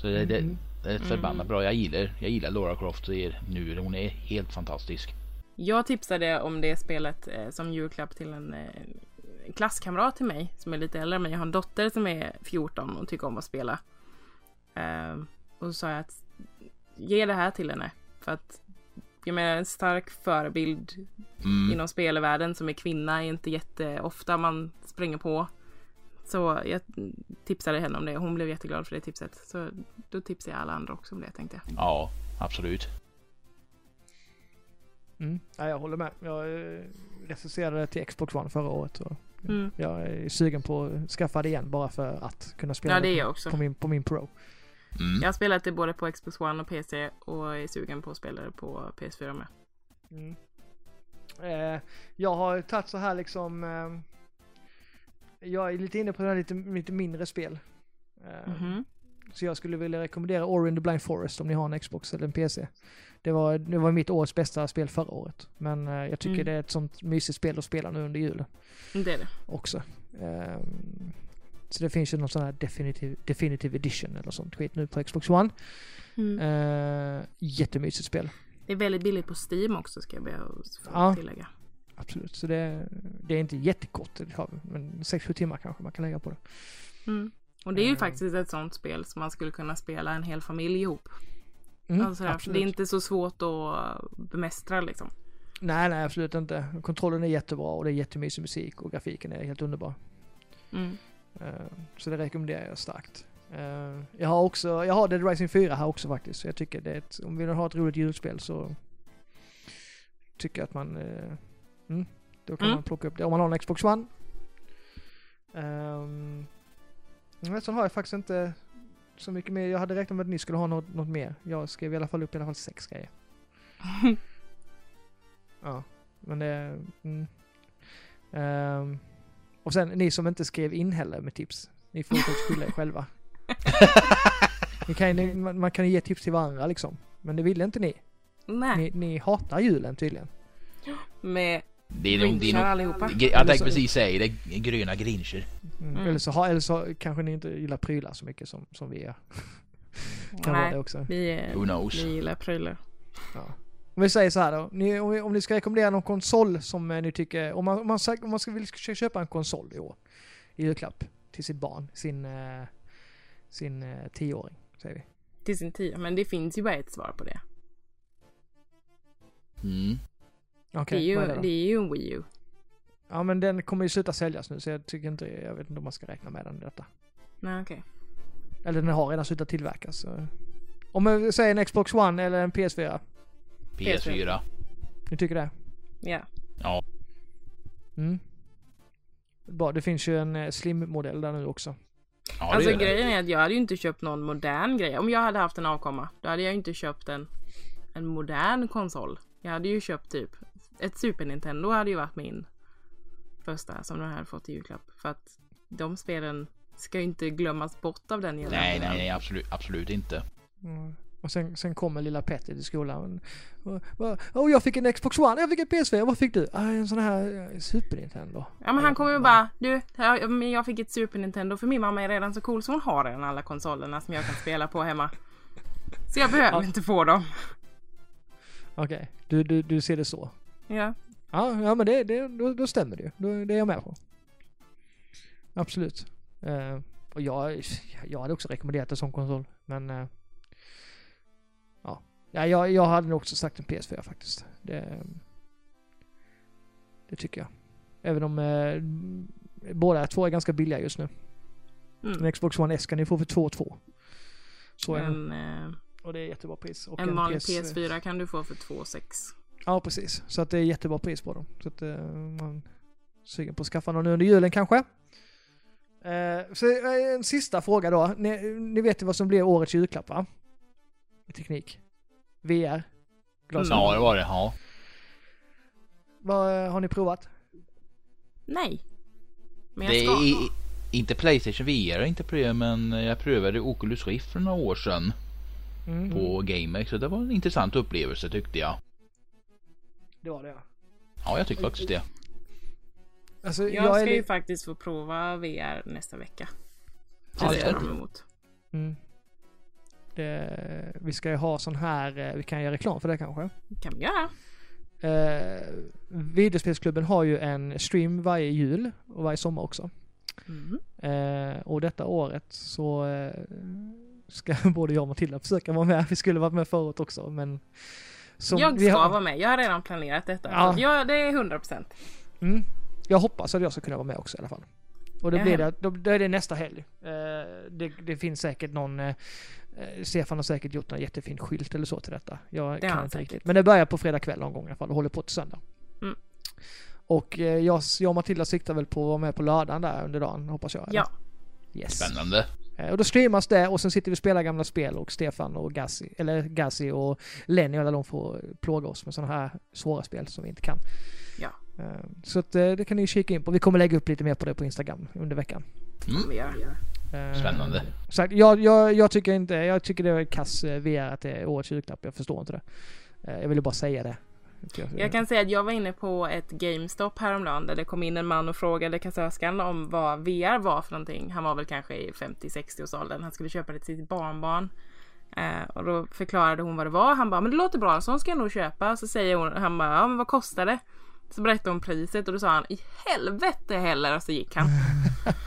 Så det, det, Mm. Det är förbannat bra. Jag gillar, jag gillar Laura Croft nu. Hon är helt fantastisk. Jag tipsade om det spelet eh, som julklapp till en eh, klasskamrat till mig som är lite äldre än mig. Jag har en dotter som är 14 och tycker om att spela. Eh, och så sa jag att ge det här till henne. För att jag menar en stark förebild Mm. inom spelvärlden som är kvinna är inte jätteofta man springer på. Så jag tipsade henne om det. Hon blev jätteglad för det tipset. Så då tipsar jag alla andra också om det tänkte jag. Ja, absolut. Mm. Ja, jag håller med. Jag eh, recenserade till Xbox One förra året. Och Mm. jag är sugen på att skaffa det igen bara för att kunna spela Ja, det är på, jag också. på, min, på min Pro. Mm. Jag har spelat det både på Xbox One och PC och är sugen på att spela det på PS4 med. Mm. Eh, jag har tagit så här liksom... Eh, jag är lite inne på det här lite, lite mindre spel. Eh, Mhm. Så jag skulle vilja rekommendera Ori and the Blind Forest om ni har en Xbox eller en PC. Det var, det var mitt års bästa spel förra året. Men eh, jag tycker Mm. det är ett sånt mysigt spel att spela nu under julen Det är det. också. Ehm, så det finns ju någon sån här definitive, definitive edition eller sånt skit nu på Xbox One. Mm. Uh, jättemysigt spel. Det är väldigt billigt på Steam också ska jag be att Ja. tillägga. Absolut. Så det, det är inte jättekort, men 6-7 timmar kanske man kan lägga på det. Mm. Och det är ju Mm. faktiskt ett sånt spel som man skulle kunna spela en hel familj ihop. Mm, alltså, det är inte så svårt att bemästra liksom. Nej, nej absolut inte. Kontrollen är jättebra och det är jättemysig musik och grafiken är helt underbar. Mm. Eh, Så det rekommenderar jag starkt. Eh, Jag har också, jag har Dead Rising 4 här också faktiskt. Så jag tycker det är ett, om vi vill ha ett roligt julspel så tycker jag att man, eh, mm, då kan Mm. man plocka upp det om man har en Xbox One. Um, men sen har jag faktiskt inte så mycket mer. Jag hade räknat med att ni skulle ha något, något mer. Jag skrev i alla fall upp i alla fall sex grejer. [laughs] Ja, men det... Mm. Ehm, och sen ni som inte skrev in heller med tips. Ni får faktiskt skylla er själva. [laughs] Kan, ni, man, man kan ju ge tips till varandra liksom. Men det ville inte ni. Nej, Ni, ni hatar julen tydligen. med Det är nog, det är grinchar allihopa. jag Eller tänkte precis säga det. är Gröna grincher. Mm. Mm. Eller, så, eller så kanske ni inte gillar prylar så mycket som, som vi gör. [laughs] Kan vara det Nej, också. vi, Who knows? vi gillar prylar. Ja. Om vi säger så här då. Ni, om, vi, om ni ska rekommendera någon konsol som eh, ni tycker, om man, om man, om man ska vill köpa en konsol i år. I julklapp till sitt barn, sin, eh, sin eh, tioåring, säger vi. Till sin tid. Men det finns ju bara ett svar på det. Mm. Okej, det, är ju, är det det är ju en Wii U. Ja men den kommer ju sluta säljas nu så jag tycker inte, jag vet inte om man ska räkna med den i detta. Nej, okej. Eller den har redan slutat tillverkas. Så. Om jag säger en Xbox One eller en PS4. PS4. Ni tycker det? Ja. Ja. Mm. Bra, det finns ju en eh, slim-modell där nu också. Ja, alltså det. grejen är att jag hade ju inte köpt någon modern grej. Om jag hade haft en avkomma, då hade jag inte köpt en, en modern konsol. Jag hade ju köpt typ ett Super Nintendo hade ju varit min första som jag hade fått i julklapp. För att de spelen ska ju inte glömmas bort av den Nej, generationen. nej, nej, absolut, absolut inte. Mm. Och sen, sen kommer lilla Petter till skolan. Och, och, och jag fick en Xbox One, jag fick en PS4, vad fick du? Ah, en sån här eh, Super Nintendo. Ja men han kommer ju bara, du, men jag fick ett Super Nintendo för min mamma är redan så cool så hon har redan alla konsolerna som jag kan spela på hemma. Så jag behöver Ja. inte få dem. Okej, du, du, du ser det så. Ja. Ja, ja men det, det, då, då stämmer det ju. Då, det är jag med på. Absolut. Eh, Och jag, jag hade också rekommenderat en sån konsol. Men... eh, ja. ja jag, jag hade nog också sagt en PS4 faktiskt. Det, det tycker jag. Även om eh, båda två är ganska billiga just nu. Mm. En Xbox One S kan ni få för 2 2. Så är det. En, eh, Och det är jättebra pris. Och en vanlig PS PS4 kan du få för 2,6. Ja, precis. Så att det är jättebra pris på dem. Så att eh, man är sugen på att skaffa någon under julen kanske. Eh, så eh, en sista fråga då. Ni, ni vet ju vad som blir årets julklapp va? I teknik. VR. Glasögon. Ja, det var det. Ja. Vad eh, har ni provat? Nej. Men Det jag ska. är inte Playstation VR, inte prövat, men jag prövade Oculus Rift för några år sedan Mm. på GameX. Så det var en intressant upplevelse tyckte jag. Det var det ja. Ja, jag tycker faktiskt det. Alltså, Jag, jag, är ska ju faktiskt få prova VR nästa vecka. Ja, Det ser jag fram emot. mm. det, Vi ska ju ha sån här, eh, vi kan göra reklam för det kanske. kan vi göra. Eh, videospelsklubben har ju en stream varje jul och varje sommar också. Mm. Eh, och detta året så eh, ska [laughs] både jag och Matilda försöka vara med. Vi skulle varit med förut också men... som jag vi ska har- vara med. Jag har redan planerat detta. Ja. Så Ja, det är 100 procent. Mm, jag hoppas att jag ska kunna vara med också i alla fall. Och då Ja. blir det, då, då är det nästa helg. Eh, det, det finns säkert någon, eh, eh, Stefan har säkert gjort en jättefin skylt eller så till detta. Jag har kan inte säkert. riktigt. Men det börjar på fredag kväll någon gång i alla fall och håller på till söndag. Mm. Och eh, jag, jag och Matilda siktar väl på att vara med på lördagen där under dagen hoppas jag. eller? Ja. Yes. Spännande. Eh, Och då streamas det och sen sitter vi och spelar gamla spel och Stefan och Gassi, eller Gassi och Lenny alla de får plåga oss med sådana här svåra spel som vi inte kan. Ja. Eh, Så att eh, det kan ni kika in på. Vi kommer lägga upp lite mer på det på Instagram under veckan. Mm. Gör. Eh, Spännande. Så jag, jag, jag tycker inte, jag tycker det är kass VR att det är årets julklapp. Jag förstår inte det. Jag ville bara säga det. Jag kan säga att jag var inne på ett GameStop häromdagen där det kom in en man och frågade kassörskan om vad VR var för någonting. Han var väl kanske i 50-60 års åldern. Han skulle köpa det till sitt barnbarn. Eh, och då förklarade hon vad det var. Han bara, men det låter bra, en sån ska jag nog köpa. Så säger hon, han bara, ja men vad kostar det? Så berättade hon priset och då sa han, i helvete heller. Och så gick han.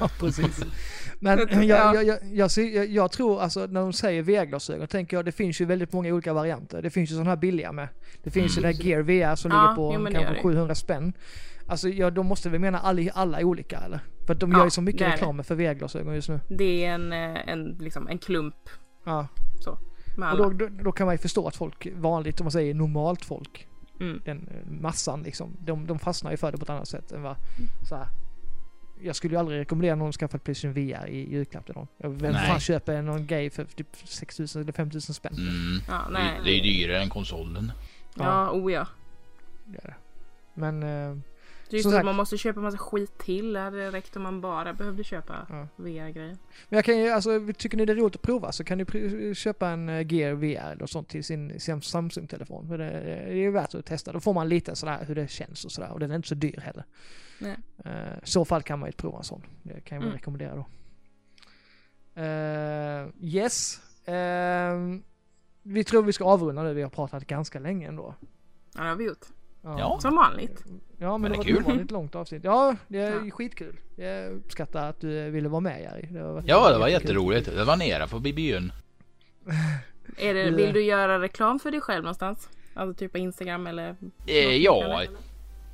[laughs] Precis. [laughs] Men jag, jag, jag, jag, jag, jag tror alltså när de säger VR-glasögon tänker jag det finns ju väldigt många olika varianter. Det finns ju sådana här billiga med. Det finns ju det här Gear VR som Ja, ligger på jo, kanske gör det. 700 spänn. Alltså ja, de måste väl mena alla, alla är olika eller? För de Ja, gör ju så mycket reklam för VR-glasögon just nu. Det är en, eh, en, liksom, en klump Ja. så. Och då, då, då kan man ju förstå att folk, vanligt om man säger normalt folk, Mm. den eh, massan liksom, de, de fastnar ju för det på ett annat sätt än vad så här. Jag skulle ju aldrig rekommendera någon att skaffa ett Playstation VR i julklapp till någon. Vem Nej. fan köper någon grej för typ 6000 eller 5000 spänn? Mm. Ja, Det, nej. det är dyrare än konsolen. Ja, oh ja. Det är det. Men eh, Det är just Som att man måste köpa massa skit till. Det hade räckt om man bara behövde köpa Ja. VR-grejer. Men jag kan ju, alltså tycker ni det är roligt att prova så kan ni köpa en eh, Gear VR eller sånt till sin, sin Samsung-telefon. För det, det är ju värt att testa. Då får man lite sådär hur det känns och sådär. Och den är inte så dyr heller. Nej. Eh, I så fall kan man ju prova en sån. Det kan jag Mm. rekommendera då. Eh, yes. Ehm, vi tror vi ska avrunda nu. Vi har pratat ganska länge ändå. Ja, det har vi gjort. Ja. Som vanligt. Ja men, Men det var är ett kul. ovanligt långt avsnitt. Ja, det är Ja. skitkul. Jag uppskattar att du ville vara med Jerry. Det var Ja, det var jätteroligt. Det var nere på byn. [laughs] Är det, Vi- vill du göra reklam för dig själv någonstans? Alltså typ på Instagram eller? Eh, ja,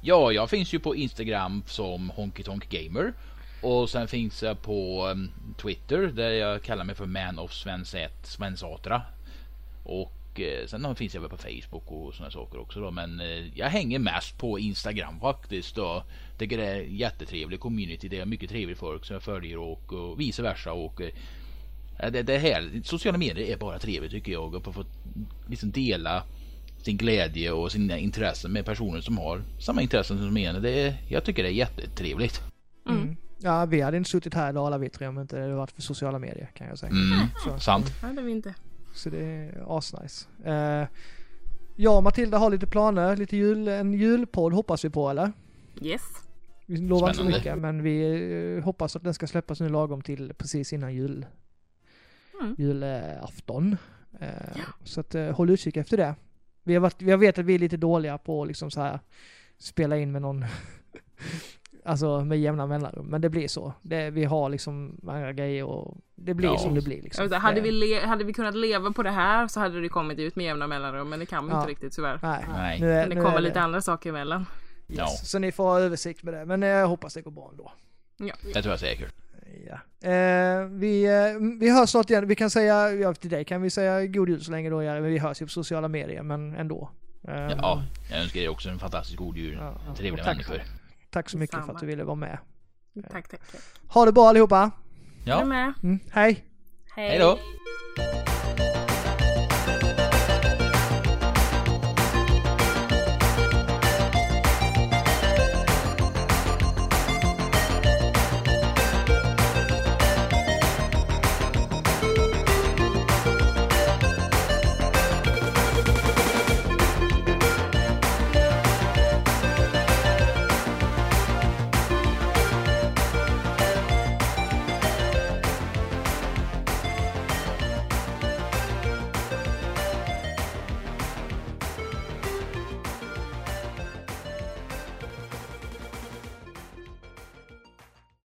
ja, jag finns ju på Instagram som Honky Tonk Gamer. Och sen finns jag på um, Twitter där jag kallar mig för Man of Svenset, Svensatra. Och eh, sen finns jag väl på Facebook och sådana saker också då. Men eh, jag hänger mest på Instagram faktiskt. Och tycker det är jättetrevlig community. Det är mycket trevligt folk som jag följer och, och vice versa. Och, eh, det, det här, sociala medier är bara trevligt tycker jag. Och få liksom dela sin glädje och sina intressen med personer som har samma intressen som en. Det är, jag tycker det är jättetrevligt. Mm. Ja, vi hade inte suttit här idag alla vi tre om inte det hade varit för sociala medier kan jag säga. Mm, Så, sant. Ja, det är vi inte. Så det är asnice. Uh, jag och Matilda har lite planer, lite jul, en julpodd hoppas vi på eller? Yes. Vi lovar inte så mycket men vi eh, hoppas att den ska släppas nu lagom till precis innan jul. Mm. Julafton. Eh, Så att eh, håll utkik efter det. Vi har varit, jag vet att vi är lite dåliga på att liksom så här spela in med någon [laughs] alltså med jämna mellanrum. Men det blir så. Det, vi har liksom andra grejer och det blir Ja. som det blir liksom. inte, hade, Det- vi le- hade vi kunnat leva på det här så hade det kommit ut med jämna mellanrum men det kan vi Ja. inte riktigt tyvärr. Nej, Nej. nu är, Men det kommer lite andra saker emellan. Yes. Ja. Så ni får ha översikt med det. Men jag hoppas det går bra ändå. Ja. Det tror jag säkert. Ja. Eh, vi, eh, vi hörs snart igen. Vi kan säga, ja, till dig kan vi säga god jul så länge då, Jerry, men vi hörs ju på sociala medier, men ändå. Eh, Ja, jag önskar dig också en fantastisk god jul. Ja, ja. Trevliga människor. Tack så mycket för att du ville vara med. Tack tack. Ha det bra allihopa! Jag är Ja, med. Mm, hej! hej då!